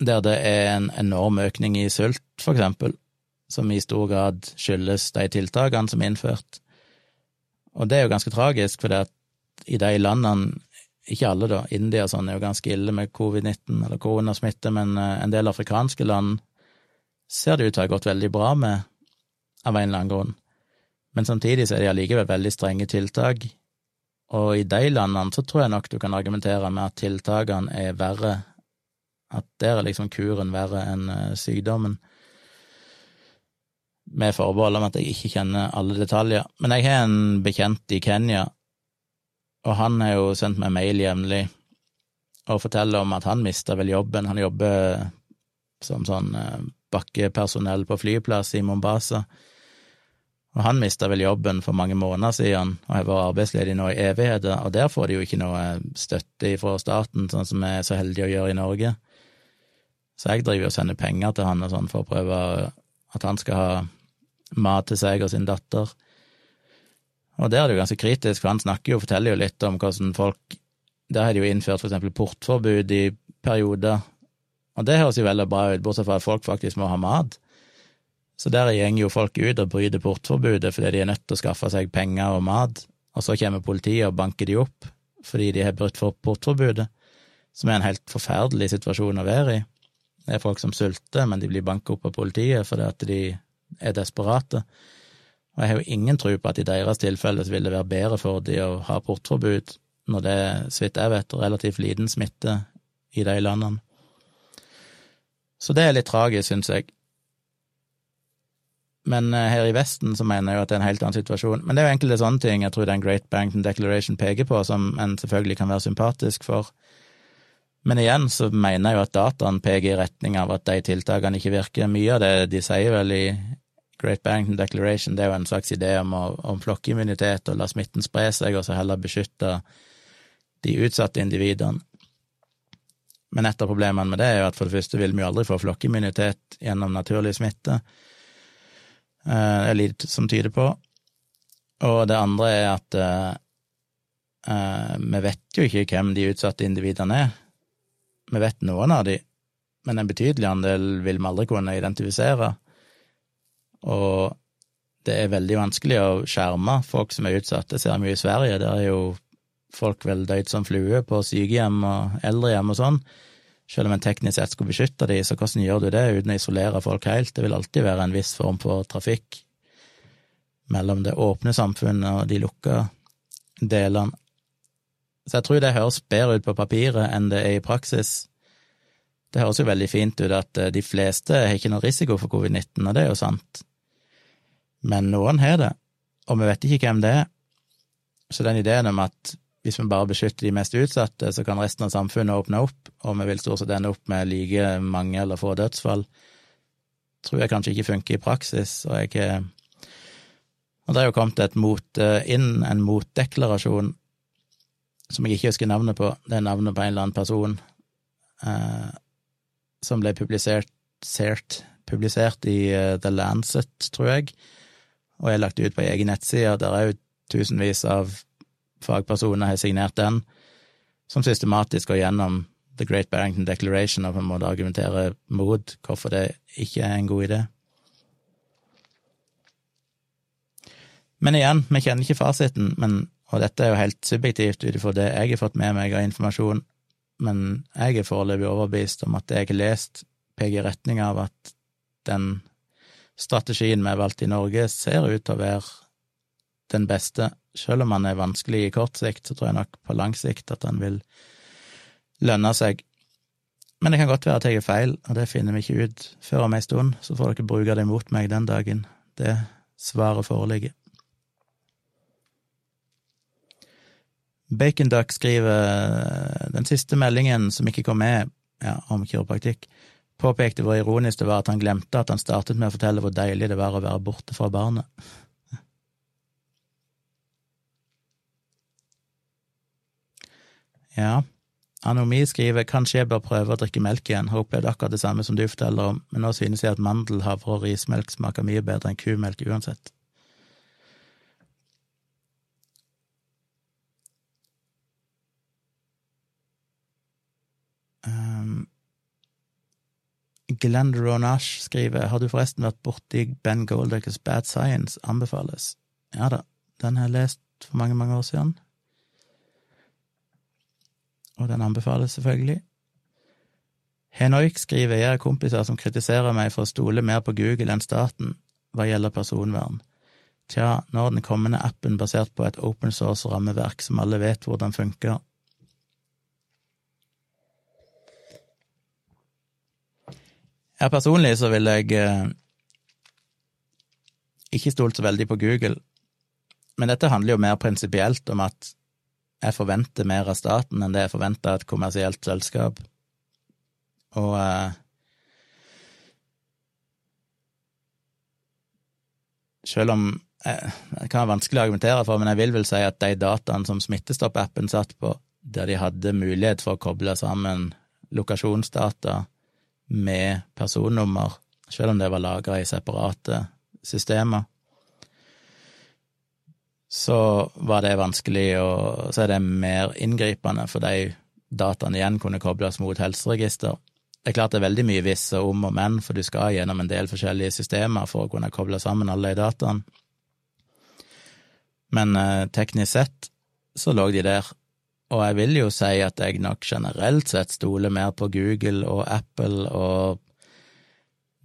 der det er en enorm økning i sult, for eksempel, som i stor grad skyldes de tiltakene som er innført. Og det er jo ganske tragisk, for i de landene, ikke alle da, India og sånn er jo ganske ille med covid-19 eller koronasmitte, men eh, en del afrikanske land ser det ut til å ha gått veldig bra med, av en eller annen grunn. Men samtidig så er det allikevel veldig strenge tiltak, og i de landene så tror jeg nok du kan argumentere med at tiltakene er verre, at der er liksom kuren verre enn eh, sykdommen, med forbehold om at jeg ikke kjenner alle detaljer. Men jeg har en bekjent i Kenya, og han har jo sendt meg mail jevnlig og forteller om at han mista vel jobben, han jobber som sånn eh, bakkepersonell på flyplass i Mombasa og han mista vel jobben for mange måneder siden og har vært arbeidsledig nå i evigheter, og der får de jo ikke noe støtte fra staten, sånn som vi er så heldige å gjøre i Norge. Så jeg driver og sender penger til han og sånn for å prøve at han skal ha mat til seg og sin datter. Og der er det jo ganske kritisk, for han snakker jo og forteller jo litt om hvordan folk Der har de jo innført for eksempel portforbud i perioder, og det høres jo veldig bra ut, bortsett fra at folk faktisk må ha mat. Så der går jo folk ut og bryter portforbudet fordi de er nødt til å skaffe seg penger og mat, og så kommer politiet og banker de opp fordi de har brutt portforbudet, som er en helt forferdelig situasjon å være i. Det er folk som sulter, men de blir banket opp av politiet fordi at de er desperate. Og jeg har jo ingen tro på at i deres tilfelle så vil det være bedre for de å ha portforbud, når det, så vidt jeg vet, relativt liten smitte i de landene. Så det er litt tragisk, syns jeg. Men eh, her i Vesten så mener jeg jo at det er en helt annen situasjon. Men det er jo enkelte sånne ting jeg tror den Great Barrington Declaration peker på, som en selvfølgelig kan være sympatisk for. Men igjen så mener jeg jo at dataen peker i retning av at de tiltakene ikke virker. Mye av det de sier vel i Great Barrington Declaration, det er jo en slags idé om, om flokkimmunitet og la smitten spre seg, og så heller beskytte de utsatte individene. Men et av problemene med det er jo at for det første vil vi jo aldri få flokkimmunitet gjennom naturlig smitte. Det eh, er litt som tyder på. Og det andre er at uh, vi vet jo ikke hvem de utsatte individene er. Vi vet noen av de, men en betydelig andel vil vi aldri kunne identifisere. Og det er veldig vanskelig å skjerme folk som er utsatt. Det ser vi jo i Sverige, der er jo folk vel døyd som flue på sykehjem og eldrehjem og sånn. Selv om en teknisk sett skulle beskytte de, så hvordan gjør du det uten å isolere folk helt? Det vil alltid være en viss form for trafikk mellom det åpne samfunnet og de lukka delene. Så jeg tror det høres bedre ut på papiret enn det er i praksis. Det høres jo veldig fint ut at eh, de fleste har ikke noen risiko for covid-19, og det er jo sant. Men noen har det, og vi vet ikke hvem det er. Så den ideen om at hvis vi bare beskytter de mest utsatte, så kan resten av samfunnet åpne opp, og vi vil stort sett ende opp med like mange eller få dødsfall, tror jeg kanskje ikke funker i praksis, og jeg Og det er jo kommet et mot, eh, inn en motdeklarasjon som jeg ikke husker navnet på, det er navnet på en eller annen person, eh, som ble publisert, sert, publisert i uh, The Lancet, tror jeg, og er lagt ut på egen nettside. Der er jo tusenvis av fagpersoner har signert den. som systematisk går gjennom The Great Barrington Declaration og på en måte argumenterer mot hvorfor det ikke er en god idé. Men igjen, vi kjenner ikke fasiten, men, og dette er jo helt subjektivt ut ifra det jeg har fått med meg av informasjon, men jeg er foreløpig overbevist om at jeg har lest, peker i retning av at den strategien vi har valgt i Norge, ser ut til å være den beste. Selv om han er vanskelig i kort sikt, så tror jeg nok på lang sikt at han vil lønne seg. Men det kan godt være at jeg er feil, og det finner vi ikke ut før om ei stund, så får dere bruke det mot meg den dagen det svaret foreligger. Baconduck skriver den siste meldingen som ikke kom med ja, om kiropraktikk, påpekte hvor ironisk det var at han glemte at han startet med å fortelle hvor deilig det var å være borte fra barnet. Ja, Anomi skriver kanskje jeg bør prøve å drikke melk igjen, har opplevd akkurat det samme som du forteller om, men nå synes jeg at mandel, havre og rismelk smaker mye bedre enn kumelk uansett. Um, Glenn Ronash skriver Har du forresten vært borti Ben Goldeckers Bad Science? Anbefales. Ja da, den har jeg lest for mange, mange år siden. Og den anbefales selvfølgelig. Henoik skriver jeg har kompiser som kritiserer meg for å stole mer på Google enn staten hva gjelder personvern. Tja, når den kommende appen basert på et open source rammeverk som alle vet hvordan funker, Ja, personlig så vil jeg eh, ikke stolt så veldig på Google, men dette handler jo mer prinsipielt om at jeg forventer mer av staten enn det jeg forventer av et kommersielt selskap. Og eh, selv om eh, Det kan være vanskelig å argumentere for, men jeg vil vel si at de dataene som Smittestopp-appen satt på, der de hadde mulighet for å koble sammen lokasjonsdata med personnummer, selv om det var lagra i separate systemer, så var det vanskelig, og så er det mer inngripende, for de dataene igjen kunne kobles mot helseregister. Det er klart det er veldig mye hvis og om og men, for du skal gjennom en del forskjellige systemer for å kunne koble sammen alle de dataene. Men eh, teknisk sett så lå de der, og jeg vil jo si at jeg nok generelt sett stoler mer på Google og Apple og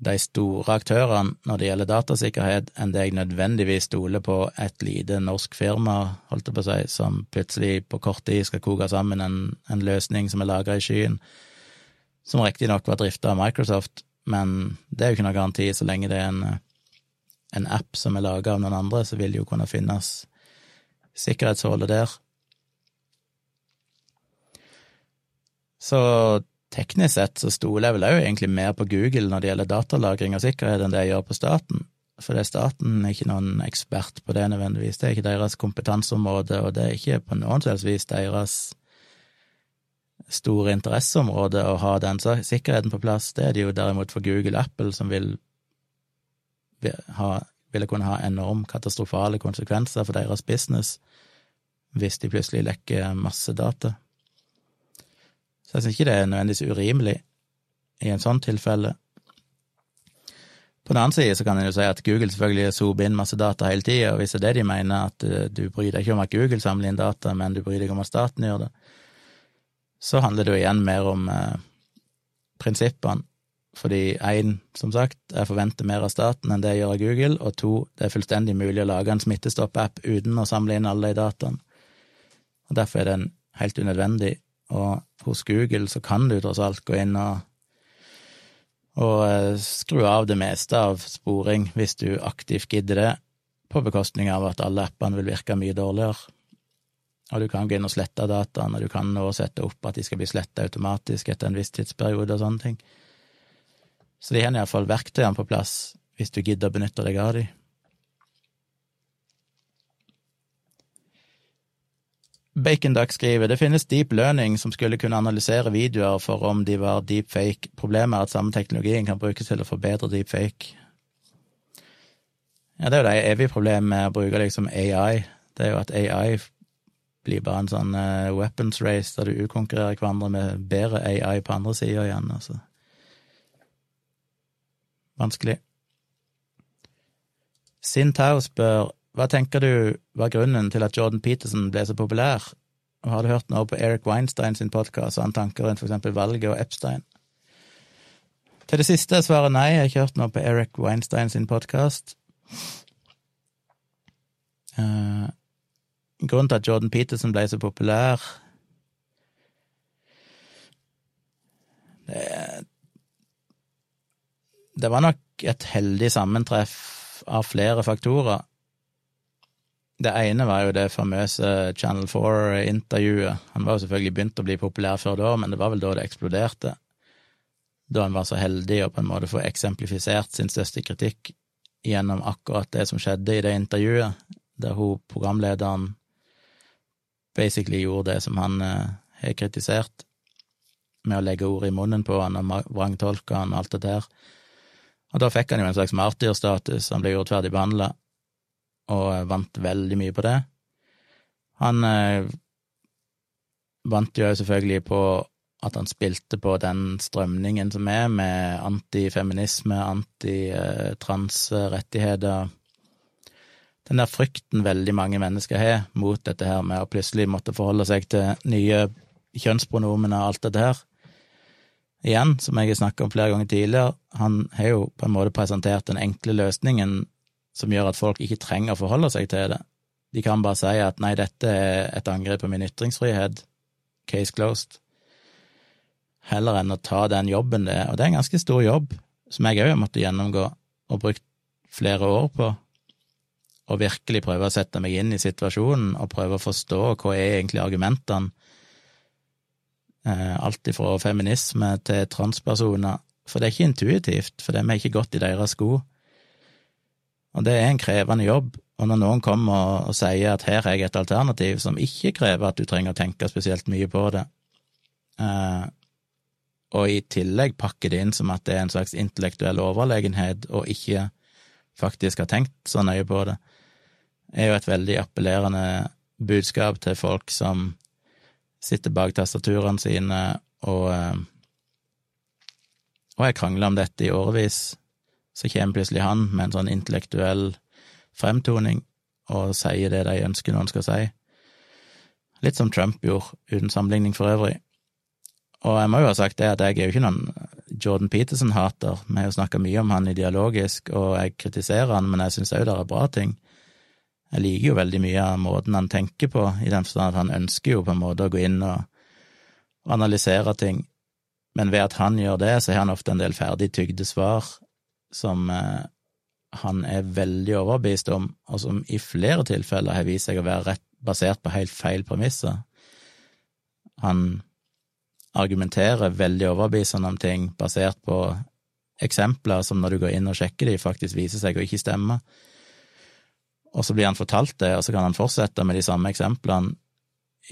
de store aktørene når det gjelder datasikkerhet, enn det jeg nødvendigvis stoler på et lite norsk firma, holdt jeg på å si, som plutselig på kort tid skal koke sammen en, en løsning som er lagra i skyen, som riktignok var drifta av Microsoft, men det er jo ikke noe garanti så lenge det er en, en app som er laga av noen andre, så vil det jo kunne finnes sikkerhetshullet der. Så teknisk sett så stoler jeg vel òg egentlig mer på Google når det gjelder datalagring og sikkerhet, enn det jeg gjør på staten. For det er staten ikke noen ekspert på det nødvendigvis, det er ikke deres kompetanseområde, og det er ikke på noen som vis deres store interesseområde å ha den sikkerheten på plass. Det er det jo derimot for Google og Apple, som vil ha, ville kunne ha enormt katastrofale konsekvenser for deres business hvis de plutselig lekker masse data. Så jeg syns ikke det er nødvendigvis urimelig i en sånn tilfelle. På den annen side så kan en jo si at Google selvfølgelig zoomer inn masse data hele tida, og hvis det er det de mener, at eh, du bryr deg ikke om at Google samler inn data, men du bryr deg om at staten gjør det, så handler det jo igjen mer om eh, prinsippene. Fordi én, som sagt, jeg forventer mer av staten enn det jeg gjør av Google, og to, det er fullstendig mulig å lage en smittestopp-app uten å samle inn alle de dataene. Og derfor er den helt unødvendig og hos Google så kan du tross alt gå inn og, og eh, skru av det meste av sporing hvis du aktivt gidder det, på bekostning av at alle appene vil virke mye dårligere. Og du kan gå inn og slette dataene, og du kan nå sette opp at de skal bli sletta automatisk etter en viss tidsperiode og sånne ting. Så de har iallfall verktøyene på plass hvis du gidder å benytte deg av dem. Baconduck skriver det finnes deep learning som skulle kunne analysere videoer for om de var deepfake. Problemet er at samme teknologien kan brukes til å forbedre deepfake. Ja, det er jo det evige problemet med å bruke liksom AI. Det er jo at AI blir bare en sånn uh, weapons race der du utkonkurrerer hverandre med bedre AI på andre sida igjen, altså. Vanskelig. Sintau spør hva tenker du var grunnen til at Jordan Peterson ble så populær, og du hørt noe på Eric Weinstein sin podkast og han tanker rundt for eksempel valget og Epstein? Til det siste er svaret nei, jeg har ikke hørt noe på Eric Weinstein sin podkast. Uh, grunnen til at Jordan Peterson ble så populær det, det var nok et heldig sammentreff av flere faktorer. Det ene var jo det famøse Channel 4-intervjuet. Han var jo selvfølgelig begynt å bli populær før da, men det var vel da det eksploderte. Da han var så heldig å på en måte få eksemplifisert sin største kritikk gjennom akkurat det som skjedde i det intervjuet, der hun, programlederen, basically gjorde det som han eh, har kritisert, med å legge ord i munnen på han og vrangtolke han og alt det der. Og da fikk han jo en slags martyrstatus, han ble urettferdig behandla, og vant veldig mye på det. Han eh, vant jo selvfølgelig på at han spilte på den strømningen som er, med antifeminisme, antitransrettigheter Den der frykten veldig mange mennesker har mot dette her med å plutselig måtte forholde seg til nye kjønnspronomener og alt dette her igjen, som jeg har snakket om flere ganger tidligere, han har jo på en måte presentert den enkle løsningen som gjør at folk ikke trenger å forholde seg til det. De kan bare si at nei, dette er et angrep på min ytringsfrihet, case closed, heller enn å ta den jobben det er, og det er en ganske stor jobb, som jeg òg har måttet gjennomgå og brukt flere år på, og virkelig prøve å sette meg inn i situasjonen og prøve å forstå hva er egentlig argumentene. Eh, alt ifra feminisme til transpersoner, for det er ikke intuitivt, for vi er ikke gått i deres sko. Og det er en krevende jobb, og når noen kommer og, sier at her har jeg et alternativ som ikke krever at du trenger å tenke spesielt mye på det, eh, og i tillegg pakker det inn som at det er en slags intellektuell overlegenhet, og ikke faktisk har tenkt så nøye på det, er jo et veldig appellerende budskap til folk som sitter bak tastaturene sine og eh, og jeg krangler om dette i årevis, så kommer plutselig han med en sånn intellektuell fremtoning og sier det de ønsker noen skal si. Litt som Trump gjorde, uten sammenligning for øvrig. Og jeg må jo ha sagt det at jeg er jo ikke noen Jordan Peterson-hater, vi har jo snakka mye om han ideologisk, og jeg kritiserer han, men jeg syns òg det er bra ting. Jeg liker jo veldig mye av måten han tenker på, i den forstand at han ønsker jo på en måte å gå inn og, analysere ting, men ved at han gjør det, så har han ofte en del ferdig tygde svar som eh, han er veldig overbevist om, og som i flere tilfeller har vist seg å være rett basert på helt feil premisser. Han argumenterer veldig overbevisende om ting basert på eksempler som når du går inn og sjekker de, faktisk viser seg å ikke stemme og så blir han fortalt det, og så kan han fortsette med de samme eksemplene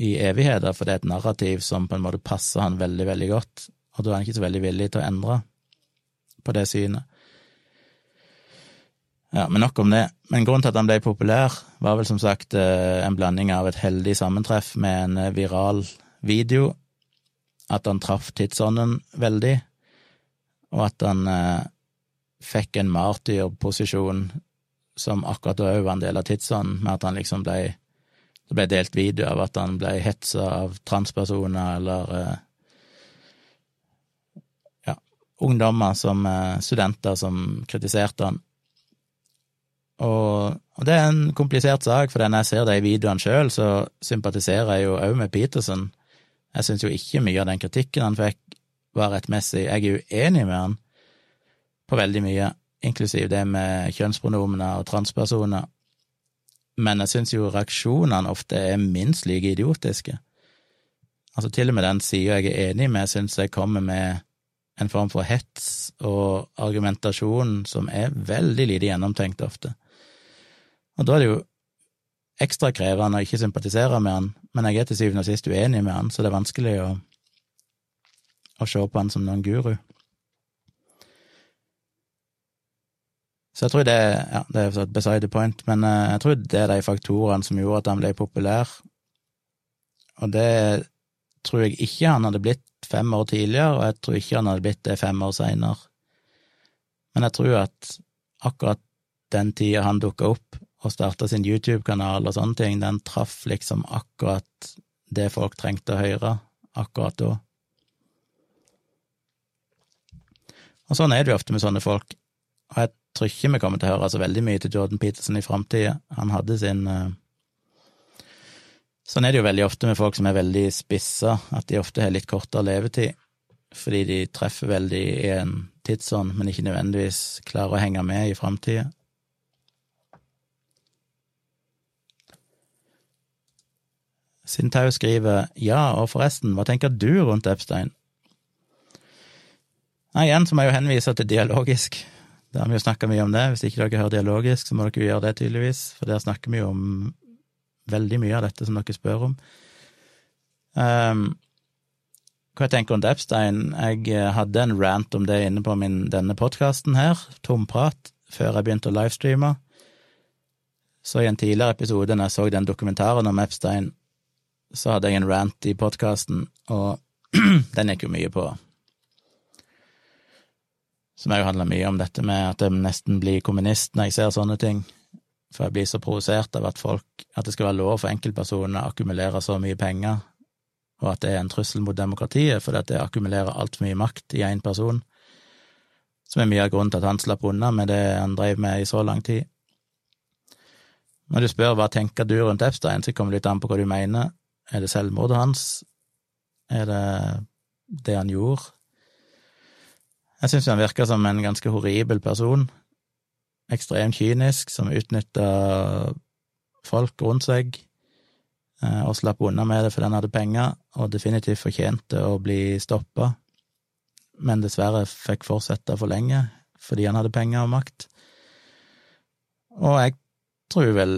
i evigheter, for det er et narrativ som på en måte passer han veldig, veldig godt, og da er han ikke så veldig villig til å endre på det synet. Ja, men nok om det. Men grunnen til at han ble populær, var vel som sagt eh, en blanding av et heldig sammentreff med en eh, viral video, at han traff tidsånden veldig, og at han eh, fikk en martyrposisjon som akkurat da òg var en del av tidsånden, med at han liksom ble Det ble delt video av at han ble hetsa av transpersoner eller ja, ungdommer som studenter som kritiserte han. Og, og, det er en komplisert sak, for når jeg ser de videoene sjøl, så sympatiserer jeg jo òg med Peterson. Jeg syns jo ikke mye av den kritikken han fikk, var rettmessig. Jeg er uenig med han på veldig mye, inklusiv det med kjønnspronomener og transpersoner, men jeg syns jo reaksjonene ofte er minst like idiotiske. Altså, til og med den sida jeg er enig med, syns jeg kommer med en form for hets og argumentasjon som er veldig lite gjennomtenkt ofte. Og da er det jo ekstra krevende å ikke sympatisere med han, men jeg er til syvende og sist uenig med han, så det er vanskelig å, å se på han som noen guru. Så jeg tror det, ja, det er beside the point, men eh, jeg tror det er de faktorene som gjorde at han ble populær. Og det tror jeg ikke han hadde blitt fem år tidligere, og jeg tror ikke han hadde blitt det fem år seinere. Men jeg tror at akkurat den tida han dukka opp og starta sin YouTube-kanal og sånne ting, den traff liksom akkurat det folk trengte å høre akkurat da. Og sånn er det jo ofte med sånne folk. Og jeg tror ikke vi kommer til å høre så veldig mye til Jordan Peterson i framtida. Han hadde sin uh... Sånn er det jo veldig ofte med folk som er veldig spissa, at de ofte har litt kortere levetid, fordi de treffer veldig i en tidsånd, men ikke nødvendigvis klarer å henge med i framtida. Sintau skriver ja, og forresten, hva tenker du rundt Epstein? Nei, igjen så må jeg jo henvise til dialogisk. Da har vi jo snakka mye om det. Hvis ikke dere hører dialogisk, så må dere jo gjøre det, tydeligvis, for der snakker vi jo om veldig mye av dette som dere spør om. Um, hva jeg tenker om Epstein? Jeg eh, hadde en rant om det inne på min, denne podkasten her, Tomprat, før jeg begynte å livestreame. Så i en tidligere episode, når jeg så den dokumentaren om Epstein, så hadde jeg en rant i podkasten, og den gikk jo mye på som òg handler mye om dette med at jeg nesten blir kommunist når jeg ser sånne ting. For jeg blir så provosert av at folk At det skal være lov for enkeltpersoner å akkumulere så mye penger, og at det er en trussel mot demokratiet, fordi at det akkumulerer altfor mye makt i én person, som er mye av grunnen til at han slapp unna med det han drev med i så lang tid. Når du spør hva tenker du rundt Epstein, så kommer det litt an på hva du mener. Er det selvmordet hans? Er det det han gjorde? Jeg syns han virka som en ganske horribel person. Ekstremt kynisk, som utnytta folk rundt seg, eh, og slapp unna med det fordi han hadde penger, og definitivt fortjente å bli stoppa, men dessverre fikk fortsette for lenge fordi han hadde penger og makt. Og jeg tror vel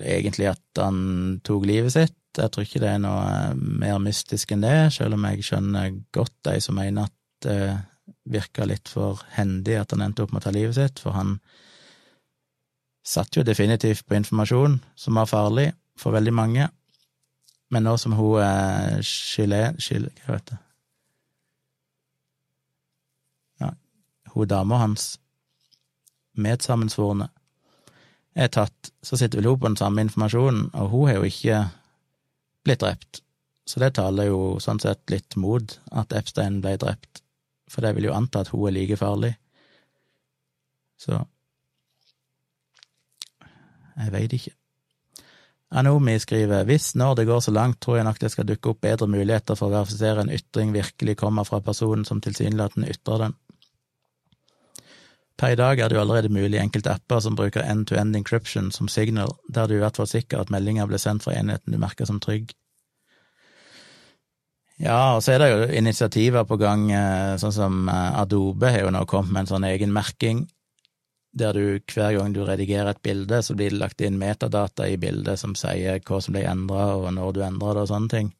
egentlig at han tok livet sitt. Jeg tror ikke det er noe mer mystisk enn det, selv om jeg skjønner godt de som mener at det virka litt for hendig at han endte opp med å ta livet sitt, for han satt jo definitivt på informasjon som var farlig for veldig mange, men nå som hun er Chile... Chile hva heter det? Ja, hun dama hans, medsammensvorne, er tatt, så sitter vel hun på den samme informasjonen, og hun har jo ikke blitt drept. Så det taler jo sånn sett litt mot at Epstein ble drept for det vil jo anta at hun er like farlig. Så Jeg veit ikke. Anomi skriver hvis når det går så langt, tror jeg nok det skal dukke opp bedre muligheter for å verifisere en ytring virkelig kommer fra personen som tilsynelatende ytrer den. Per i dag er det jo allerede mulig i enkelte apper som bruker end-to-end encryption som signal, der du i hvert fall sikker at meldinger blir sendt fra enheten du merker som trygg. Ja, og så er det jo initiativer på gang, eh, sånn som eh, Adobe har jo nå kommet med en sånn egen merking, der du hver gang du redigerer et bilde, så blir det lagt inn metadata i bildet som sier hva som ble endra, og når du endrer det, og sånne ting.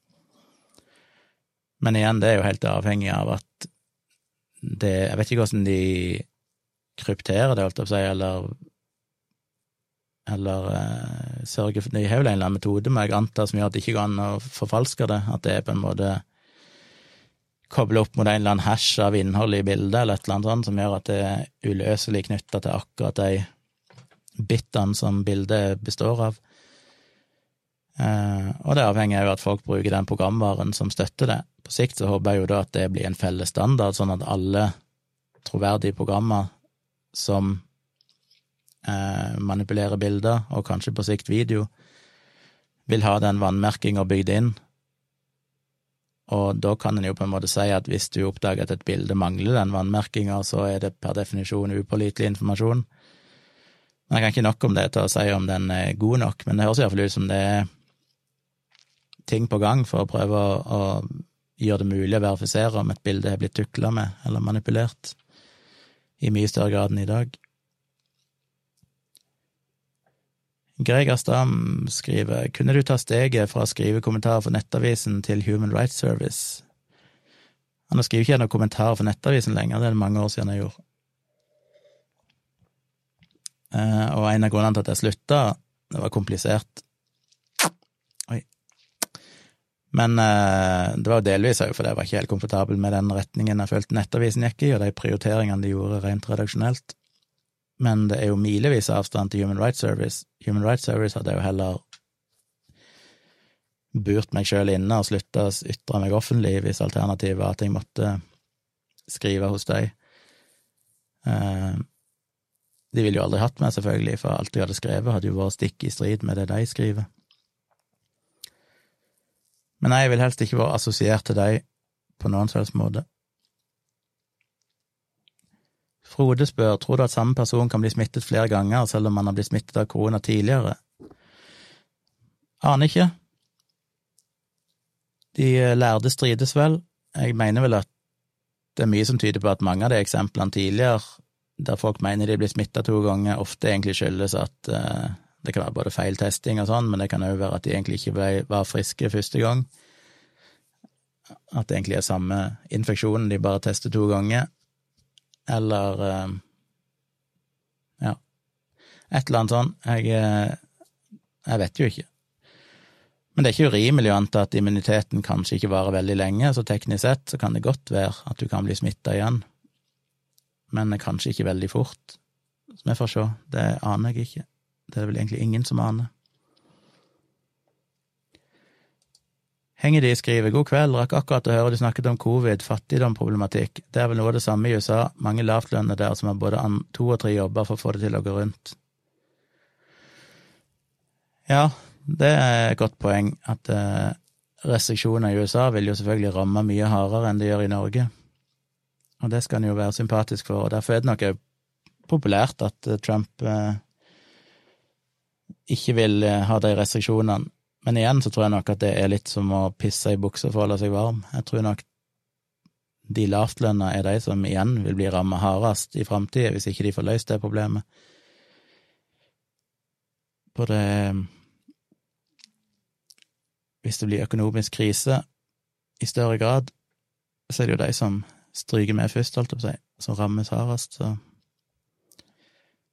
Men igjen, det er jo helt avhengig av at det Jeg vet ikke hvordan de krypterer det, holdt jeg på å si, eller eller eh, sørge for De har vel en eller annen metode, må jeg anta, som gjør at det ikke går an å forfalske det, at det er på en måte koble opp mot en eller annen hasj av innholdet i bildet, eller et eller annet sånt, som gjør at det er uløselig knytta til akkurat de bitene som bildet består av. Eh, og det avhenger av at folk bruker den programvaren som støtter det. På sikt så håper jeg jo da at det blir en felles standard, sånn at alle troverdige programmer som eh, manipulerer bilder, og kanskje på sikt video, vil ha den vannmerkinga bygd inn, og da kan en jo på en måte si at hvis du oppdager at et bilde mangler den vannmerkinga, så er det per definisjon upålitelig informasjon. Men jeg kan ikke nok om det til å si om den er god nok, men det høres iallfall ut som det er ting på gang for å prøve å, å gjøre det mulig å verifisere om et bilde er blitt tukla med eller manipulert, i mye større grad enn i dag. Greger Stam skriver kunne du ta steget fra å skrive kommentarer for Nettavisen til Human Rights Service? Han skriver ikke noen kommentarer for Nettavisen lenger, det er det mange år siden jeg gjorde. Eh, og en av grunnene til at jeg slutta, det var komplisert Oi. Men eh, det var jo delvis òg fordi jeg var ikke helt komfortabel med den retningen jeg følte Nettavisen gikk i, og de prioriteringene de gjorde rent redaksjonelt. Men det er jo milevis avstand til Human Rights Service. Human Rights Service hadde jo heller burt meg sjøl inne og slutta å ytre meg offentlig hvis alternativet var at jeg måtte skrive hos dem. Eh, de ville jo aldri hatt meg, selvfølgelig, for alt jeg hadde skrevet, hadde jo vært stikk i strid med det de skriver. Men jeg vil helst ikke være assosiert til dem på noen slags måte. Frode spør tror du at samme person kan bli smittet flere ganger selv om man har blitt smittet av korona tidligere. Aner ikke. De lærde strides vel. Jeg mener vel at det er mye som tyder på at mange av de eksemplene tidligere, der folk mener de blir smitta to ganger, ofte egentlig skyldes at uh, det kan være både feil testing og sånn, men det kan òg være at de egentlig ikke ble, var friske første gang. At det egentlig er samme infeksjonen, de bare tester to ganger. Eller uh, ja, et eller annet sånn. Jeg, uh, jeg vet jo ikke. Men det er ikke urimelig å anta at immuniteten kanskje ikke varer veldig lenge, så teknisk sett så kan det godt være at du kan bli smitta igjen, men kanskje ikke veldig fort. Så vi får se, det aner jeg ikke. Det er vel egentlig ingen som aner. Henger de skriver god kveld, rakk akkurat å høre de snakket om covid, fattigdomproblematikk. Det er vel noe av det samme i USA, mange lavtlønnede der som har både to og tre jobber for å få det til å gå rundt. Ja, det er et godt poeng at eh, restriksjoner i USA vil jo selvfølgelig ramme mye hardere enn det gjør i Norge, og det skal en jo være sympatisk for, og derfor er det nok populært at eh, Trump eh, ikke vil ha de restriksjonene. Men igjen så tror jeg nok at det er litt som å pisse i buksa for å holde seg varm. Jeg tror nok de lavtlønna er de som igjen vil bli ramma hardest i framtida, hvis ikke de får løst det problemet. På det hvis det blir økonomisk krise i større grad, så er det jo de som stryker med først, holdt jeg på å si, som rammes hardest, så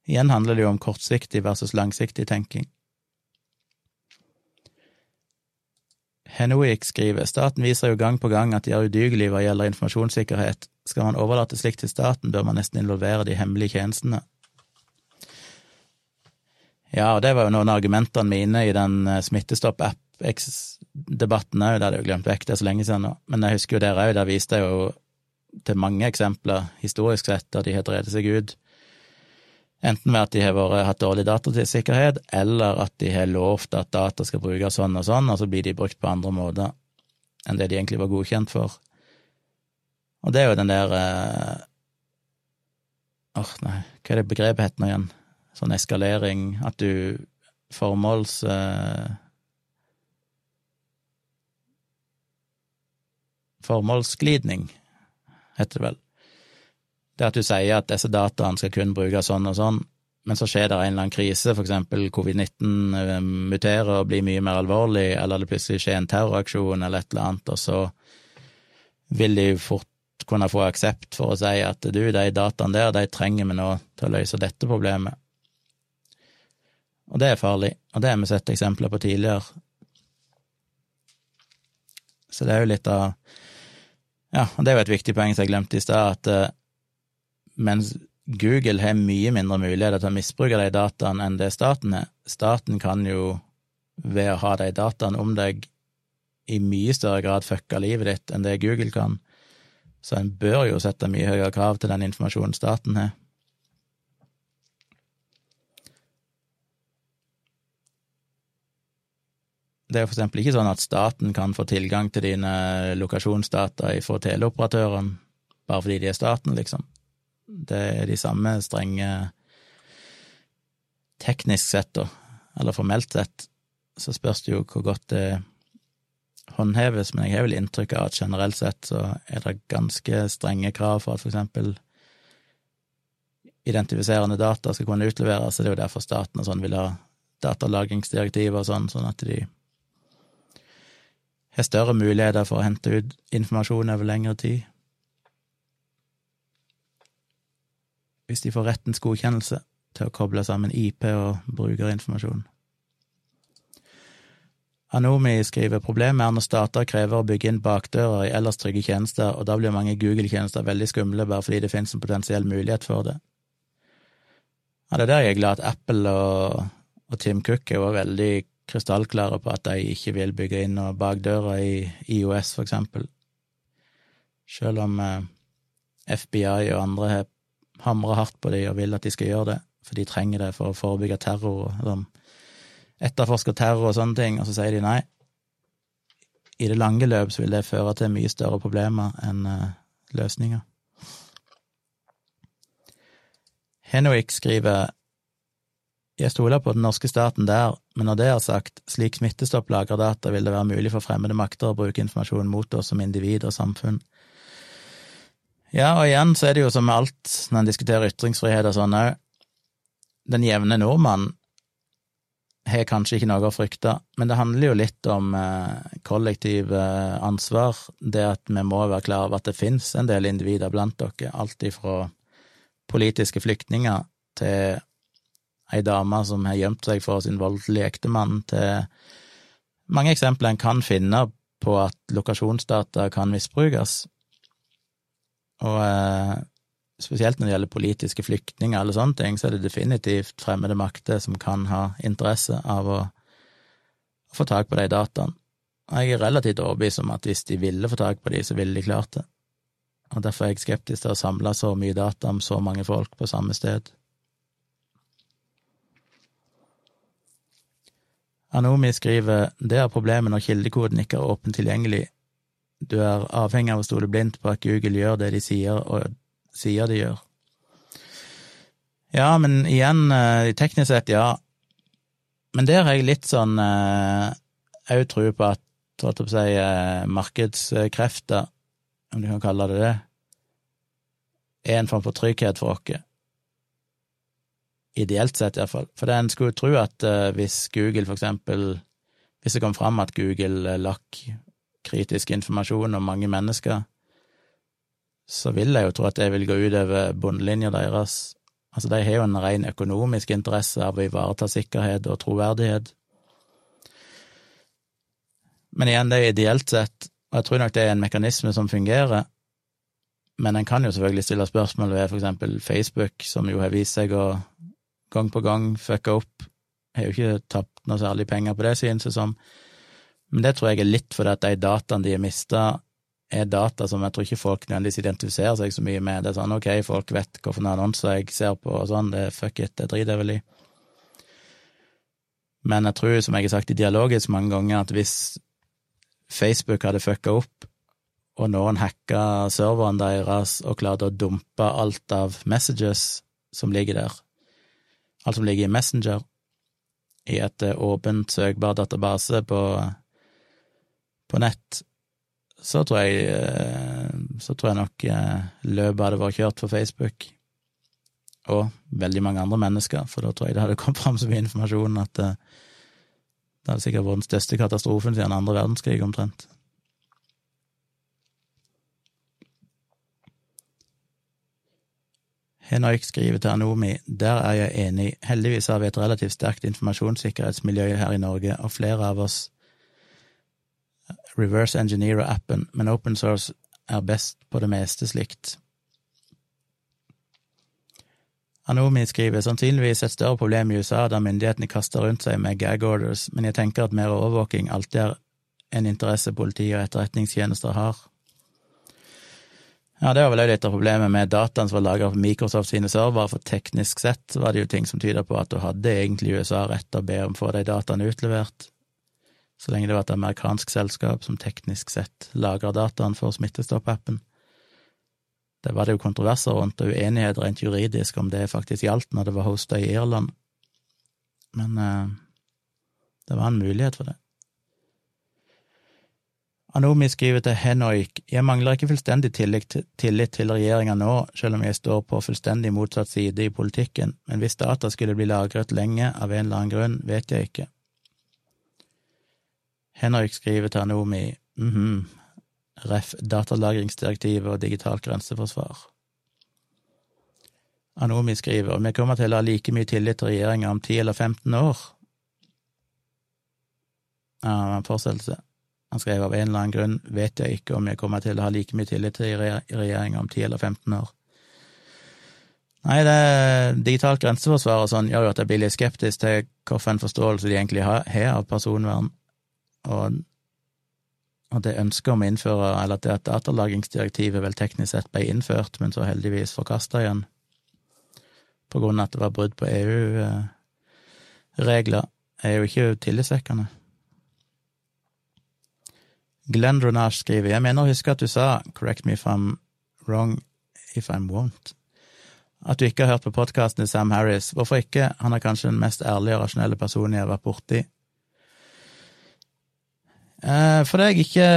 Igjen handler det jo om kortsiktig versus langsiktig tenking. Henoik skriver staten viser jo gang på gang at de er udugelige hva gjelder informasjonssikkerhet. Skal man overlate slikt til staten, bør man nesten involvere de hemmelige tjenestene. Ja, og det var jo noen av argumentene mine i den eh, Smittestopp-app debatten òg, det hadde jeg jo glemt vekk, det er så lenge siden nå, men jeg husker jo der òg, der viste jeg jo til mange eksempler, historisk sett, der de har drevet seg ut, enten ved at de har vært, hatt dårlig datasikkerhet, eller at de har lovt at data skal brukes sånn og sånn, og så blir de brukt på andre måter enn det de egentlig var godkjent for. Og det er jo den der eh, Åh, oh, nei, hva er det begrepet heter nå igjen? Sånn eskalering, at du formåls... Eh, formålsglidning, heter det vel. Det at du sier at disse dataene skal kun brukes sånn og sånn, men så skjer det en eller annen krise, for eksempel covid-19 eh, muterer og blir mye mer alvorlig, eller det plutselig skjer en terroraksjon eller et eller annet, og så vil de fort kunne få aksept for å si at du, de dataene der, de trenger vi nå til å løse dette problemet. Og det er farlig, og det har vi sett eksempler på tidligere. Så det er jo litt av ja, og det er jo et viktig poeng som jeg glemte i stad, at uh, mens Google har mye mindre muligheter til å misbruke de dataene enn det staten har, staten kan jo ved å ha de dataene om deg i mye større grad fucke livet ditt enn det Google kan, så en bør jo sette mye høyere krav til den informasjonen staten har. Det er for eksempel ikke sånn at staten kan få tilgang til dine lokasjonsdata fra teleoperatøren, bare fordi de er staten, liksom. Det er de samme strenge Teknisk sett, da, eller formelt sett, så spørs det jo hvor godt det håndheves, men jeg har vel inntrykk av at generelt sett så er det ganske strenge krav for at for eksempel identifiserende data skal kunne utleveres, så det er jo derfor staten og sånn vil ha datalagringsdirektiver og sånn, sånn at de har større muligheter for å hente ut informasjon over lengre tid. Hvis de får rettens godkjennelse til å koble sammen IP og brukerinformasjon. Anomi skriver problemet er når stater krever å bygge inn bakdører i ellers trygge tjenester, og da blir mange Google-tjenester veldig skumle bare fordi det finnes en potensiell mulighet for det. Ja, det er der jeg er glad at Apple og, og Tim Cook er jo veldig krystallklare på at de ikke vil bygge inn noen bakdører i IOS, for eksempel. Selv om eh, FBI og andre har hamra hardt på dem og vil at de skal gjøre det, for de trenger det for å forebygge terror og sånn etterforsker terror og sånne ting, og så sier de nei. I det lange løp så vil det føre til mye større problemer enn uh, løsninger. Henwick skriver jeg stoler på den norske staten der, men når det er sagt, slik Smittestopp lagrer data, vil det være mulig for fremmede makter å bruke informasjon mot oss som individ og samfunn. Ja, og igjen så er det jo som med alt når en diskuterer ytringsfrihet og sånn òg, den jevne nordmann har kanskje ikke noe å frykte, men det handler jo litt om eh, kollektiv eh, ansvar, det at vi må være klar over at det finnes en del individer blant dere, alt ifra politiske flyktninger til ei dame som har gjemt seg for sin voldelige ektemann, til mange eksempler en kan finne på at lokasjonsdata kan misbrukes. Og eh, spesielt når det gjelder politiske flyktninger eller sånne ting, så er det definitivt fremmede makter som kan ha interesse av å, å få tak på de dataene. Og jeg er relativt overbevist om at hvis de ville få tak på de, så ville de klart det. Og derfor er jeg skeptisk til å samle så mye data om så mange folk på samme sted. Anomi skriver det er problemet når kildekoden ikke er åpent tilgjengelig. Du er avhengig av å stole blindt på at Google gjør det de sier, og sier de gjør. Ja, men igjen, i teknisk sett, ja. Men der har jeg litt sånn òg uh, tro på at holdt på å si, uh, markedskrefter, om du kan kalle det det, er en form for trygghet for oss. Ideelt sett, iallfall. For en skulle tro at hvis Google, for eksempel, hvis det kom fram at Google lakk kritisk informasjon om mange mennesker, så vil jeg jo tro at det vil gå ut over bunnlinja deres. Altså, de har jo en ren økonomisk interesse av å ivareta sikkerhet og troverdighet. Men igjen, det er ideelt sett, og jeg tror nok det er en mekanisme som fungerer. Men en kan jo selvfølgelig stille spørsmål ved for eksempel Facebook, som jo har vist seg å gang på gang fucke opp. Har jo ikke tapt noe særlig penger på det, synes det som. Men det tror jeg er litt fordi at de dataene de har mista, er data som jeg tror ikke folk nødvendigvis identifiserer seg så mye med. Det er sånn ok, folk vet hvilke annonser jeg ser på og sånn, det er fuck it, det driter jeg vel i. Men jeg tror, som jeg har sagt i dialogisk mange ganger, at hvis Facebook hadde fucka opp, og noen hacka serveren deres og klarte å dumpe alt av messages som ligger der, alt som ligger i Messenger, i et åpent, søkbar database på, på nett, så tror jeg eh, så tror jeg nok eh, løpet hadde vært kjørt for Facebook. Og veldig mange andre mennesker, for da tror jeg det hadde kommet fram så mye informasjon at det, eh, det hadde sikkert vært den største katastrofen siden andre verdenskrig, omtrent. Henoik skriver til Anomi, der er jeg enig, heldigvis har vi et relativt sterkt informasjonssikkerhetsmiljø her i Norge, og flere av oss reverse engineere appen, men open source er best på det meste slikt. Anomi skriver sannsynligvis et større problem i USA der myndighetene kaster rundt seg med gag orders, men jeg tenker at mer overvåking alltid er en interesse politi og etterretningstjenester har. Ja, det var vel òg litt av problemet med dataen som var lagra på Microsoft sine servere, for teknisk sett var det jo ting som tyder på at du hadde egentlig USA rett til å be om å få de dataene utlevert så lenge det var et amerikansk selskap som teknisk sett lagra dataen for Smittestopp-appen. Det var det jo kontroverser rundt og uenighet rent juridisk om det faktisk gjaldt når det var hosta i Irland, men eh, det var en mulighet for det. Anomi skriver til Henoik, jeg mangler ikke fullstendig tillit, tillit til regjeringa nå, selv om jeg står på fullstendig motsatt side i politikken, men hvis data skulle bli lagret lenge av en eller annen grunn, vet jeg ikke. Henrik skriver til Anomi mm -hmm, ref. datalagringsdirektivet og digitalt grenseforsvar. Anomi skriver vi kommer til å ha like mye tillit til regjeringa om 10 eller 15 år. Ja, en fortsettelse. Han skrev av en eller annen grunn vet jeg ikke om jeg kommer til å ha like mye tillit til regjeringa om 10 eller 15 år. Nei, det digitalt grenseforsvar og sånn gjør jo at jeg blir litt skeptisk til hvilken forståelse de egentlig har, av personvern, og, og det ønsket om å innføre, eller at at datalagringsdirektivet vel teknisk sett ble innført, men så heldigvis forkasta igjen, på grunn av at det var brudd på EU-regler, er jo ikke tillitvekkende. Glenn Dronage skriver Jeg mener å huske at du sa, correct me if I'm wrong, if I'm won't, at du ikke har hørt på podkasten til Sam Harris. Hvorfor ikke? Han er kanskje den mest ærlige og rasjonelle personen jeg har vært borti. Eh, fordi jeg ikke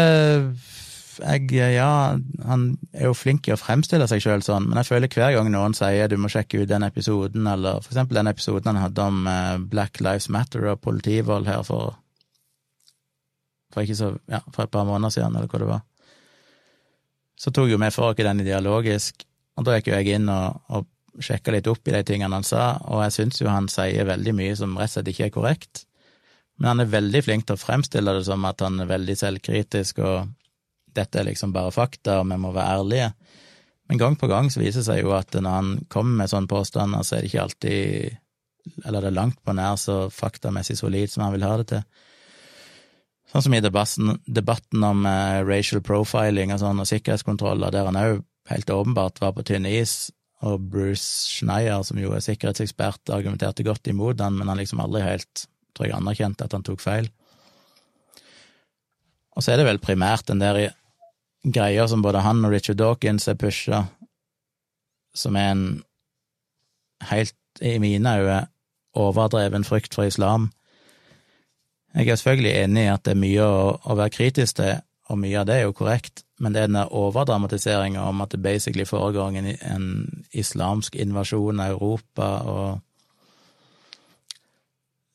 jeg, Ja, han er jo flink i å fremstille seg sjøl sånn, men jeg føler hver gang noen sier du må sjekke ut den episoden, eller for eksempel den episoden han hadde om eh, Black Lives Matter og politivold her for for, så, ja, for et par måneder siden, eller hva det var. Så tok jo vi for oss den dialogisk, og da gikk jo jeg inn og, og sjekka litt opp i de tingene han sa, og jeg syns jo han sier veldig mye som rett og slett ikke er korrekt. Men han er veldig flink til å fremstille det som at han er veldig selvkritisk, og dette er liksom bare fakta, og vi må være ærlige. Men gang på gang så viser det seg jo at når han kommer med sånne påstander, så er det ikke alltid Eller det er langt på nær så faktamessig solid som han vil ha det til. Sånn som i debatten, debatten om eh, racial profiling og sånn, og sikkerhetskontroller, der han òg helt åpenbart var på tynn is, og Bruce Schneier, som jo er sikkerhetsekspert, argumenterte godt imot han, men han liksom aldri helt, tror jeg, anerkjente at han tok feil. Og så er det vel primært den der greia som både han og Richard Dawkins er pusha, som er en helt, i mine øyne, overdreven frykt for islam jeg er selvfølgelig enig i at det er mye å, å være kritisk til, og mye av det er jo korrekt, men det er den overdramatiseringa om at det basically foregår en, en islamsk invasjon av Europa, og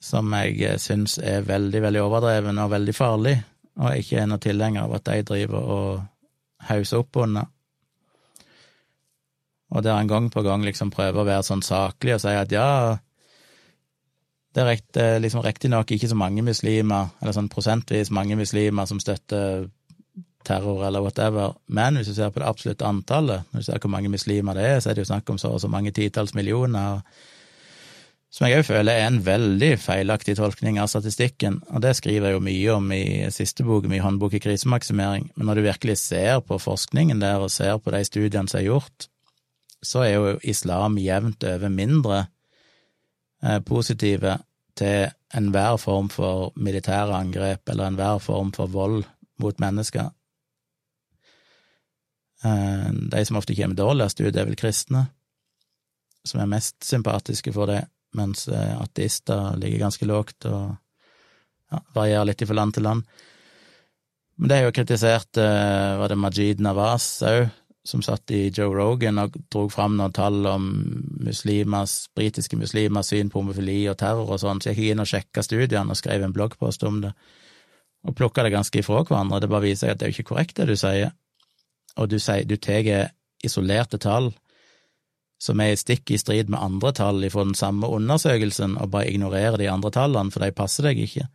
som jeg syns er veldig, veldig overdreven og veldig farlig, og jeg ikke er noe tilhenger av at de driver og hauser opp under. Og der han gang på gang liksom prøver å være sånn saklig og si at ja, det er rekt, liksom riktignok ikke så mange muslimer, eller sånn prosentvis mange muslimer som støtter terror eller whatever, men hvis du ser på det absolutte antallet, når du ser hvor mange muslimer det er, så er det jo snakk om så og så mange titalls millioner, som jeg òg føler er en veldig feilaktig tolkning av statistikken, og det skriver jeg jo mye om i siste bok, min håndbok i krisemaksimering, men når du virkelig ser på forskningen der og ser på de studiene som er gjort, så er jo islam jevnt over mindre Eh, positive til enhver form for militære angrep eller enhver form for vold mot mennesker. Eh, de som ofte kommer dårligst ut, er vel kristne, som er mest sympatiske for det, mens eh, ateister ligger ganske lågt og ja, varierer litt fra land til land. Men det er jo kritisert, var det Majid Nawaz òg, som satt i Joe Rogan og dro fram noen tall om muslimers, britiske muslimers syn på homofili og terror og sånn, så jeg gikk inn og sjekka studiene og skrev en bloggpost om det, og plukka det ganske ifra hverandre. Det bare viser seg at det er jo ikke korrekt, det du sier, og du sier du tar isolerte tall som er stikk i strid med andre tall fra den samme undersøkelsen, og bare ignorerer de andre tallene, for de passer deg ikke.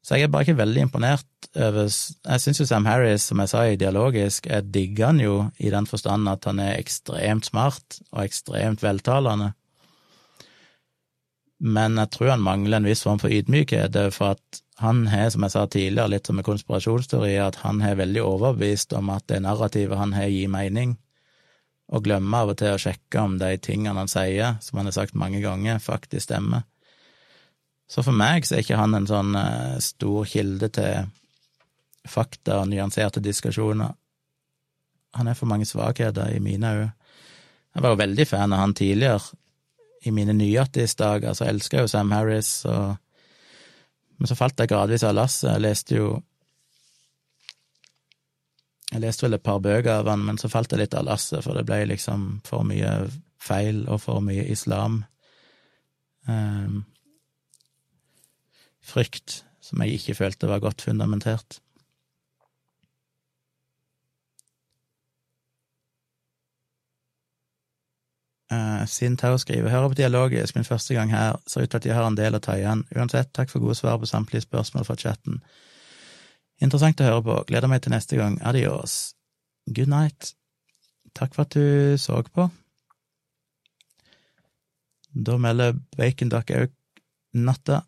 Så jeg er bare ikke veldig imponert over Jeg syns jo Sam Harris, som jeg sa i dialogisk, jeg digger han jo i den forstand at han er ekstremt smart og ekstremt veltalende. Men jeg tror han mangler en viss form for ydmykhet, for at han har, som jeg sa tidligere, litt som en konspirasjonsteori, at han har veldig overbevist om at det narrativet han har, gir mening, og glemmer av og til å sjekke om de tingene han sier, som han har sagt mange ganger, faktisk stemmer. Så for meg så er ikke han en sånn uh, stor kilde til fakta og nyanserte diskusjoner. Han er for mange svakheter i mine øyne. Jeg var jo veldig fan av han tidligere, i mine nyattis-dager, så elska jeg jo Sam Harris, og Men så falt jeg gradvis av lasset. Jeg leste jo Jeg leste vel et par bøker av han, men så falt jeg litt av lasset, for det ble liksom for mye feil og for mye islam. Um, frykt som jeg ikke følte var godt fundamentert. Uh, Uh, Sin skriver hører på dialogisk, min første gang her, ser ut til at jeg har en del å ta igjen. Uansett, takk for gode svar på samtlige spørsmål fra chatten. Interessant å høre på, gleder meg til neste gang. Adios. Good night. Takk for at du så på. Da melder Baconduck òg natta.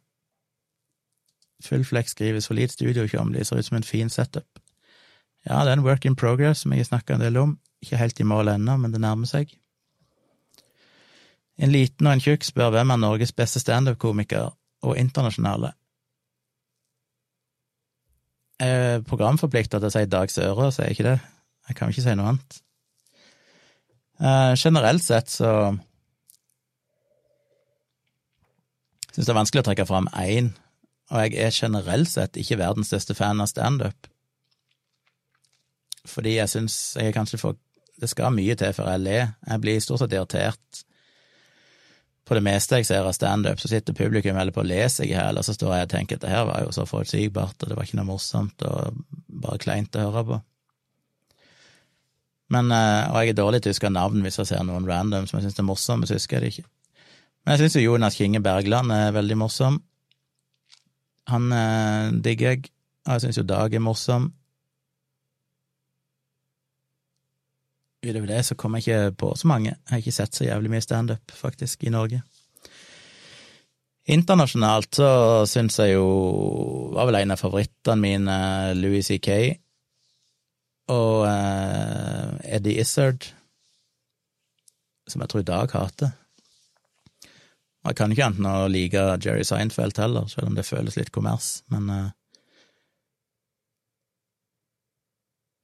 Full flex skrives for studio, Tjomli, ser ut som en fin setup. Ja, det er en work in progress som jeg har snakka en del om. Ikke helt i mål ennå, men det nærmer seg. En liten og en tjukk spør hvem er Norges beste standup-komiker, og internasjonale. Er programforplikta til å si Dag Søre, er jeg ikke det. Jeg kan ikke si noe annet. Eh, generelt sett så syns det er vanskelig å trekke fram én, og jeg er generelt sett ikke verdens største fan av standup. Fordi jeg syns jeg kanskje får Det skal mye til før jeg ler. Jeg blir stort sett irritert på det meste jeg ser av standup, så sitter publikum eller på å lese i hjel, og så står jeg og tenker at det her var jo så forutsigbart, og det var ikke noe morsomt, og bare kleint å høre på. Men, eh, og jeg er dårlig til å huske navn hvis jeg ser noen random som jeg syns er morsomme, så husker jeg det ikke. Men jeg syns jo Jonas Kinge Bergland er veldig morsom. Han eh, digger jeg, og jeg syns jo Dag er morsom. Utover det så kommer jeg ikke på så mange. Jeg har ikke sett så jævlig mye standup, faktisk, i Norge. Internasjonalt så syns jeg jo var vel en av favorittene mine Louis C.K. og uh, Eddie Izzard, som jeg tror Dag hater. Jeg kan ikke annet å like Jerry Seinfeld heller, selv om det føles litt kommers, men uh,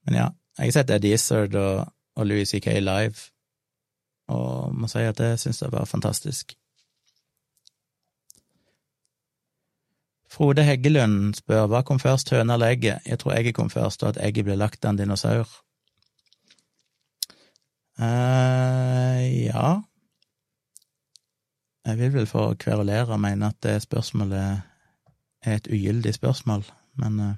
Men ja, jeg har sett Eddie Izzard og og Louis C.K. live, og må si at det syns jeg var fantastisk. Frode Heggelund spør hva kom først, høna eller egget? Jeg tror egget kom først, og at egget ble lagt av en dinosaur. eh, ja Jeg vil vel få kverulere og mene at det spørsmålet er et ugyldig spørsmål, men uh,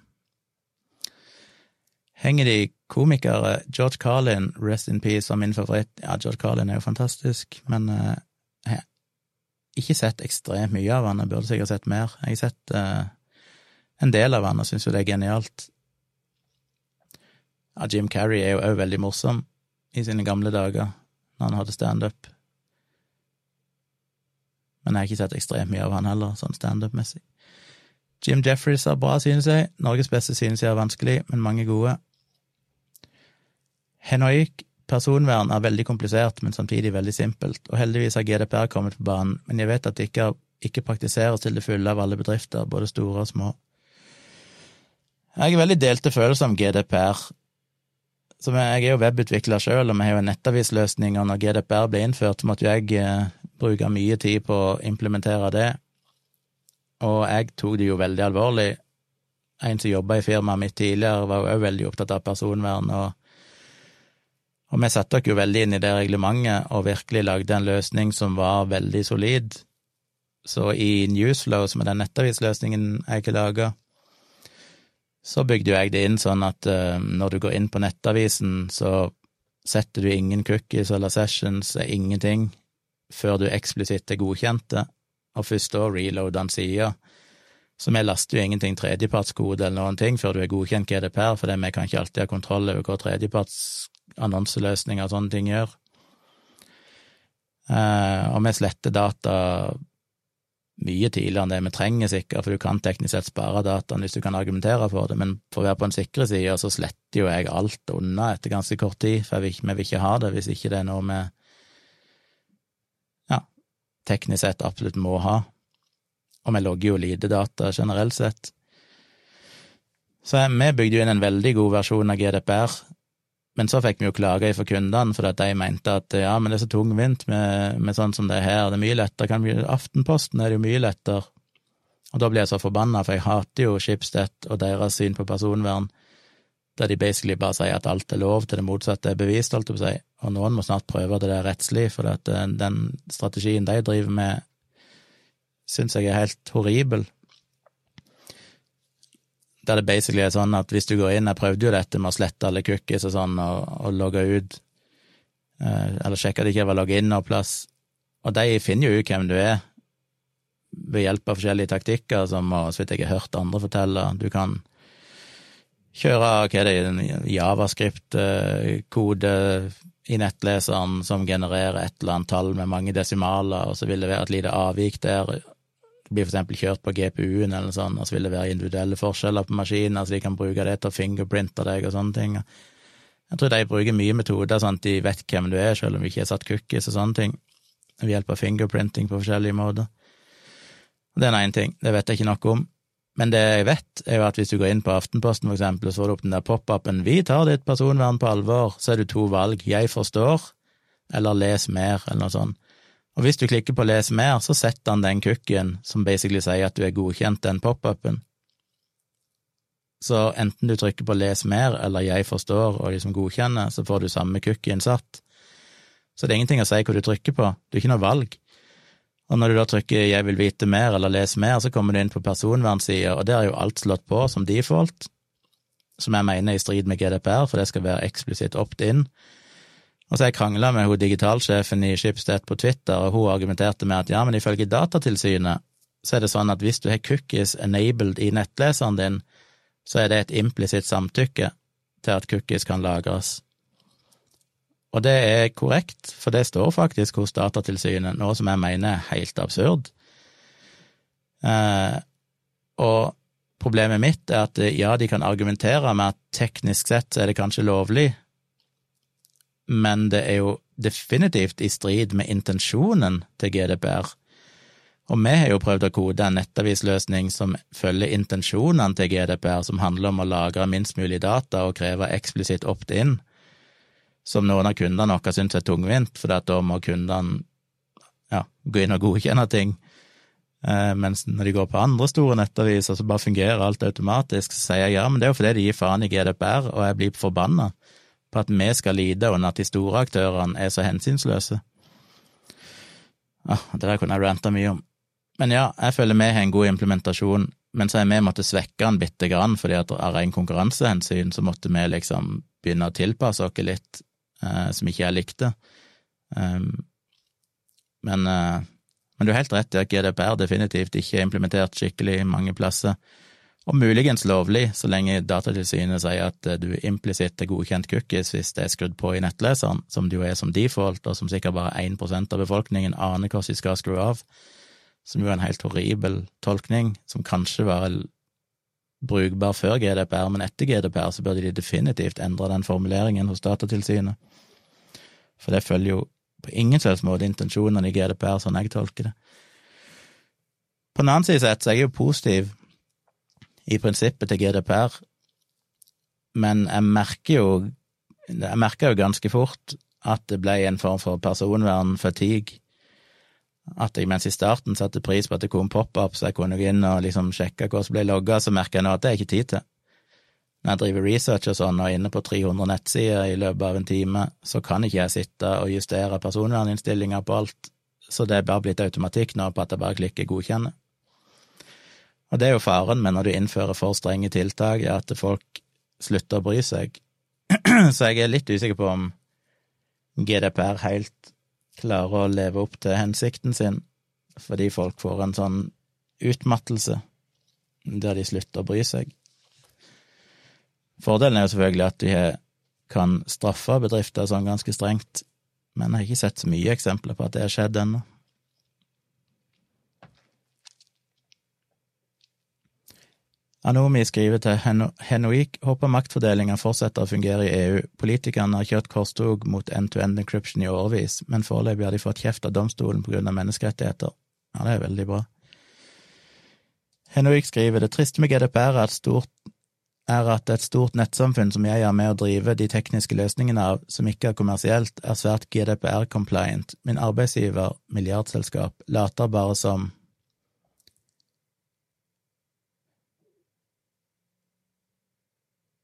henger de komikere. George Carlin, rest in peace, som min favoritt. Ja, George Carlin er jo fantastisk, men uh, jeg har ikke sett ekstremt mye av han, jeg burde sikkert sett mer. Jeg har sett uh, en del av han og syns jo det er genialt. Ja, Jim Carrey er jo òg veldig morsom i sine gamle dager, når han hadde standup. Men jeg har ikke sett ekstremt mye av han heller, sånn standup-messig. Jim Jeffries har bra, synes jeg. Norges beste synes jeg er vanskelig, men mange gode. Henoik personvern er veldig komplisert, men samtidig veldig simpelt, og heldigvis har GDPR kommet på banen, men jeg vet at det ikke, ikke praktiseres til det fulle av alle bedrifter, både store og små. Jeg har veldig delte følelser om GDPR. Som jeg er jo webutvikler sjøl, og vi har jo nettavisløsninger. nettavisløsning, når GDPR ble innført, så måtte jeg eh, bruke mye tid på å implementere det, og jeg tok det jo veldig alvorlig. En som jobba i firmaet mitt tidligere, var òg veldig opptatt av personvern, og og vi satte oss jo veldig inn i det reglementet og virkelig lagde en løsning som var veldig solid. Så i Newsflow, som er den nettavisløsningen jeg har laga, så bygde jo jeg det inn sånn at uh, når du går inn på nettavisen, så setter du ingen cookies eller sessions, ingenting, før du eksplisitt er godkjente, og først da reloader den sida. Så vi laster jo ingenting tredjepartskode eller noen ting før du er godkjent GDPR, for vi kan ikke alltid ha kontroll over hva tredjeparts annonseløsninger og sånne ting gjør. Eh, og vi sletter data mye tidligere enn det vi trenger, sikkert, for du kan teknisk sett spare dataen hvis du kan argumentere for det, men for å være på en sikre side, så sletter jo jeg alt unna etter ganske kort tid, for vi vil ikke ha det hvis ikke det er noe vi teknisk sett absolutt må ha. Og vi logger jo lite data generelt sett. Så vi bygde jo inn en veldig god versjon av GDPR men så fikk vi jo klager fra kundene, for at de mente at ja, men det er så tungvint med, med sånn som det er her, det er mye lettere, kan vi, Aftenposten er det jo mye lettere. Og da blir jeg så forbanna, for jeg hater jo Schibsted og deres syn på personvern, der de basically bare sier at alt er lov til det motsatte er bevist, holdt jeg på å si, og noen må snart prøve det der rettslig, for eh, den strategien de driver med, syns jeg er helt horribel der det basically er sånn at hvis du går inn Jeg prøvde jo dette med å slette alle cookies og sånn, og, og logge ut, eh, eller sjekke at jeg ikke var logget inn noe plass, Og de finner jo ut hvem du er ved hjelp av forskjellige taktikker, som så vidt jeg har hørt andre fortelle. Du kan kjøre hva er det, javascript-kode i nettleseren som genererer et eller annet tall med mange desimaler, og så vil det være et lite avvik der. Blir eksempel kjørt på GPU-en eller sånn, og så vil det være individuelle forskjeller på maskinen, så de kan bruke det til å fingerprinte deg og sånne ting. Jeg tror de bruker mye metoder sånn de vet hvem du er, selv om vi ikke har satt cookies og sånne ting, ved hjelp av fingerprinting på forskjellige måter. Det er én ting, det vet jeg ikke noe om. Men det jeg vet, er jo at hvis du går inn på Aftenposten, for eksempel, og så får du opp den der pop-upen 'Vi tar ditt personvern på alvor', så er det to valg. 'Jeg forstår', eller 'les mer', eller noe sånt. Og hvis du klikker på 'les mer', så setter han den cookien som basically sier at du er godkjent den pop-upen. Så enten du trykker på 'les mer' eller 'jeg forstår' og liksom godkjenner, så får du samme cookien satt. Så det er ingenting å si hva du trykker på, det er ikke noe valg. Og når du da trykker 'jeg vil vite mer' eller 'les mer', så kommer du inn på personvernsida, og der er jo alt slått på som default, som jeg mener er i strid med GDPR, for det skal være eksplisitt opt-in. Og så jeg krangla med hun digitalsjefen i Schibsted på Twitter, og hun argumenterte med at ja, men ifølge Datatilsynet så er det sånn at hvis du har cookies enabled i nettleseren din, så er det et implisitt samtykke til at cookies kan lagres. Og det er korrekt, for det står faktisk hos Datatilsynet, noe som jeg mener er helt absurd. Eh, og problemet mitt er at ja, de kan argumentere med at teknisk sett er det kanskje lovlig, men det er jo definitivt i strid med intensjonen til GDPR. Og vi har jo prøvd å kode en nettavisløsning som følger intensjonene til GDPR, som handler om å lagre minst mulig data og kreve eksplisitt opt-in som noen av kundene våre syns er tungvint, for da må kundene ja, gå inn og godkjenne ting. Eh, mens når de går på andre store nettaviser, så bare fungerer alt automatisk. Så sier jeg ja, men det er jo fordi de gir faen i GDPR, og jeg blir forbanna på at vi skal lide under at de store aktørene er så hensynsløse. Ah, det der kunne jeg ranta mye om. Men ja, jeg føler vi har en god implementasjon, men så har vi måttet svekke den bitte grann, fordi at av ren konkurransehensyn så måtte vi liksom begynne å tilpasse oss litt eh, som ikke jeg likte. Um, men, eh, men, du har helt rett i at GDPR definitivt ikke er implementert skikkelig mange plasser, og muligens lovlig, så lenge Datatilsynet sier at eh, du implisitt er godkjent cookies hvis det er skrudd på i nettleseren, som det jo er som default, og som sikkert bare 1% av befolkningen aner hvordan de skal skru av, som jo er en helt horribel tolkning, som kanskje var brukbar før GDPR, men etter GDPR så burde de definitivt endre den formuleringen hos Datatilsynet. For det følger jo på ingen slags måte intensjonene i GDPR, sånn jeg tolker det. På den annen side sett så er jeg jo positiv i prinsippet til GDPR, men jeg merker jo jeg merker jo ganske fort at det ble en form for personvernfatigue. At jeg mens i starten satte pris på at det kom pop-up, så jeg kunne gå inn og liksom sjekke hva som ble logga, så merker jeg nå at det er ikke tid til når jeg driver research og sånn, og er inne på 300 nettsider i løpet av en time, så kan ikke jeg sitte og justere personverninnstillinger på alt, så det er bare blitt automatikk nå på at jeg bare klikker godkjenne. Og det er jo faren med når du innfører for strenge tiltak, er at folk slutter å bry seg. Så jeg er litt usikker på om GDPR helt klarer å leve opp til hensikten sin, fordi folk får en sånn utmattelse der de slutter å bry seg. Fordelen er jo selvfølgelig at de kan straffe bedrifter sånn ganske strengt, men jeg har ikke sett så mye eksempler på at det har skjedd ennå. Anomi skriver til Henoik håper maktfordelinga fortsetter å fungere i EU. Politikerne har kjørt korstog mot end-to-end -end encryption i årevis, men foreløpig har de fått kjeft av domstolen på grunn av menneskerettigheter. Ja, det er veldig bra. Henoik skriver det triste med GDPR er at stort er at et stort nettsamfunn som jeg er med å drive de tekniske løsningene av, som ikke er kommersielt, er svært GDPR-compliant. Min arbeidsgiver, milliardselskap, later bare som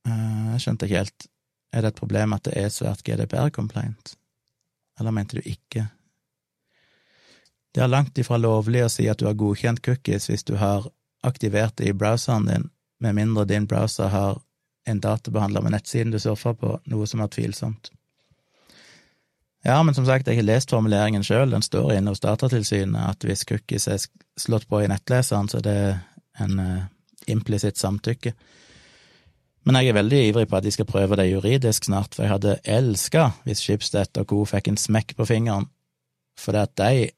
Jeg skjønte ikke helt. Er det et problem at det er svært GDPR-compliant? Eller mente du ikke? Det er langt ifra lovlig å si at du har godkjent cookies hvis du har aktivert det i browseren din, med mindre din browser har en databehandler med nettsiden du surfer på, noe som er tvilsomt. Ja, men som sagt, jeg har lest formuleringen sjøl, den står inne hos Datatilsynet, at hvis cookies er slått på i nettleseren, så er det en uh, implisitt samtykke. Men jeg er veldig ivrig på at de skal prøve det juridisk snart, for jeg hadde elska hvis Schibsted og co. fikk en smekk på fingeren, for det at de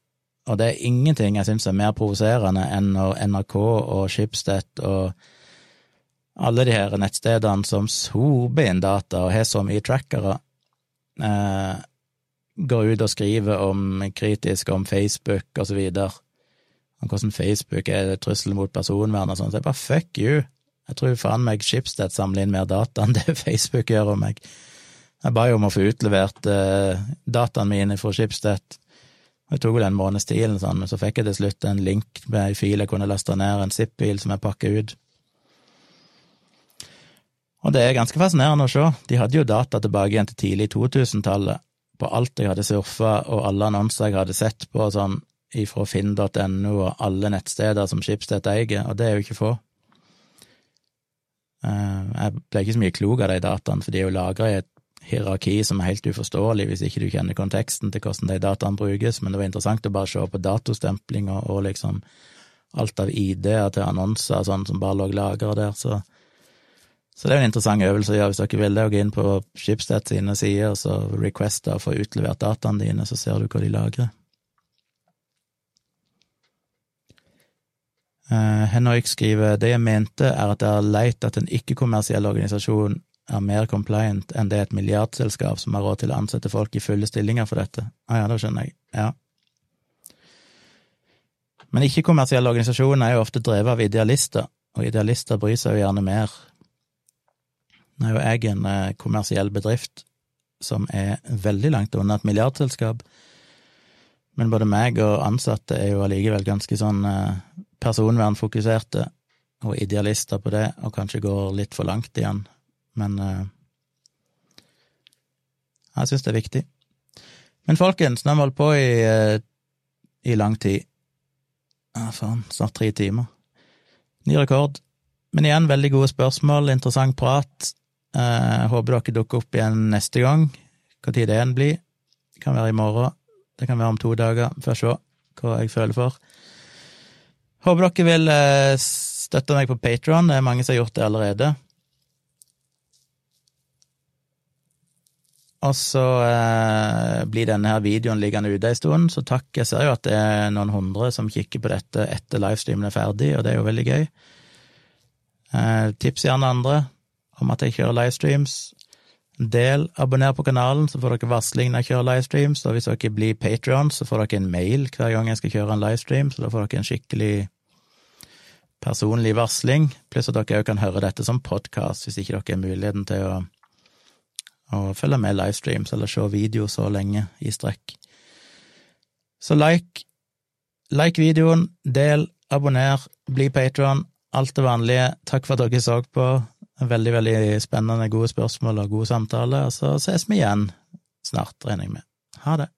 og det er ingenting jeg syns er mer provoserende enn når NRK og Schibsted og alle de her nettstedene som soper inn data og har så mye trackere, eh, går ut og skriver om kritisk om Facebook og så videre, om hvordan Facebook er trussel mot personvern og sånn, så jeg bare fuck you. Jeg tror faen meg Schibsted samler inn mer data enn det Facebook gjør om meg. Jeg ba jo om å få utlevert uh, dataene mine fra Schibsted. Det tok vel en måneds tid, eller sånn, men så fikk jeg til slutt en link med ei fil jeg kunne laste ned, en zip-bil som jeg pakket ut. Og det er ganske fascinerende å se. De hadde jo data tilbake igjen til tidlig 2000-tallet, på alt jeg hadde surfa, og alle annonser jeg hadde sett på, sånn ifra finn.no og alle nettsteder som Schibsted eier, og det er jo ikke få. Eh, jeg ble ikke så mye klok av de dataene, for de er jo lagra i et hierarki som er helt uforståelig hvis ikke du kjenner konteksten til hvordan de dataene brukes, men det var interessant å bare se på datostempling og, og liksom alt av ID-er til annonser og sånn som bare lå lagra der, så så det er en interessant øvelse å gjøre hvis dere vil det, å gå inn på Schibsted sine sider og så requeste å få utlevert dataene dine, så ser du hva de lagrer. Henrik skriver det jeg mente er at det er leit at en ikke-kommersiell organisasjon er mer compliant enn det et milliardselskap som har råd til å ansette folk i fulle stillinger for dette. Ah, ja, da skjønner jeg. Ja. Men ikke-kommersielle organisasjoner er jo ofte drevet av idealister, og idealister bryr seg jo gjerne mer nå er jo jeg en eh, kommersiell bedrift som er veldig langt unna et milliardselskap, men både meg og ansatte er jo allikevel ganske sånn eh, personvernfokuserte og idealister på det, og kanskje går litt for langt igjen, men eh, jeg syns det er viktig. Men folkens, nå har vi holdt på i, i lang tid. Ja, faen, snart tre timer. Ny rekord. Men igjen, veldig gode spørsmål, interessant prat. Eh, håper dere dukker opp igjen neste gang, hva tid det enn blir. Det kan være i morgen, det kan være om to dager. Får se hva jeg føler for. Håper dere vil eh, støtte meg på Patron, det er mange som har gjort det allerede. Og så eh, blir denne her videoen liggende ute en stund, så takk. Jeg ser jo at det er noen hundre som kikker på dette etter livestreamen er ferdig, og det er jo veldig gøy. Eh, tips gjerne andre om at jeg kjører livestreams. Del, abonner på kanalen, så får dere varsling når jeg kjører livestreams. Og hvis dere blir Patrion, så får dere en mail hver gang jeg skal kjøre en livestream, så da får dere en skikkelig personlig varsling. Pluss at dere òg kan høre dette som podkast, hvis ikke dere har muligheten til å, å følge med livestreams eller se video så lenge i strekk. Så like, like videoen, del, abonner, bli Patron. Alt det vanlige. Takk for at dere så på. Veldig, veldig spennende, gode spørsmål og god samtale, og så ses vi igjen snart, regner jeg med. Ha det.